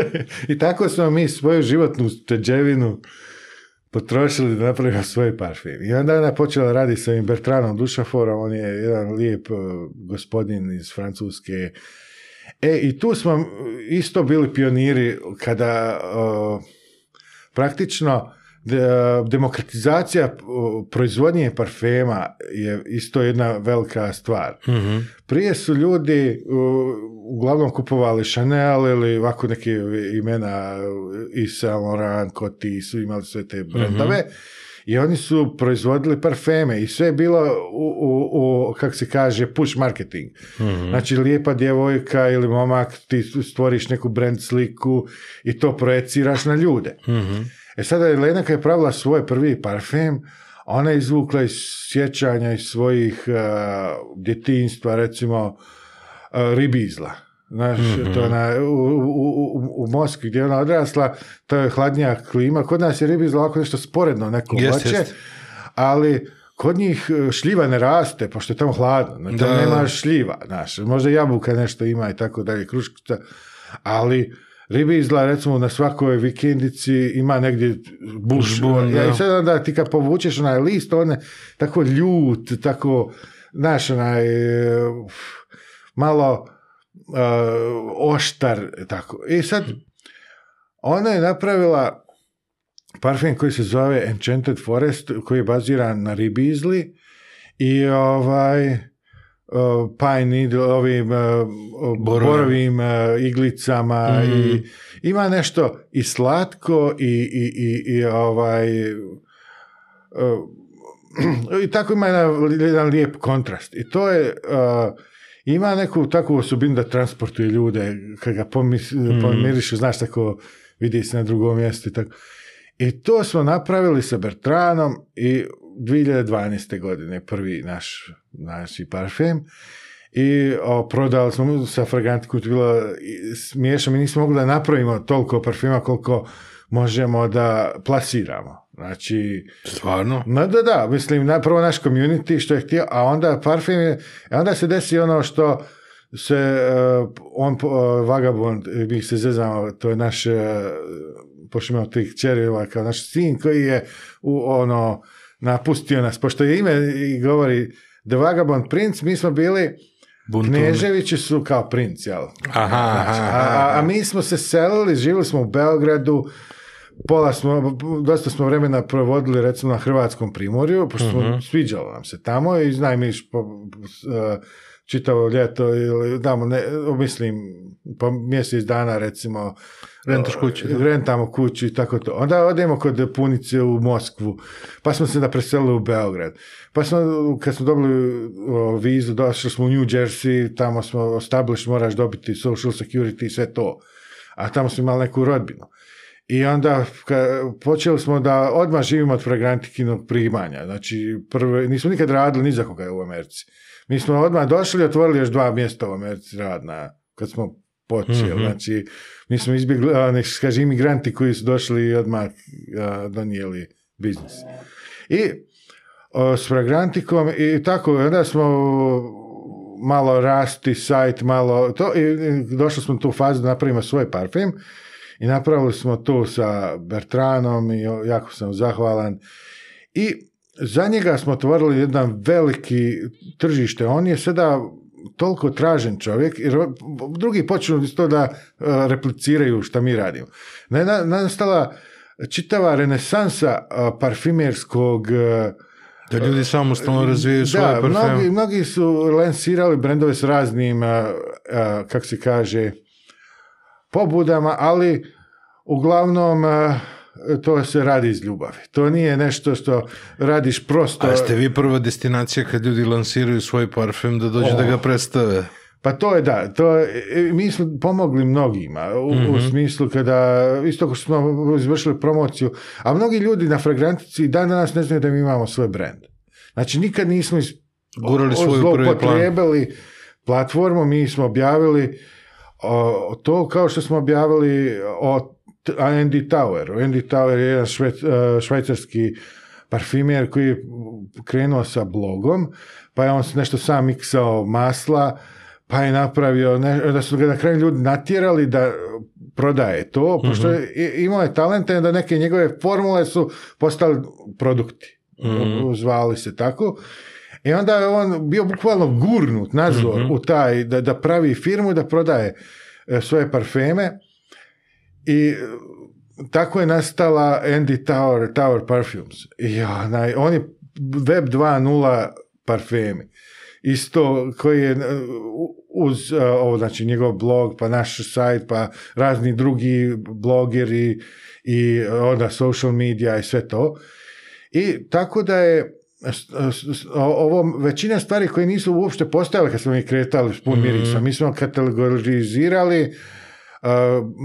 I tako smo mi svoju životnu teđevinu potrošili da napravimo svoj parfum. I onda ona počela radi sa ovim Bertranom Dušaforom, on je jedan lijep uh, gospodin iz Francuske. E, i tu smo isto bili pioniri kada uh, praktično E, demokratizacija e, proizvodnje parfema je isto jedna velika stvar. Mhm. Prije su ljudi e, uglavnom kupovali Chanel ili ovako neke imena i Saint Laurent, Coty, su imali sve te mhm. brendove. I oni su proizvodili parfeme i sve je bilo u, u, kako se kaže, push marketing. Mm-hmm. Znači, lijepa djevojka ili momak, ti stvoriš neku brand sliku i to projeciraš na ljude. mm E sada je Lena je pravila svoj prvi parfem, ona je izvukla iz sjećanja iz svojih uh, e, djetinstva, recimo e, ribizla. Znaš, mhm. to na, u, u, u, Moskvi gdje je ona odrasla, to je hladnija klima. Kod nas je ribizla ovako nešto sporedno, neko voće. ali kod njih e, šljiva ne raste, pošto je tamo hladno. tamo znači, nema šljiva, znaš. Možda jabuka nešto ima i tako dalje, kruškica, ali ribizla recimo na svakoj vikendici ima negdje buš. ja, I sad onda ti kad povučeš onaj list, on tako ljut, tako, znaš, onaj, malo eh, oštar, tako. I sad, ona je napravila parfem koji se zove Enchanted Forest, koji je baziran na ribizli i ovaj pine ovim e, borovim, e, iglicama mm. i ima nešto i slatko i, i, i, i ovaj e, i tako ima jedan, lijep kontrast i to je ima neku takvu osobinu da transportuje ljude kad ga mm. znaš tako vidi se na drugom mjestu i tako i to smo napravili sa Bertranom i 2012. godine prvi naš, naši parfem i o, prodali smo sa fragantiku bilo smiješno, mi nismo mogli da napravimo toliko parfema koliko možemo da plasiramo. Znači... Stvarno? no da, da, mislim, na, prvo naš community što je htio, a onda parfem. je, onda se desi ono što se e, on uh, vagabond bih e, se zezamo, to je naš uh, pošto imamo tih čerjeva kao naš sin koji je u ono napustio nas, pošto je ime i govori The Vagabond Prince, mi smo bili Buntum. Kneževići su kao princ, jel? Znači, aha, A, mi smo se selili, živjeli smo u Beogradu, pola smo, dosta smo vremena provodili recimo na Hrvatskom primorju, pošto mhm. sviđalo nam se tamo i iznajmiš po, e, čitavo ljeto ili damo ne, mislim, po mjesec dana recimo Rentaš kuću, ovaj, rentamo kuću i tako to. Onda odemo kod punice u Moskvu, pa smo se da preselili u Beograd. Pa smo, kad smo dobili vizu, došli smo u New Jersey, tamo smo established, moraš dobiti social security i sve to. A tamo smo imali neku rodbinu. I onda počeli smo da odmah živimo od fragrantikinog primanja. Znači, prve, nismo nikad radili ni za koga u Americi. Mi smo odmah došli i otvorili još dva mjesta u Americi radna, kad smo počeli. mm Znači, mi smo izbjegli, a, kaže, imigranti koji su došli i odmah a, donijeli biznis. I s fragrantikom i tako, onda smo malo rasti sajt, malo to, i došli smo tu fazu da napravimo svoj parfum. i napravili smo to sa Bertranom i jako sam zahvalan. I za njega smo otvorili jedan veliki tržište. On je sada toliko tražen čovjek, jer drugi počnu to da e, repliciraju šta mi radimo. Nastala čitava renesansa e, parfimerskog e, da ljudi samostalno razvijaju svoje parfume. Mnogi, mnogi su lansirali brendove s raznim, kak se kaže, pobudama, ali uglavnom E, to se radi iz ljubavi. To nije nešto što radiš prosto... A ste vi prva destinacija kad ljudi lansiraju svoj parfum da dođu da ga oh. predstave? Pa to je da, to e, mi smo pomogli mnogima u, mhm. smislu kada isto ko smo izvršili promociju, a mnogi ljudi na fragrantici dan danas ne znaju da mi imamo svoj brand. Znači nikad nismo iz, gurali svoju prvi platformu, mi smo objavili to kao što smo objavili o Andy Tower. Andy Tower je jedan švec, e, švajcarski koji je krenuo sa blogom, pa je on nešto sam miksao masla, pa je napravio, ne, da su ga na kraju ljudi natjerali da prodaje to, pošto mhm. je, imao je talente da neke njegove formule su postali produkti. Mhm. Zvali se tako. I onda je on bio bukvalno gurnut nazor mhm. u taj, da, da pravi firmu da prodaje e, svoje parfeme. I e, tako je nastala Andy Tower, Tower Parfums. I oni web 2.0 parfemi. Isto koji je e, uz e, ovo, znači njegov blog, pa naš sajt, pa razni drugi blogeri i onda social media i sve to. I tako da je ovo, većina stvari koje nisu uopšte postojale kad smo mi kretali s pun mhm. mi smo kategorizirali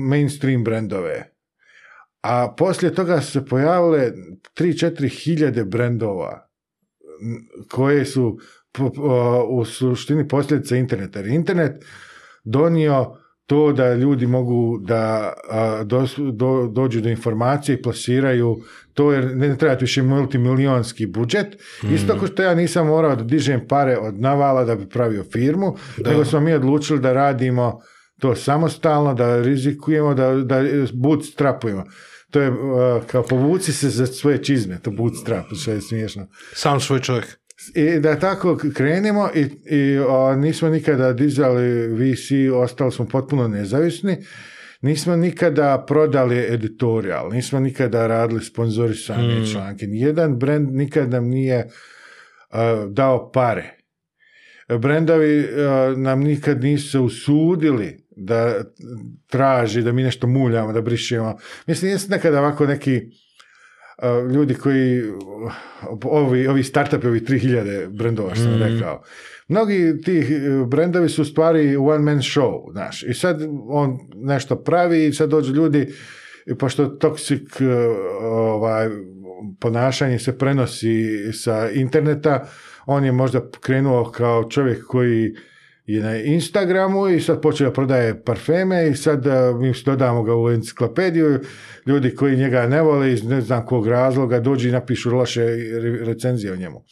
mainstream brendove. A poslije toga su se pojavile 3-4 hiljade brendova koje su u suštini posljedica interneta. internet donio to da ljudi mogu da dođu do informacije i plasiraju to jer ne treba više multimilionski budžet. Mm. Isto kao što ja nisam morao da dižem pare od navala da bi pravio firmu, da. nego smo mi odlučili da radimo to samostalno, da rizikujemo, da, da bootstrapujemo. To je e, kao povuci se za svoje čizme, to bootstrap, što je smiješno. Sam svoj čovjek. I da tako krenemo i, i nismo nikada dizali VC, ostali smo potpuno nezavisni. Nismo nikada prodali editorial, nismo nikada radili sponzorisanje mm. članke. Nijedan brand nikad nam nije e, dao pare. Brendovi e, nam nikad nisu usudili da traži, da mi nešto muljamo, da brišemo. Mislim, jest nekada ovako neki uh, ljudi koji, uh, ovi, ovi startupi, ovi 3000 brendova što sam mhm. rekao, mnogi tih uh, brendovi su stvari one man show, znaš, i sad on nešto pravi i sad dođu ljudi i pošto toksik ovaj, ponašanje se prenosi sa interneta, on je možda krenuo kao čovjek koji i na Instagramu i sad počeo prodaje parfeme i sad e, mi dodamo ga u enciklopediju. Ljudi koji njega ne vole iz ne znam kog razloga dođu i napišu loše recenzije o njemu.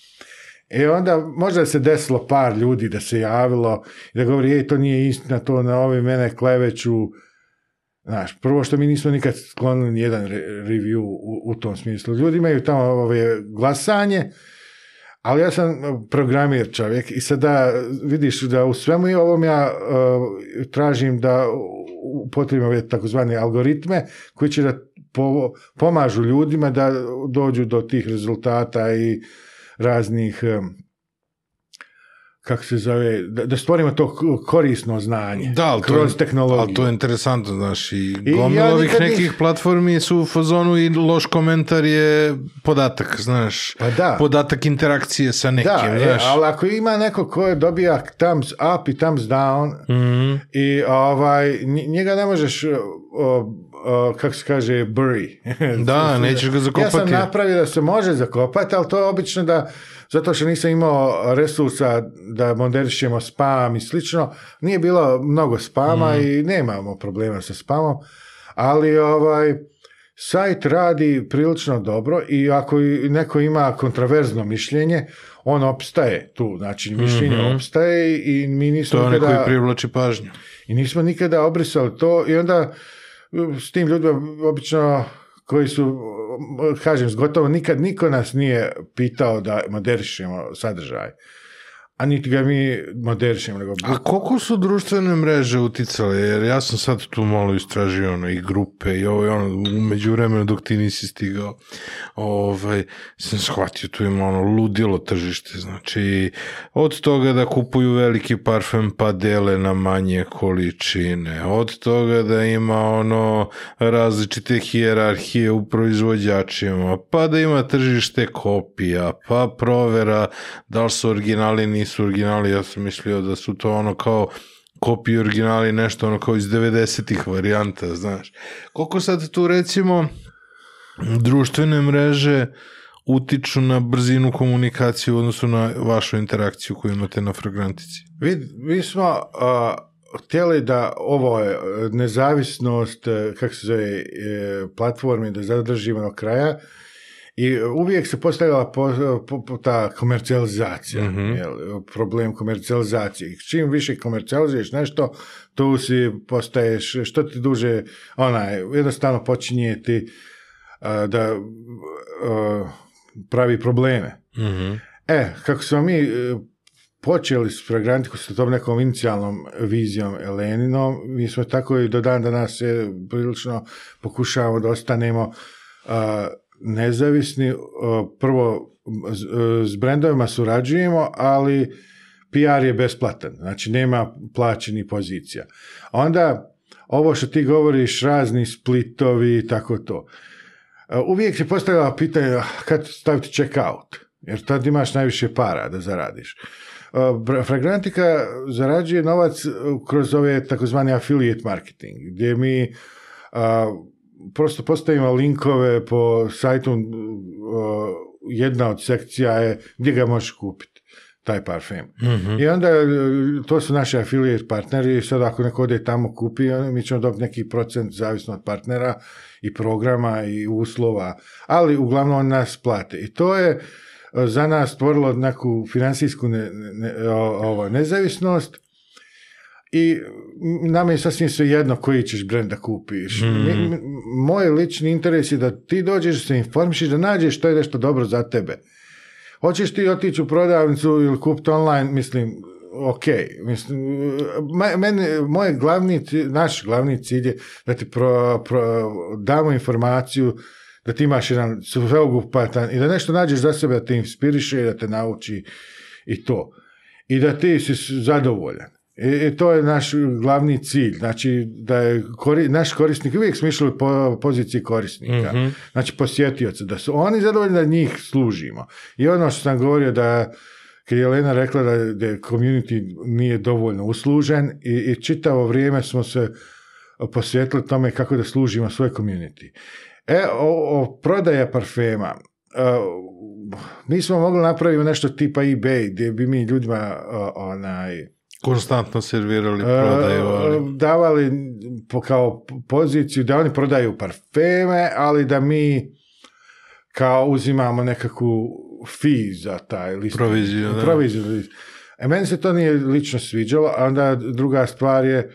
I e onda možda se desilo par ljudi da se javilo i da govori, ej, to nije istina, to na ovi mene kleveću. Znaš, prvo što mi nismo nikad sklonili nijedan jedan review u, tom smislu. Ljudi imaju tamo ove glasanje, ali ja sam e, programir čovjek i sada vidiš da u svemu i ovom ja e, tražim da potrebno ove takozvane algoritme koji će da pomažu ljudima da dođu do tih rezultata i raznih e, kako se zove, da, stvorimo to korisno znanje da, ali kroz to je, tehnologiju. Ali to je interesantno, znaš, i, nekih platformi su u fazonu i loš komentar je podatak, znaš, pa da. podatak interakcije sa nekim, e, znaš. Da, ali ako ima neko ko je dobija thumbs up i thumbs down mhm. i ovaj, njega ne možeš uh, kako se kaže, bury. da, znači, nećeš ga zakopati. Ja sam napravio da se može zakopati, ali to je obično da, zato što nisam imao resursa da moderišemo spam i slično, nije bilo mnogo spama mhm. i nemamo problema sa spamom, ali ovaj, sajt radi prilično dobro i ako neko ima kontraverzno mišljenje, on opstaje tu, znači mišljenje mhm. opstaje i mi nismo to nikada... To privlači pažnju. I nismo nikada obrisali to i onda s tim ljudima obično koji su, kažem, gotovo nikad niko nas nije pitao da moderišemo sadržaj a niti ga mi moderišemo. Nego... A koliko su društvene mreže uticale? Jer ja sam sad tu malo istražio ono, i grupe i ovo i ono, umeđu vremena dok ti nisi stigao, ovaj, sam shvatio tu ima ono ludilo tržište, znači od toga da kupuju veliki parfem pa dele na manje količine, od toga da ima ono različite hijerarhije u proizvođačima, pa da ima tržište kopija, pa provera da li su originali nisu originali, ja sam mislio da su to ono kao kopije originali, nešto ono kao iz 90-ih varijanta, znaš. Koliko sad tu recimo društvene mreže utiču na brzinu komunikacije u odnosu na vašu interakciju koju imate na fragrantici? Vi, mi smo htjeli da ovo je nezavisnost, e, kako se zove, e, platforme da zadržimo kraja, i uvijek se postavila po, ta komercijalizacija, mhm. jel, problem komercijalizacije. čim više komercijaliziraš nešto, tu si postaješ, što ti duže, onaj, jednostavno počinje ti e, da e, pravi probleme. Mhm. E, kako smo mi e, počeli s Fragrantiku sa tom nekom inicijalnom vizijom Eleninom, mi smo tako i do dan danas prilično pokušavamo da ostanemo nezavisni, prvo e, s brendovima surađujemo, ali PR je besplatan, znači nema plaćeni pozicija. Onda ovo što ti govoriš, razni splitovi i tako to. E, uvijek se postavljava pitanje ah, kad staviti check out, jer tad imaš najviše para da zaradiš. E, Fragrantika zarađuje novac kroz ove takozvani affiliate marketing, gdje mi prosto postavimo linkove po sajtu, jedna od sekcija je gdje ga možeš kupiti taj parfem. Mhm. I onda e, to su naši afilijet partneri i sad ako neko ode tamo kupi, e, mi ćemo dobiti neki procent zavisno od partnera i programa i uslova, ali uglavnom nas plate. I to je e, za nas stvorilo neku financijsku ovo, nezavisnost i nama je sasvim sve jedno koji ćeš brend da kupiš. Mm. Moj lični interes je da ti dođeš, da se informiš, da nađeš što je nešto dobro za tebe. Hoćeš ti otići u prodavnicu ili kupiti online, mislim, ok. Mislim, meni, moj glavni, naš glavni cilj je da ti damo informaciju da ti imaš jedan sveobuhvatan i da nešto nađeš za sebe da te inspiriše i da te nauči i to. I da ti si zadovoljan. I e, e, to je naš glavni cilj. Znači, da je naš korisnik, uvijek smišljali po poziciji korisnika, mm-hmm. znači posjetioca, da su oni zadovoljni da njih služimo. I ono što sam govorio da kad je Lena rekla da, da community nije dovoljno uslužen i, i čitavo vrijeme smo se posvetili tome kako da služimo svoj community. E, o, prodaja parfema. mi e, smo mogli napraviti nešto tipa eBay gdje bi mi ljudima onaj Konstantno servirali, e, prodaju. Davali kao poziciju da oni prodaju parfeme, ali da mi kao uzimamo nekakvu fi za taj list. Proviziju. Da. Proviziju. E, meni se to nije lično sviđalo, a onda druga stvar je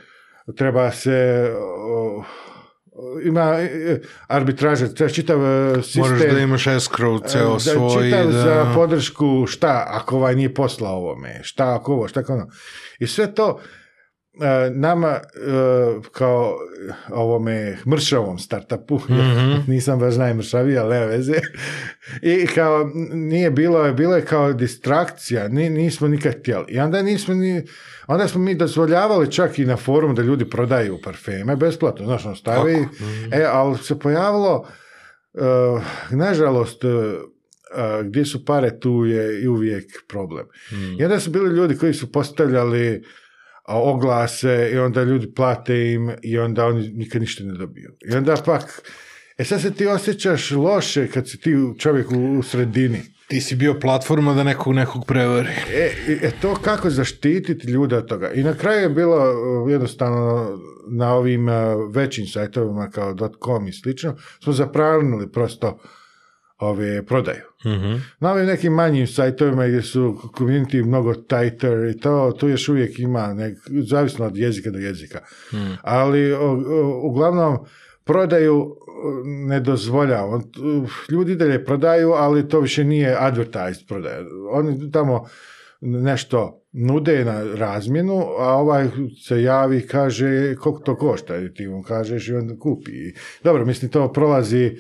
treba se ima e, e, arbitraže, čitav e, sistem. Moraš da imaš escrow ceo da, svoj. Čitav za podršku šta ako ovaj nije poslao ovome, šta ako ovo, šta ako ono. I sve to nama kao ovome mršavom startupu, mhm. nisam baš najmršaviji, ali nema veze, i kao nije bilo, bilo je kao distrakcija, nismo nikad htjeli. I onda nismo ni, Onda smo mi dozvoljavali čak i na forum da ljudi prodaju parfeme besplatno, znaš, ono stavi. E, ali se pojavilo, uh, nažalost, e, e, gdje su pare, tu je i uvijek problem. Mm. I onda su bili ljudi koji su postavljali oglase i onda ljudi plate im i onda oni nikad ništa ne dobiju. I onda pak, e sad se ti osjećaš loše kad si ti čovjek u sredini. Ti si bio platforma da nekog nekog prevari. E, e to kako zaštititi ljude od toga. I na kraju je bilo e, jednostavno na ovim e, većim sajtovima kao .com i slično, smo zapravili prosto ove prodaju. Mhm. Na ovim nekim manjim sajtovima gdje su community mnogo tighter i to, tu još uvijek ima, nek, zavisno od jezika do jezika. Mhm. Ali uglavnom prodaju ne dozvoljava. Uh, ljudi dalje prodaju, ali to više nije advertised prodaja Oni tamo nešto nude na razmjenu, a ovaj se javi i kaže koliko to košta i ti mu kažeš i on kupi. Dobro, mislim to prolazi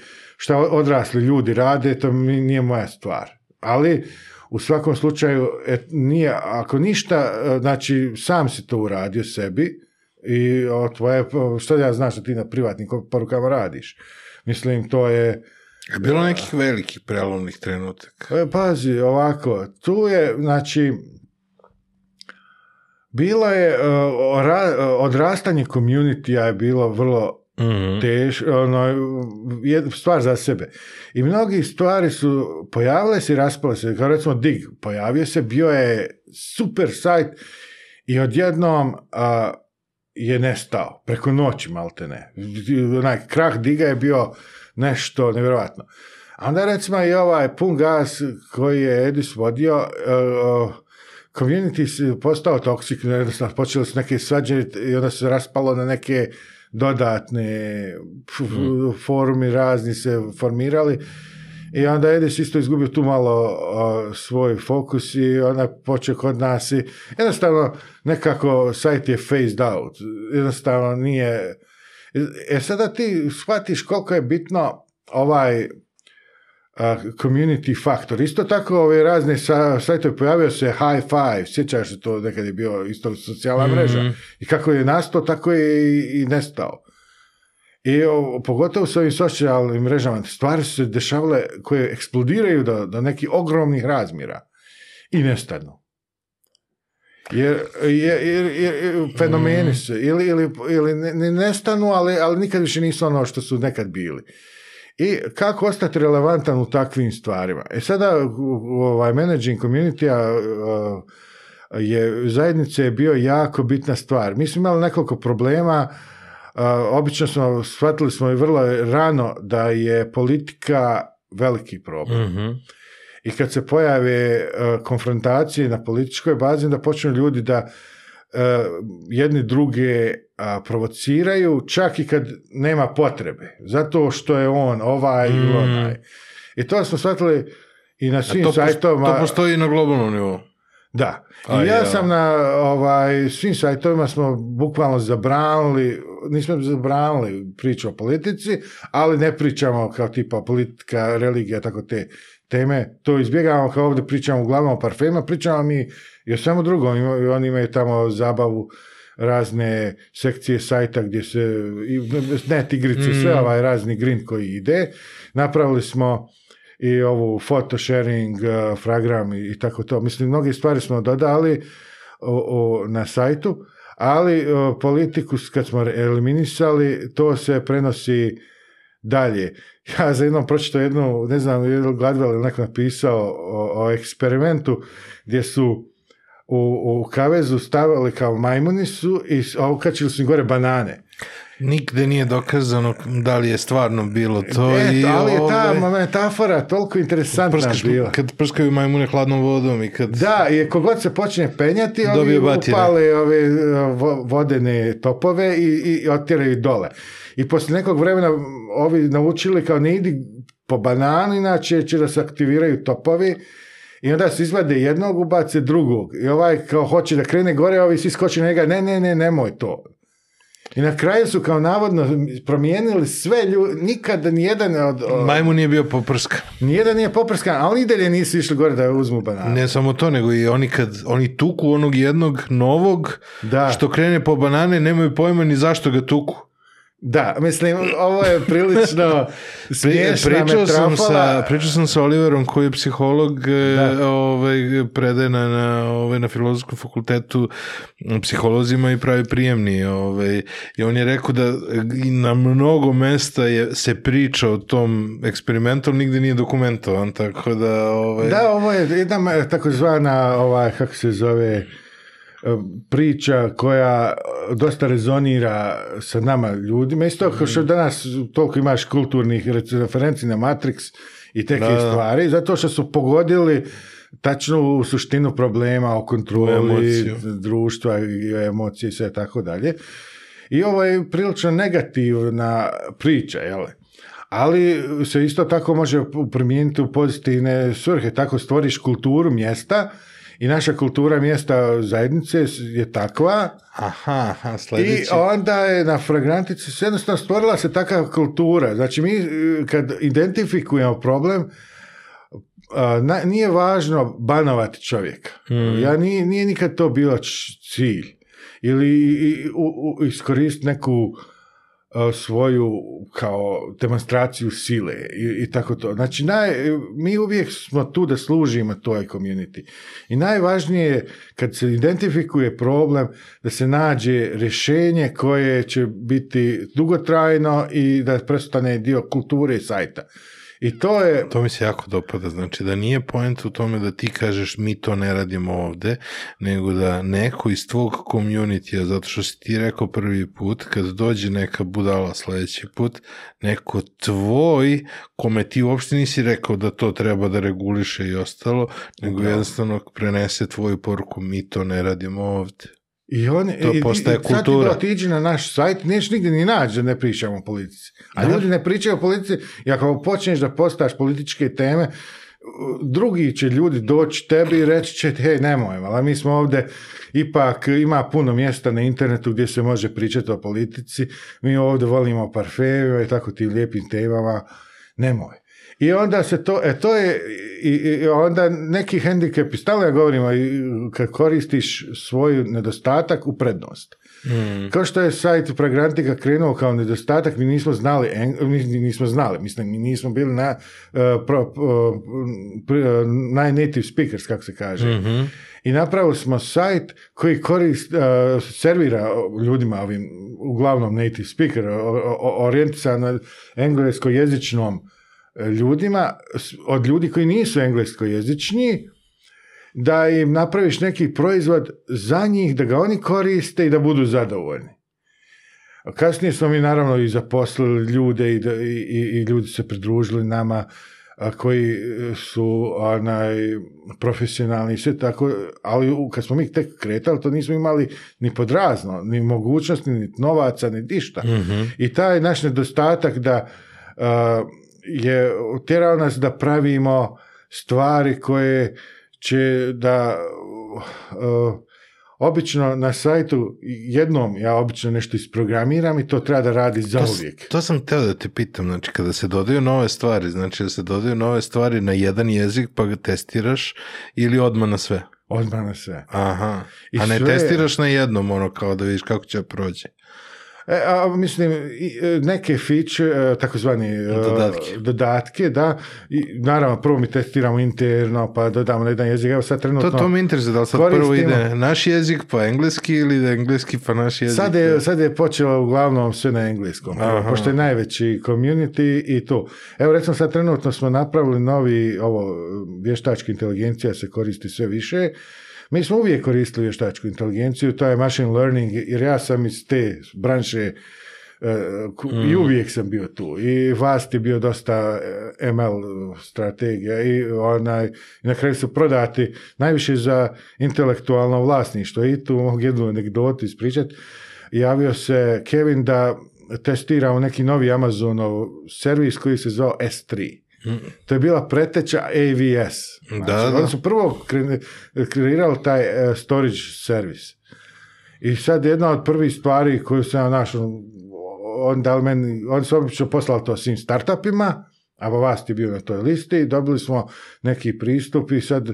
Što odrasli ljudi rade, to nije moja stvar. Ali u svakom slučaju nije, ako ništa, e, znači sam si to uradio sebi, i o tvoje, što ja znam što ti na privatnim porukama radiš. Mislim, to je... bilo nekih velikih prelovnih trenutaka? E, pazi, ovako, tu je, znači, bilo je, e, e, odrastanje komunitija je bilo vrlo mm teško, ono, stvar za sebe. I mnogi stvari su pojavile se i raspale se, kao recimo Dig pojavio se, bio je super sajt i odjednom... A, je nestao, preko noći malte ne. Onaj krah diga je bio nešto nevjerojatno. A onda recimo i ovaj pun gas koji je Edis vodio, e, community je postao toksik, jednostavno počeli su neke svađe i onda se raspalo na neke dodatne mm. forumi razni se formirali i onda Edis isto izgubio tu malo svoj fokus i onda počeo kod nas i jednostavno nekako sajt je phased out. Jednostavno nije... E, e sada ti shvatiš koliko je bitno ovaj community faktor. Isto tako ove razne sa, sajtove pojavio se High Five, sjećaš se to nekad je bio isto socijalna mreža. Mhm. I kako je nastao, tako je i nestao. I pogotovo s ovim socijalnim mrežama, stvari su se dešavale koje eksplodiraju do, do nekih ogromnih razmjera i nestanu. Jer, fenomeni mm. su, ili, ili, ili ne, nestanu, ali, ali nikad više nisu ono što su nekad bili. I kako ostati relevantan u takvim stvarima? E sada ovaj managing community uh, je zajednice je bio jako bitna stvar. Mi smo imali nekoliko problema obično smo, shvatili smo i vrlo rano da je politika veliki problem. Mhm. I kad se pojave e, konfrontacije na političkoj bazi, da počnu ljudi da e, jedni druge provociraju, čak i kad nema potrebe. Zato što je on ovaj ili mm. onaj. I to smo shvatili i na svim sajtovima. To postoji na globalnom nivou. Da. I ja, sam na ovaj, svim sajtovima smo bukvalno zabranili, nismo zabranili priču o politici, ali ne pričamo kao tipa politika, religija, tako te teme. To izbjegavamo kao ovdje pričamo uglavnom o parfema, pričamo mi i o svemu drugom. Oni imaju tamo zabavu razne sekcije sajta gdje se, ne tigrice, mm. sve ovaj razni grind koji ide. Napravili smo i ovu photo sharing, uh, fragram i, tako to. Mislim, mnogi stvari smo dodali na sajtu, ali uh, politiku kad smo eliminisali, to se prenosi dalje. Ja za jednom pročitao jednu, ne znam, jednu Gladwell neko napisao o, eksperimentu gdje su u, u kavezu stavili kao majmuni su i okačili su im gore banane. Nigde nije dokazano da li je stvarno bilo to. E, ali je ta ovaj, metafora toliko interesantna Prskaš, bila. Kad prskaju majmune hladnom vodom i kad... Da, i god se počne penjati, oni upale ove vodene topove i, i otjeraju dole. I poslije nekog vremena ovi naučili kao ne idi po bananu, inače će da se aktiviraju topovi. I onda se izvade jednog, ubace drugog. I ovaj kao hoće da krene gore, ovi svi skoče na njega, ne, ne, ne, nemoj to. I na kraju su kao navodno promijenili sve ljudi, nikada nijedan od... Majmu nije bio poprskan. Nijedan nije poprskan, a oni i dalje nisu išli gore da uzmu banane. Ne samo to, nego i oni kad, oni tuku onog jednog novog, da. što krene po banane, nemaju pojma ni zašto ga tuku. Da, mislim, ovo je prilično smiješna pričao Sam sa, pričao sam sa Oliverom koji je psiholog, e, da. ovaj, predena na, ovaj, na filozofskom fakultetu psiholozima i pravi prijemni. Ovaj, I on je rekao da na mnogo mesta je, se priča o tom eksperimentu, nigde nije dokumentovan, tako da... Ovaj... Da, ovo je jedna takozvana, ovaj, kako se zove, E, priča koja e, dosta rezonira sa nama ljudima. Isto kao što mhm. danas toliko imaš kulturnih referenci na Matrix i teke stvari, zato što su pogodili Tačnu suštinu problema o kontroli društva i emocije i sve tako dalje. I ovo je prilično negativna priča, jel? Ali se isto tako može primijeniti u pozitivne svrhe. Tako stvoriš kulturu mjesta i naša kultura mjesta zajednice je takva. Aha, aha I onda je na fragrantici se jednostavno stvorila se takva kultura. Znači mi e, kad identifikujemo problem, nije važno banovati čovjeka. Hmm. Ja nije, nije nikad to bilo cilj. Ili iskoristiti neku svoju kao demonstraciju sile i, i tako to. Znači, naj, mi uvijek smo tu da služimo toj community. I najvažnije je kad se identifikuje problem da se nađe rješenje koje će biti dugotrajno i da prestane dio kulture i sajta. I to je... To mi se jako dopada, znači da nije point u tome da ti kažeš mi to ne radimo ovde, nego da neko iz tvog community zato što si ti rekao prvi put, kad dođe neka budala sljedeći put, neko tvoj, kome ti uopšte nisi rekao da to treba da reguliše i ostalo, nego jednostavno prenese tvoju poruku mi to ne radimo ovde. I on, to postaje kultura. Sad ti na naš sajt, nećeš nigdje ni naći da ne pričamo o politici. A ljudi ne pričaju o politici i ako počneš da postaš političke teme, drugi će ljudi doći tebi i reći će hej nemoj, ali mi smo ovdje ipak ima puno mjesta na internetu gdje se može pričati o politici, mi ovdje volimo parfeve i tako ti lijepim temama, nemoj. I onda se to, e to je, i, onda neki hendikepi, stalno ja govorimo, kad koristiš svoj nedostatak u prednost. Mm. Kao što je sajt Pragrantika krenuo kao nedostatak, mi nismo znali, mi nismo znali, mislim, mi nismo bili na uh, e, e, e, najnative speakers, kako se kaže. Mhm. I napravili smo sajt koji korist, servira ljudima ovim, uglavnom native speaker, orijentisan na englesko jezičnom ljudima, od ljudi koji nisu englesko jezični da im napraviš neki proizvod za njih, da ga oni koriste i da budu zadovoljni. Kasnije smo mi naravno i zaposlili ljude i, i, i ljudi se pridružili nama koji e, su onaj, profesionalni i sve tako, ali kad smo mi tek kretali, to nismo imali ni podrazno, ni mogućnosti, ni novaca, ni dišta. mm I taj naš nedostatak da je utjerao nas da pravimo stvari koje će da uh, obično na sajtu jednom ja obično nešto isprogramiram i to treba da radi za to, uvijek. To sam teo da te pitam, znači kada se dodaju nove stvari, znači da se dodaju nove stvari na jedan jezik pa ga testiraš ili odmah na sve? Odmah na sve. Aha, a ne testiraš na jednom ono kao da vidiš kako će prođe? E, a, mislim, e, neke fić, e, takozvani e, dodatke. dodatke, da. I, naravno, prvo mi testiramo interno, pa dodamo na jedan jezik. Evo sad trenutno... To, to mi interesuje, da li sad koristimo. prvo ide naš jezik, pa engleski ili engleski pa naš jezik? Sad je, pa- sad je počelo uglavnom sve na engleskom, Aha. pošto je najveći community i to. Evo, recimo sad trenutno smo napravili novi, ovo, vještačka inteligencija se koristi sve više, mi smo uvijek koristili vještačku inteligenciju, to je machine learning, jer ja sam iz te branše e, i mm. uvijek sam bio tu. I vast je bio dosta e, ML strategija i onaj, na kraju su prodati najviše za intelektualno vlasništvo. I tu mogu jednu anegdotu ispričati. Javio se Kevin da testirao neki novi Amazonov servis koji se zvao S3. To je bila preteča AVS. Znači, da, Oni su prvo kreirali taj e, storage servis. I sad jedna od prvih stvari koju sam našao, on, da meni, su obično poslali to svim startupima, a vas bio na toj listi i dobili smo neki pristup i sad e,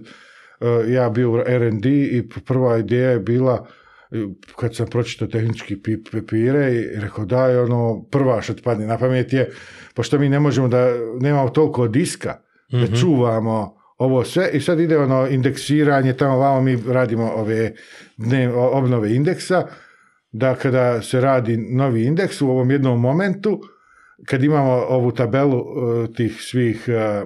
ja bio u R&D i prva ideja je bila kad sam pročitao tehnički papire i rekao da je ono prva što ti padne na pamet je pošto mi ne možemo da nemamo toliko diska da mhm. čuvamo ovo sve i sad ide ono indeksiranje tamo vamo mi radimo ove obnove indeksa da kada se radi novi indeks u ovom jednom momentu kad imamo ovu tabelu e, tih svih e,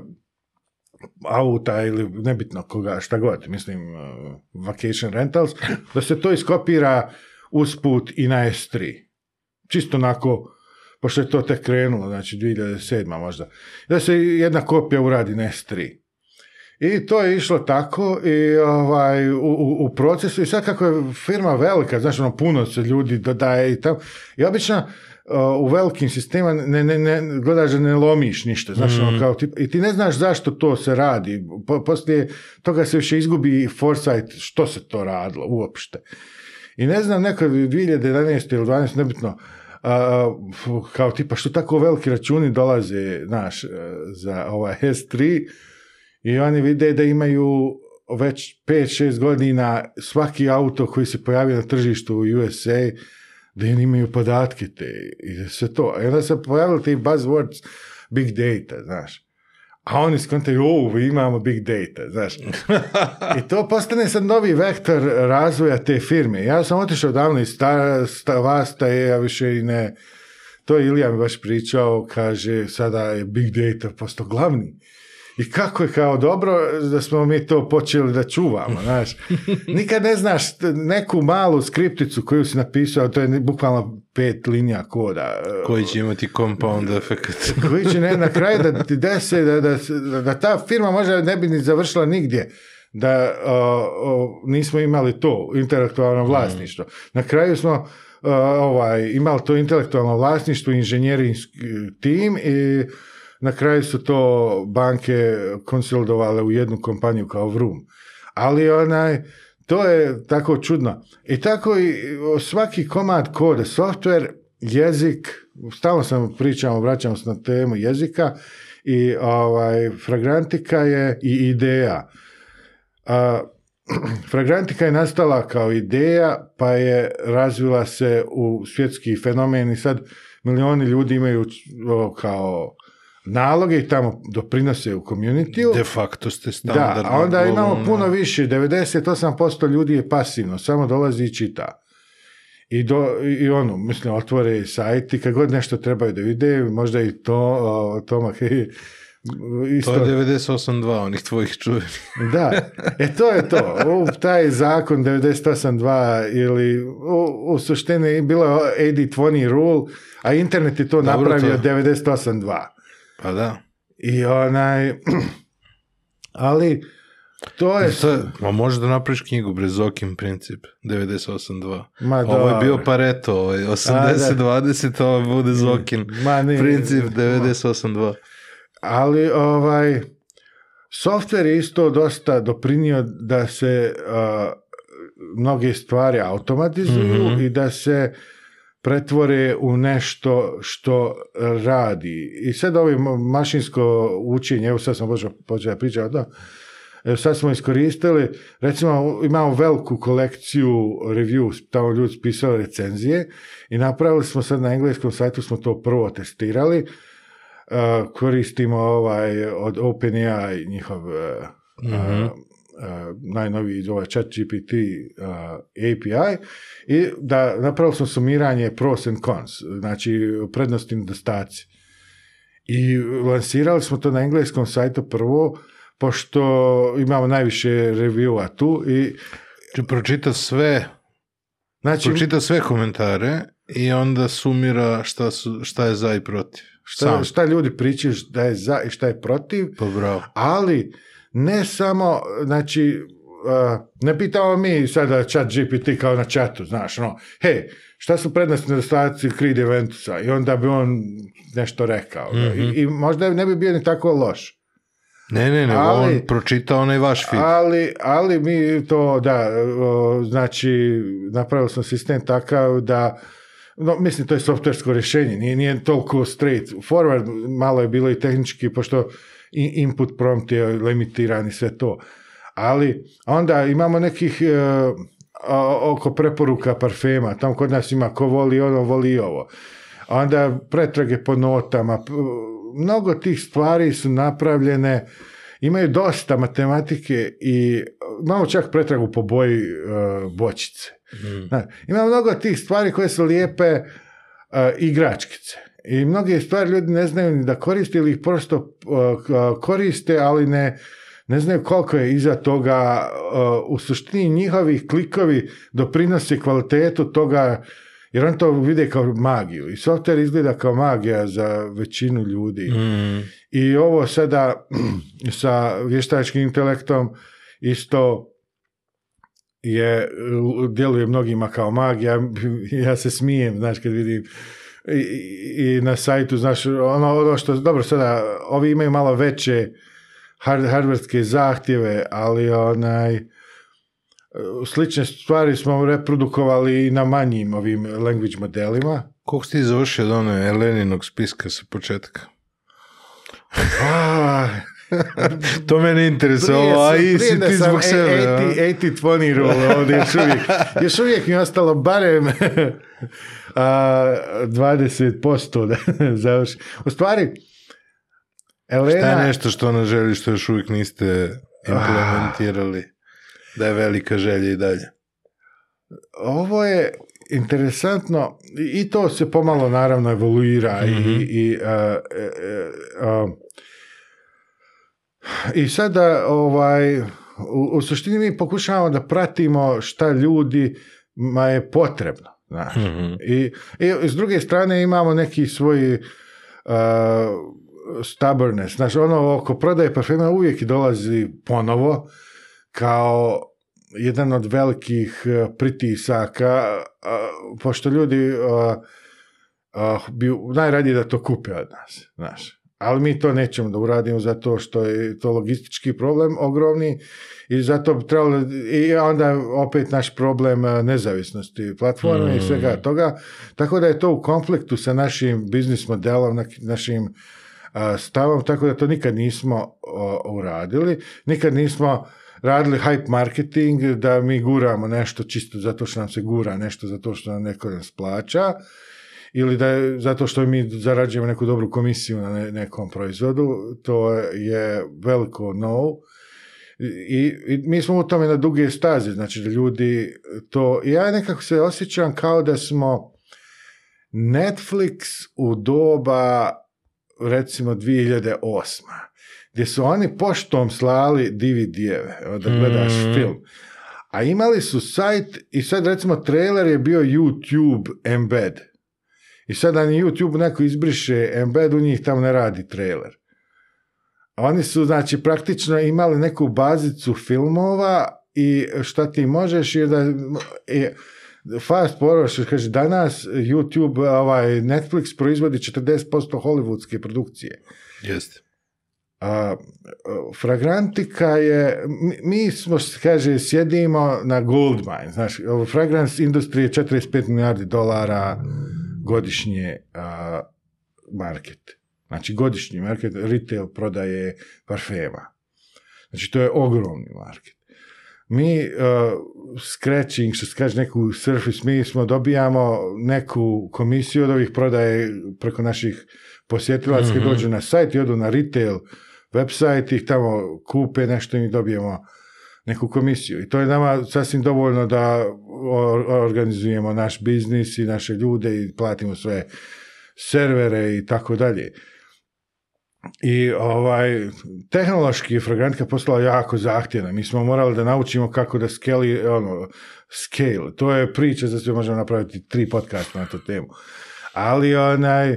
auta ili nebitno koga, šta god, mislim, uh, vacation rentals, da se to iskopira usput i na S3. Čisto onako, pošto je to tek krenulo, znači 2007. možda, da se jedna kopija uradi na S3. I to je išlo tako i ovaj, u, procesu i sad kako je firma velika, znači ono puno se ljudi dodaje i tamo i obično u velikim sistema ne, ne, ne, gledaš da ne lomiš ništa, znaš, ono mm. kao ti, i ti ne znaš zašto to se radi, po, poslije toga se više izgubi foresight što se to radilo uopšte. I ne znam, nekad 2011. ili 12. nebitno, kao tipa što tako veliki računi dolaze, znaš, e, za ovaj S3 i oni vide da imaju već 5-6 godina svaki auto koji se pojavio na tržištu u USA da oni imaju podatke te i sve to. I onda se pojavili ti buzzwords big data, znaš. A oni skontaju, u, imamo big data, znaš. I to postane sad novi vektor razvoja te firme. Ja sam otišao davno iz je ja više i ne... To je Ilija mi baš pričao, kaže, sada je big data posto glavni i kako je kao dobro da smo mi to počeli da čuvamo, znaš. Nikad ne znaš neku malu skripticu koju si napisao, to je bukvalno pet linija koda. E, koji će imati compound efekt. koji će ne, na kraju da ti da, da, ta firma možda ne bi ni završila nigdje da nismo imali to intelektualno mm. vlasništvo. Na kraju smo e, ovaj, imali to intelektualno vlasništvo, inženjerinski tim i na kraju su to banke konsolidovale u jednu kompaniju kao Vrum. Ali onaj, to je tako čudno. I tako i svaki komad kode, software, jezik, stalno sam pričao, vraćamo se na temu jezika i ovaj, fragrantika je i ideja. A, fragrantika je nastala kao ideja, pa je razvila se u svjetski fenomen i sad milioni ljudi imaju kao naloge i tamo doprinose u community De facto ste standardno. Da, a onda imamo puno više, 98% ljudi je pasivno, samo dolazi i čita. I, do, i ono, mislim, otvore i sajt i kad god nešto trebaju da vide, možda i to, o, Toma Isto... To je 98.2 onih tvojih čuvenih. da, e to je to. U, taj zakon 98.2 ili u, u suštini bilo ad rule, a internet je to Dobro napravio 98.2. Pa da. I onaj... Ali, to je... E, ma možeš da napraviš knjigu Brezokin princip, 98.2. Ma Ovo je bio Pareto, ovaj, 80-20, ovo bude Zokin Ma, princip, 98.2. Ali, ovaj... Software je isto dosta doprinio da se mnoge stvari automatizuju mhm. i da se pretvore u nešto što radi. I sad ovo mašinsko učenje, evo sad sam počeo pričati, da, sad smo iskoristili, recimo imamo veliku kolekciju review, tamo ljudi pisali recenzije i napravili smo sad na engleskom sajtu, smo to prvo testirali, e, koristimo ovaj od OpenAI njihov e, mhm. E, najnoviji ovaj chat GPT e, API i da napravili smo sumiranje pros and cons, znači prednosti i nedostaci. I lansirali smo to na engleskom sajtu prvo, pošto imamo najviše reviewa tu i... Znači, pročita sve, znači, pročita sve komentare i onda sumira šta, su, šta je za i protiv. Šta, šta ljudi pričaju da je za i šta je protiv. Pa bravo. Ali ne samo, znači, e, ne pitamo mi sada chat GPT kao na chatu, znaš, no, hej, šta su prednosti nedostaci Creed Eventusa? I onda bi on nešto rekao. Ono, I, mhm. I, možda ne bi bio ni tako loš. Ne, ne, ne, ali, on pročita onaj vaš film. Ali, ali mi to, da, znači, napravio sam sistem takav da no, mislim, to je softversko rješenje, nije, nije toliko straight forward, malo je bilo i tehnički, pošto input prompt je limitiran i sve to. Ali onda imamo nekih e, oko preporuka parfema, tamo kod nas ima ko voli ono, voli ovo. Onda pretrage po notama, mnogo tih stvari su napravljene, imaju dosta matematike i imamo čak pretragu po boji e, bočice. Mhm. ima mnogo tih stvari koje su lijepe e, igračkice. I mnoge stvari ljudi ne znaju ni da koriste ili ih prosto uh, uh, koriste, ali ne, ne znaju koliko je iza toga. Uh, u suštini njihovi klikovi doprinose kvalitetu toga jer oni to vide kao magiju i software izgleda kao magija za većinu ljudi mm. i ovo sada sa vještačkim intelektom isto je djeluje mnogima kao magija ja se smijem znaš kad vidim i, na sajtu, znaš, ono, ono što, dobro, sada, ovi imaju malo veće hard, hardverske zahtjeve, ali onaj, slične stvari smo reprodukovali i na manjim ovim language modelima. Koliko ste završio od one Eleninog spiska sa početka? to mene interesuje, a i si ti zbog sebe. 80, 20 rule ovdje još uvijek. Još uvijek mi je ostalo barem a, 20% završi. U stvari, Šta je nešto što ona želi što još uvijek niste implementirali? Ah. Da je velika želja i dalje. Ovo je interesantno i to se pomalo naravno evoluira i, mhm. i e, e, i sada ovaj, u, u suštini mi pokušavamo da pratimo šta ljudima je potrebno. Znaš. Mhm. I, I s druge strane imamo neki svoj uh, stubbornness. Znaš, ono oko prodaje parfema uvijek dolazi ponovo kao jedan od velikih e, pritisaka, pošto ljudi uh, bi najradije da to kupe od nas. Znaš. Ali mi to nećemo da uradimo zato što je to logistički problem ogromni i zato bi trebalo, i onda opet naš problem e, nezavisnosti platforme i mm. svega toga. Tako da je to u konfliktu sa našim biznis modelom, našim e, stavom, tako da to nikad nismo uradili. Nikad nismo radili hype marketing, da mi guramo nešto čisto zato što nam se gura, nešto zato što nam neko nas plaća ili da zato što mi zarađujemo neku dobru komisiju na nekom proizvodu, to je veliko no i, mi smo u tome na duge staze, znači da ljudi to... Ja nekako se osjećam kao da smo Netflix u doba recimo 2008 gdje su oni poštom slali DVD-eve, da gledaš mm. film. A imali su sajt i sad recimo trailer je bio YouTube embed. I sad ni YouTube neko izbriše embed, u njih tamo ne radi trailer. Oni su, znači, praktično imali neku bazicu filmova i šta ti možeš je da... Je, fast forward, kaže, danas YouTube, ovaj, Netflix proizvodi 40% hollywoodske produkcije. Jeste. A, fragrantika je, mi, smo, kaže, sjedimo na goldmine, znaš, fragrance industrije 45 milijardi dolara godišnje market. Znači godišnji market, retail prodaje parfema. Znači to je ogromni market. Mi uh, scratching, što se kaže neku surface, mi smo dobijamo neku komisiju od ovih prodaje preko naših posjetilaca mm dođu na sajt i odu na retail website ih tamo kupe nešto i dobijemo neku komisiju. I to je nama sasvim dovoljno da organizujemo naš biznis i naše ljude i platimo sve servere i tako dalje. I ovaj, tehnološki fragrantka postala jako zahtjevna. Mi smo morali da naučimo kako da skeli, ono, scale. To je priča, za sve možemo napraviti tri podcasta na tu temu. Ali onaj,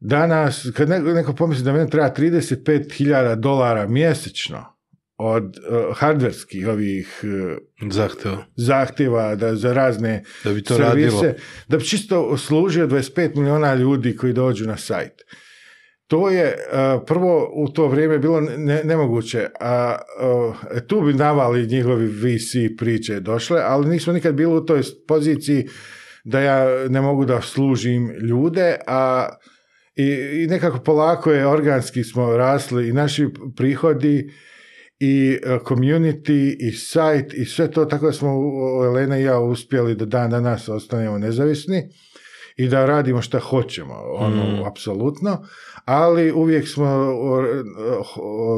danas, kad neko, pomisli da meni treba 35.000 dolara mjesečno od eh, hardverskih ovih uh, zahtjeva. da, za razne da bi to da bi čisto služio 25 miliona ljudi koji dođu na sajt. To je e, prvo u to vrijeme bilo nemoguće, a e, tu bi navali njihovi VC priče došle, ali nismo nikad bili u toj poziciji da ja ne mogu da služim ljude, a i, nekako polako je, organski smo rasli i naši prihodi i e, community i sajt i sve to, tako da smo Elena i ja uspjeli da dan danas ostanemo nezavisni i da radimo šta hoćemo, ono, mm. apsolutno ali uvijek smo,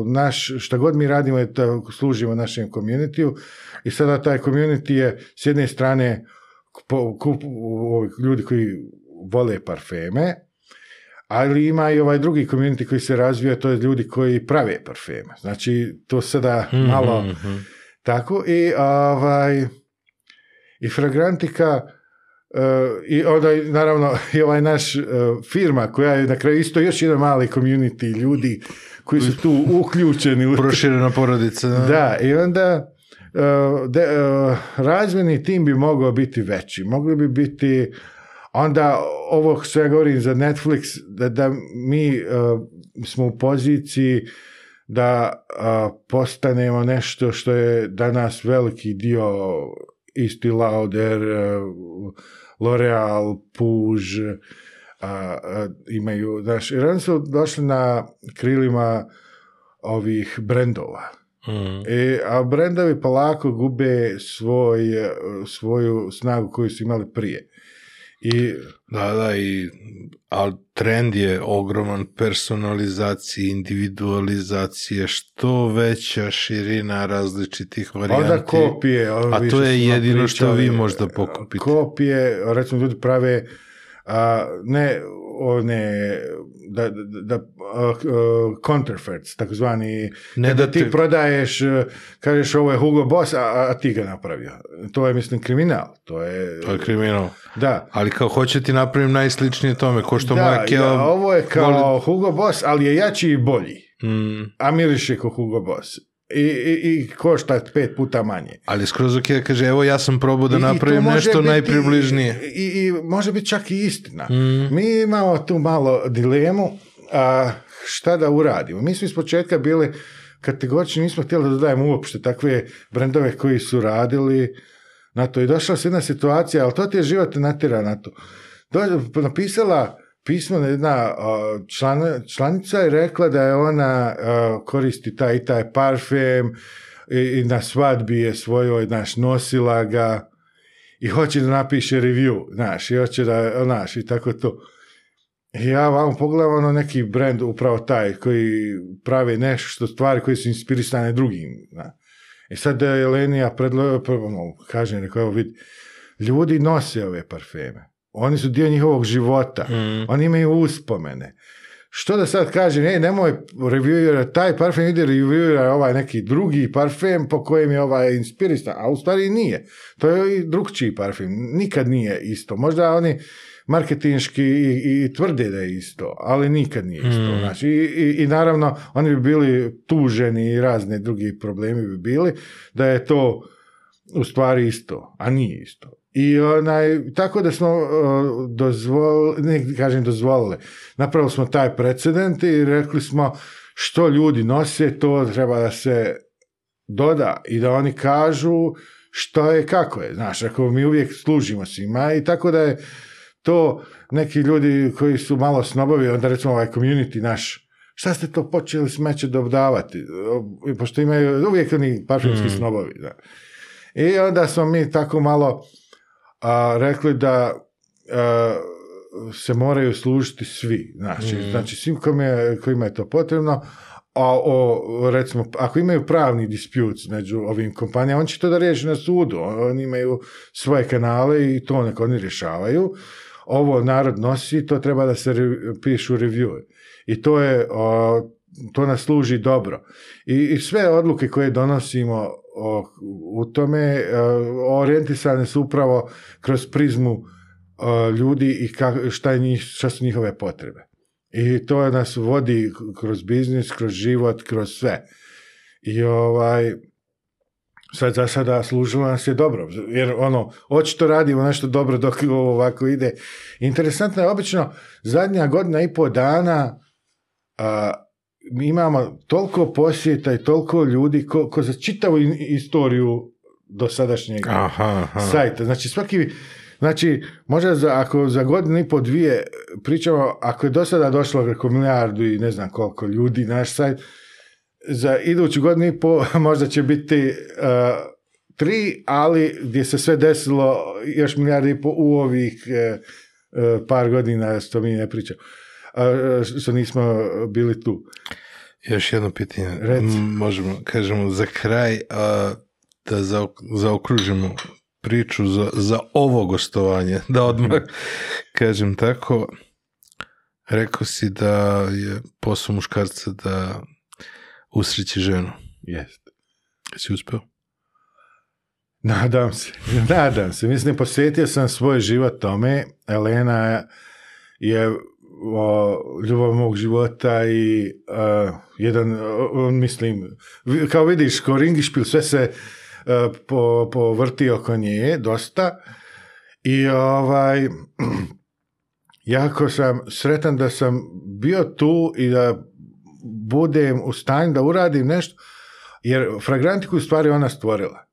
naš, šta god mi radimo je da služimo našem komunitiju i sada taj community je s jedne strane kup, ljudi koji vole parfeme, ali ima i ovaj drugi community koji se razvija, to je ljudi koji prave parfeme. Znači, to sada mhm, malo mhm. tako i ovaj i fragrantika E, I onda, naravno, i ovaj naš e, firma, koja je na kraju isto još jedan mali community ljudi koji su tu uključeni. U... Proširena porodica. Da, i onda uh, tim bi mogao biti veći. Mogli bi biti, onda ovo što govorim za Netflix, da, da mi smo u poziciji da postanemo nešto što je danas veliki dio Isti Lauder, e, L'Oreal, Puž, a, imaju, znaš, su došli na krilima ovih brendova. Mm. E, a brendovi polako gube svoj, e, svoju snagu koju su imali prije. I, da, da, i, ali trend je ogroman personalizacije, individualizacije, što veća širina različitih varijanti. kopije. a ono, to je jedino što vi možda pokupite. Kopije, recimo ljudi prave ne one da, da, uh, counterfeits, takozvani, ne da ti prodaješ, uh, kažeš ovo je Hugo Boss, a, ti ga napravio. To je, mislim, kriminal. To je, to je kriminal. Da. Ali kao hoće ti napravim najsličnije tome, ko što moja Keo... Ja, ovo je kao Hugo Boss, ali je jači i bolji. Mm. A miriš je ko Hugo Boss i, i, košta pet puta manje. Ali skroz ok, kaže, evo ja sam probao da I, napravim nešto najpribližnije. I, može biti čak i istina. Mm. Mi imamo tu malo dilemu, a šta da uradimo? Mi smo iz početka bili kategorični, nismo htjeli da dodajemo uopšte takve brendove koji su radili na to. I došla se jedna situacija, ali to ti je život natira na to. Do, napisala Pismo jedna članica je rekla da je ona koristi taj i taj parfem i, na svadbi je svojoj, naš nosila ga i hoće da napiše review, znaš, i hoće da, znaš, i tako to. ja vam pogledam ono neki brand, upravo taj, koji pravi nešto što stvari koje su inspirisane drugim, I e sad da je Jelenija predložila, ono, kaže, neko, evo vidi, ljudi nose ove parfeme. Oni su dio njihovog života. Mm. Oni imaju uspomene. Što da sad kažem, ej, nemoj reviewira taj parfem, ide reviewira ovaj neki drugi parfem po kojem je ovaj inspirista, a u stvari nije. To je i drugčiji parfem, nikad nije isto. Možda oni marketinški i, tvrde da je isto, ali nikad nije isto. Znači, i, i, i, naravno, oni bi bili tuženi i razne drugi problemi bi bili, da je to u stvari isto, a nije isto. I onaj, tako da smo dozvolili, ne kažem dozvolili, napravili smo taj precedent i rekli smo što ljudi nose, to treba da se doda i da oni kažu što je, kako je, znaš, ako mi uvijek služimo svima i tako da je to neki ljudi koji su malo snobovi, onda recimo ovaj community naš, šta ste to počeli smeće dobdavati, pošto imaju uvijek oni parfumski mm. snobovi, I onda smo mi tako malo a, rekli da e, se moraju služiti svi. Znači, mm. znači svim kojima je, je to potrebno, a o, recimo, ako imaju pravni dispute među ovim kompanijama, on će to da riješi na sudu. Oni imaju svoje kanale i to neko oni rješavaju. Ovo narod nosi, to treba da se pišu review. I to je, to nas služi dobro. I sve odluke koje donosimo Oh, u tome eh, orijentisane su upravo kroz prizmu eh, ljudi i šta, su njihove potrebe. I to nas vodi kroz biznis, kroz život, kroz sve. I ovaj, sad za sada služilo nas je dobro, jer ono, očito radimo nešto dobro dok ovo ovako ide. Interesantno je, obično zadnja godina i pol dana eh, mi imamo toliko posjeta i toliko ljudi ko, ko za čitavu istoriju do sadašnjeg sajta. Znači svaki, znači možda ako za godinu i po dvije pričamo, ako je do sada došlo preko milijardu i ne znam koliko ljudi naš sajt, za iduću godinu i po možda će biti e, tri, ali gdje se sve desilo još milijardu i po u ovih e, e, par godina, što mi ne pričamo a što nismo bili tu. Još jedno pitanje. Reci. Možemo, kažemo, za kraj a, da zaokružimo priču za, za ovo gostovanje. Da odmah kažem tako. Rekao si da je posao muškarca da usreći ženu. Jeste. Jesi uspeo? Nadam se, nadam se. Mislim, posvetio sam svoj život tome. Elena je o ljubav mog života i e, jedan, e, mislim, kao vidiš, ko Ringišpil sve se e, po, povrti oko nje, dosta. I ovaj, jako sam sretan da sam bio tu i da budem u stanju da uradim nešto, jer fragrantiku u stvari ona stvorila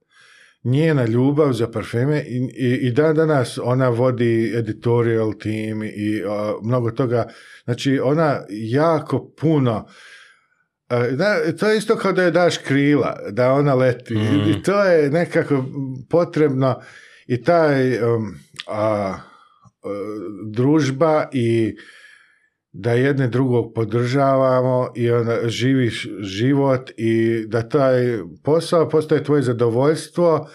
njena ljubav za parfeme i, i, dan danas ona vodi editorial team i mnogo toga. Znači ona jako puno da, to je isto kao da je daš krila, da ona leti. Mm. I to je nekako potrebno i taj um, a, družba i da jedne drugog podržavamo i onda živiš život i da taj posao postaje tvoje zadovoljstvo.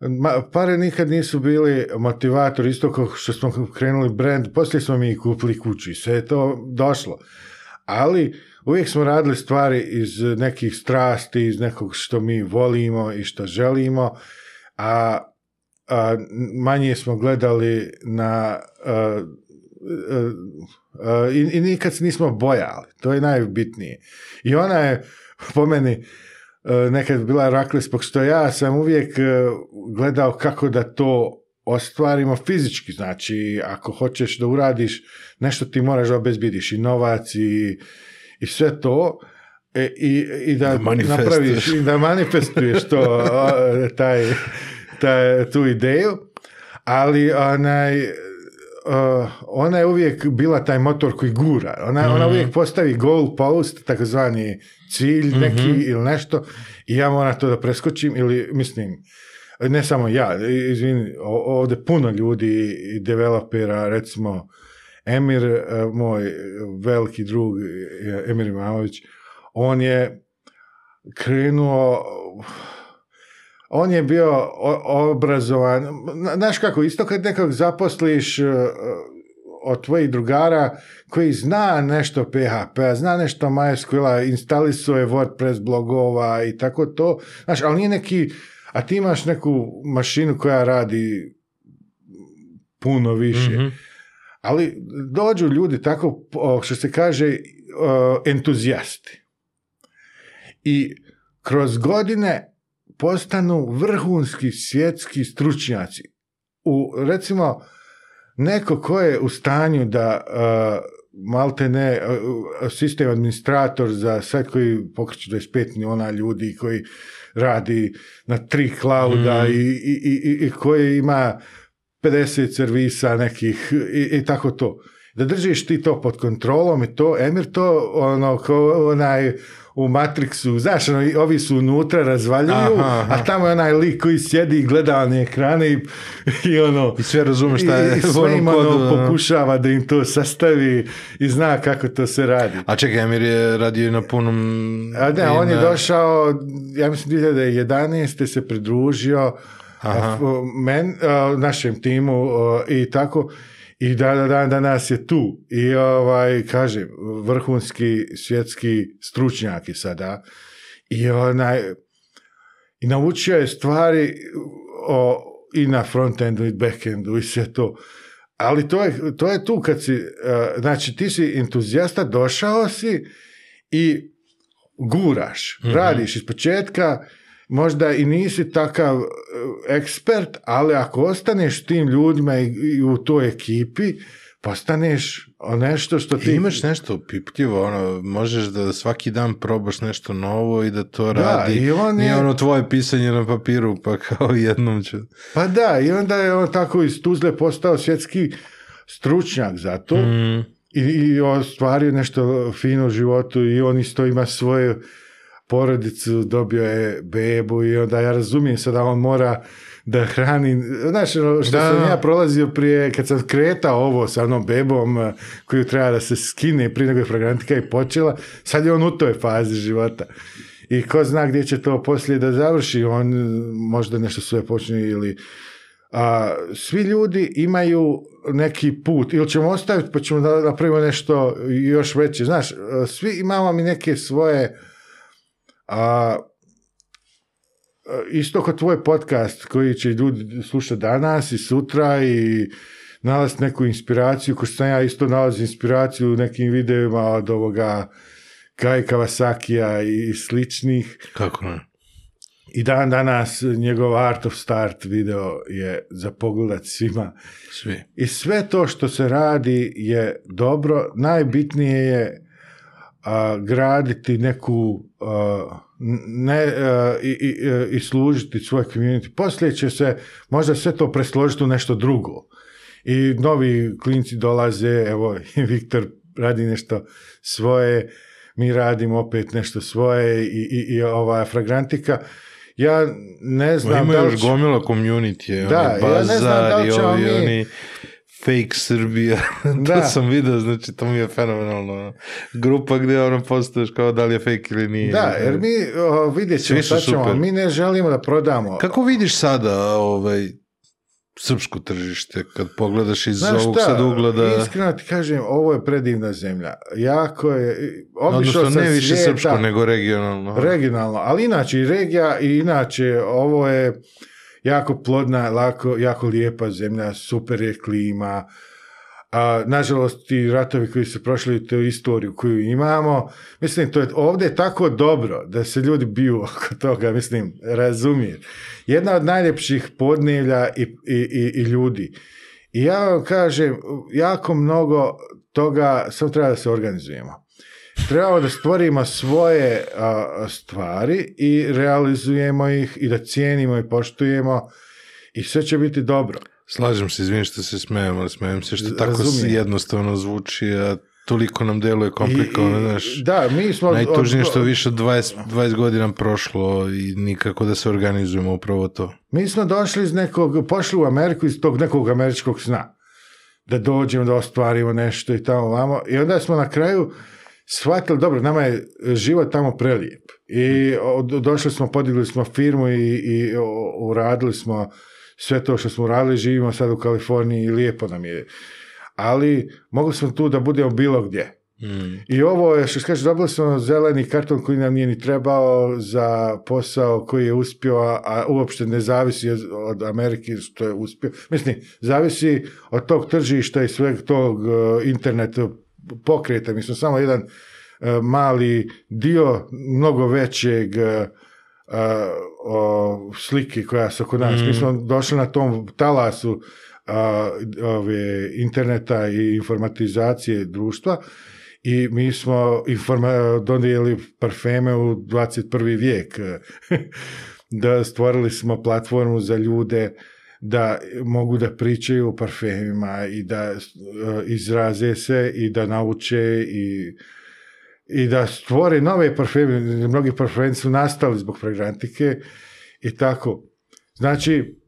Ma, pare nikad nisu bili motivator, isto kao što smo krenuli brand, poslije smo mi kupili kuću i sve je to došlo. Ali uvijek smo radili stvari iz nekih strasti, iz nekog što mi volimo i što želimo, a, manje smo gledali na... I, I, nikad se nismo bojali. To je najbitnije. I ona je, po meni, e, nekad bila Rakles, što ja sam uvijek e, gledao kako da to ostvarimo fizički. Znači, ako hoćeš da uradiš nešto, ti moraš da obezbidiš i novac i, i sve to. E, I, i da, napraviš, i da manifestuješ to, taj, taj, tu ideju. Ali, onaj, Uh, ona je uvijek bila taj motor koji gura. Ona, mm ona mhm. uvijek postavi goal post, takozvani cilj mhm. neki mm ili nešto i ja moram to da preskočim ili mislim, ne samo ja, izvini, ovdje puno ljudi i developera, recimo Emir, e, moj veliki drug e, Emir Imamović, on je krenuo on je bio obrazovan, znaš kako, isto kad nekog zaposliš e, od tvojih drugara koji zna nešto PHP, zna nešto MySQL, instalisuje WordPress blogova i tako to, znaš, ali nije neki, a ti imaš neku mašinu koja radi puno više. Mhm. Ali dođu ljudi tako, što se kaže, e, entuzijasti. I kroz godine postanu vrhunski svjetski stručnjaci. U, recimo, neko ko je u stanju da uh, malte ne e, sistem administrator za sve koji Pokreću 25 miliona ljudi koji radi na tri klauda mm. i, i, i, i koji ima 50 servisa nekih i, tako to. Da držiš ti to pod kontrolom i to, Emir to ono ko onaj u Matrixu, znaš, ono, ovi su unutra, razvaljuju, a tamo je onaj lik koji sjedi i gleda na ekrane i, ono... I sve razume šta je. I, i ono, pokušava da im to sastavi i zna kako to se radi. A čekaj, Emir je radio na punom... A ne, on je došao, ja mislim 2011. se pridružio Men, našem timu i tako i da, dan danas je tu. I ovaj, kažem, vrhunski svjetski stručnjaki sada. I onaj, i naučio je stvari o, i na frontendu i backendu i sve to. Ali to je, to je tu kad si, e, znači ti si entuzijasta, došao si i guraš, mhm. radiš iz početka možda i nisi takav e, ekspert, ali ako ostaneš tim ljudima i u toj ekipi, postaneš nešto što ti... imaš nešto upipljivo, ono, možeš da svaki dan probaš nešto novo i da to da, radi. I on je... ono tvoje pisanje na papiru, pa kao jednom ću... Pa da, i onda je on tako iz Tuzle postao svjetski stručnjak za to mm. i, i ostvario nešto fino u životu i on isto ima svoje porodicu, dobio je bebu i onda ja razumijem da on mora da hrani, znaš ono, što sam ja prolazio prije, kad sam kretao ovo sa onom bebom eh, koju treba da se skine prije nego je fragrantika i počela, sad je on u toj fazi života. I ko zna gdje će to poslije da završi, on eh, možda nešto sve počne ili... A, svi ljudi imaju neki put, ili ćemo ostaviti pa ćemo da napravimo nešto još veće. Znaš, eh, svi imamo mi neke svoje a, e, isto kao tvoj podcast koji će ljudi slušati danas i sutra i nalaziti neku inspiraciju, ko sam ja isto nalazi inspiraciju u nekim videima od ovoga Kai Kawasakija i sličnih. Kako I dan danas njegov Art of Start video je za pogledat svima. Svi. I sve to što se radi je dobro. Najbitnije je a, graditi neku ne, i, e, i, služiti svoj community. Poslije će se možda sve to presložiti u nešto drugo. I novi klinci dolaze, evo, Viktor radi nešto svoje, mi radimo opet nešto svoje i, i, ova fragrantika. Ja ne znam Ima još gomila community, da, bazar ja i mi fake Srbija, to da. sam vidio, znači to mi je fenomenalno. Ono. Grupa gdje ono postoješ kao da li je fake ili nije. Da, jer mi o, vidjet ćemo, šta ćemo, mi ne želimo da prodamo. Kako vidiš sada ovaj, srpsko tržište kad pogledaš iz Znaš ovog sad ugla da... Iskreno ti kažem, ovo je predivna zemlja. Jako je... Odnosno, ne više srpsko nego regionalno. Regionalno, ali inače i regija i inače ovo je jako plodna, lako, jako lijepa zemlja, super je klima. A, nažalost, ti ratovi koji su prošli tu istoriju koju imamo, mislim, to je ovdje je tako dobro da se ljudi biju oko toga, mislim, razumije. Jedna od najljepših podnevlja i, i, i, i ljudi. I ja vam kažem, jako mnogo toga samo treba da se organizujemo trebamo da stvorimo svoje stvari i realizujemo ih i da cijenimo i poštujemo i sve će biti dobro. Slažem se, izvini što se smijem, ali smijem se što tako jednostavno zvuči, a toliko nam deluje komplikovano, znaš. Da, mi smo... Najtužnije što više od 20, 20 godina prošlo i nikako da se organizujemo upravo to. Mi smo došli iz nekog, pošli u Ameriku iz tog nekog američkog sna. Da dođemo, da ostvarimo nešto i tamo vamo. I onda smo na kraju shvatili, dobro, nama je život tamo prelijep i došli smo, podigli smo firmu i, i uradili smo sve to što smo uradili, živimo sad u Kaliforniji i lijepo nam je. Ali mogli smo tu da budemo bilo gdje. Mm. I ovo je, što kaže, dobili smo zeleni karton koji nam nije ni trebao za posao koji je uspio, a, uopšte ne zavisi od Amerike što je uspio. Mislim, zavisi od tog tržišta i sveg tog e, internetu pokreta, mi smo samo jedan e, mali dio mnogo većeg e, e, slike koja se oko nas. Mi mm. smo došli na tom talasu ove, interneta i informatizacije društva i mi smo donijeli parfeme u 21. vijek. da stvorili smo platformu za ljude da mogu da pričaju o parfemima i da e, izraze se i da nauče i i da stvore nove parfeme. Mnogi parfeme su nastali zbog fragrantike i tako. Znači,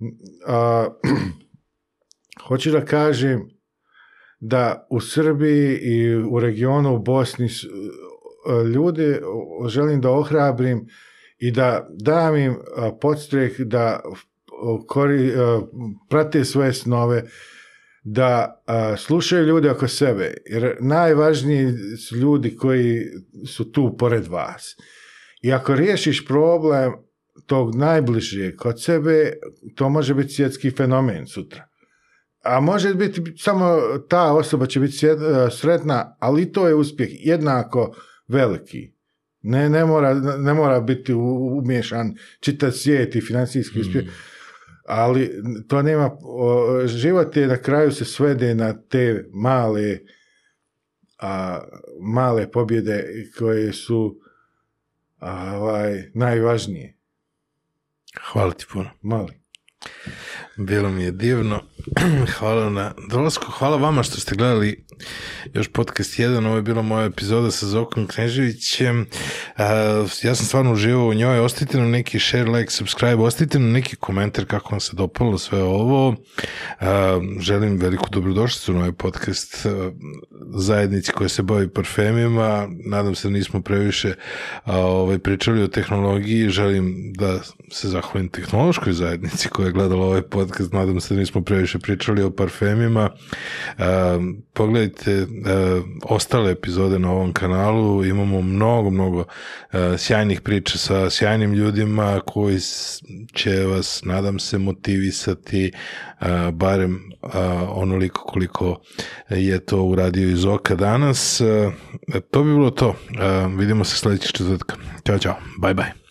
hoću da kažem da u Srbiji i u regionu u Bosni e, ljude želim da ohrabrim i da dam im e, podstreh da kori, eh, prate svoje snove, da eh, slušaju ljude oko sebe, jer najvažniji su ljudi koji su tu pored vas. I ako riješiš problem tog najbližeg kod sebe, to može biti svjetski fenomen sutra. A može biti samo ta osoba će biti eh, sretna, ali to je uspjeh jednako veliki. Ne, ne, mora, ne mora biti umješan čitav svijet i financijski uspjeh. Mm ali to nema, život je na kraju se svede na te male a, male pobjede koje su ovaj, najvažnije. Hvala ti puno. Mali. Bilo mi je divno. hvala na dolazku, Hvala vama što ste gledali još podcast jedan. Ovo je bila moja epizoda sa Zokom Kneževićem. ja sam stvarno uživao u njoj. Ostavite nam neki share, like, subscribe. Ostavite nam neki komentar kako vam se dopalo sve ovo. želim veliku dobrodošlicu na ovaj podcast zajednici koja se bavi parfemima. Nadam se da nismo previše ovaj, pričali o tehnologiji. Želim da se zahvalim tehnološkoj zajednici koja je gledala ovaj podcast podcast, nadam se da nismo previše pričali o parfemima. E, pogledajte e, ostale epizode na ovom kanalu, imamo mnogo, mnogo e, sjajnih priča sa sjajnim ljudima koji će vas, nadam se, motivisati barem onoliko koliko je to uradio iz oka danas. To bi bilo to. Vidimo se sledećeg četvrtka. Ćao, čao. Bye, bye.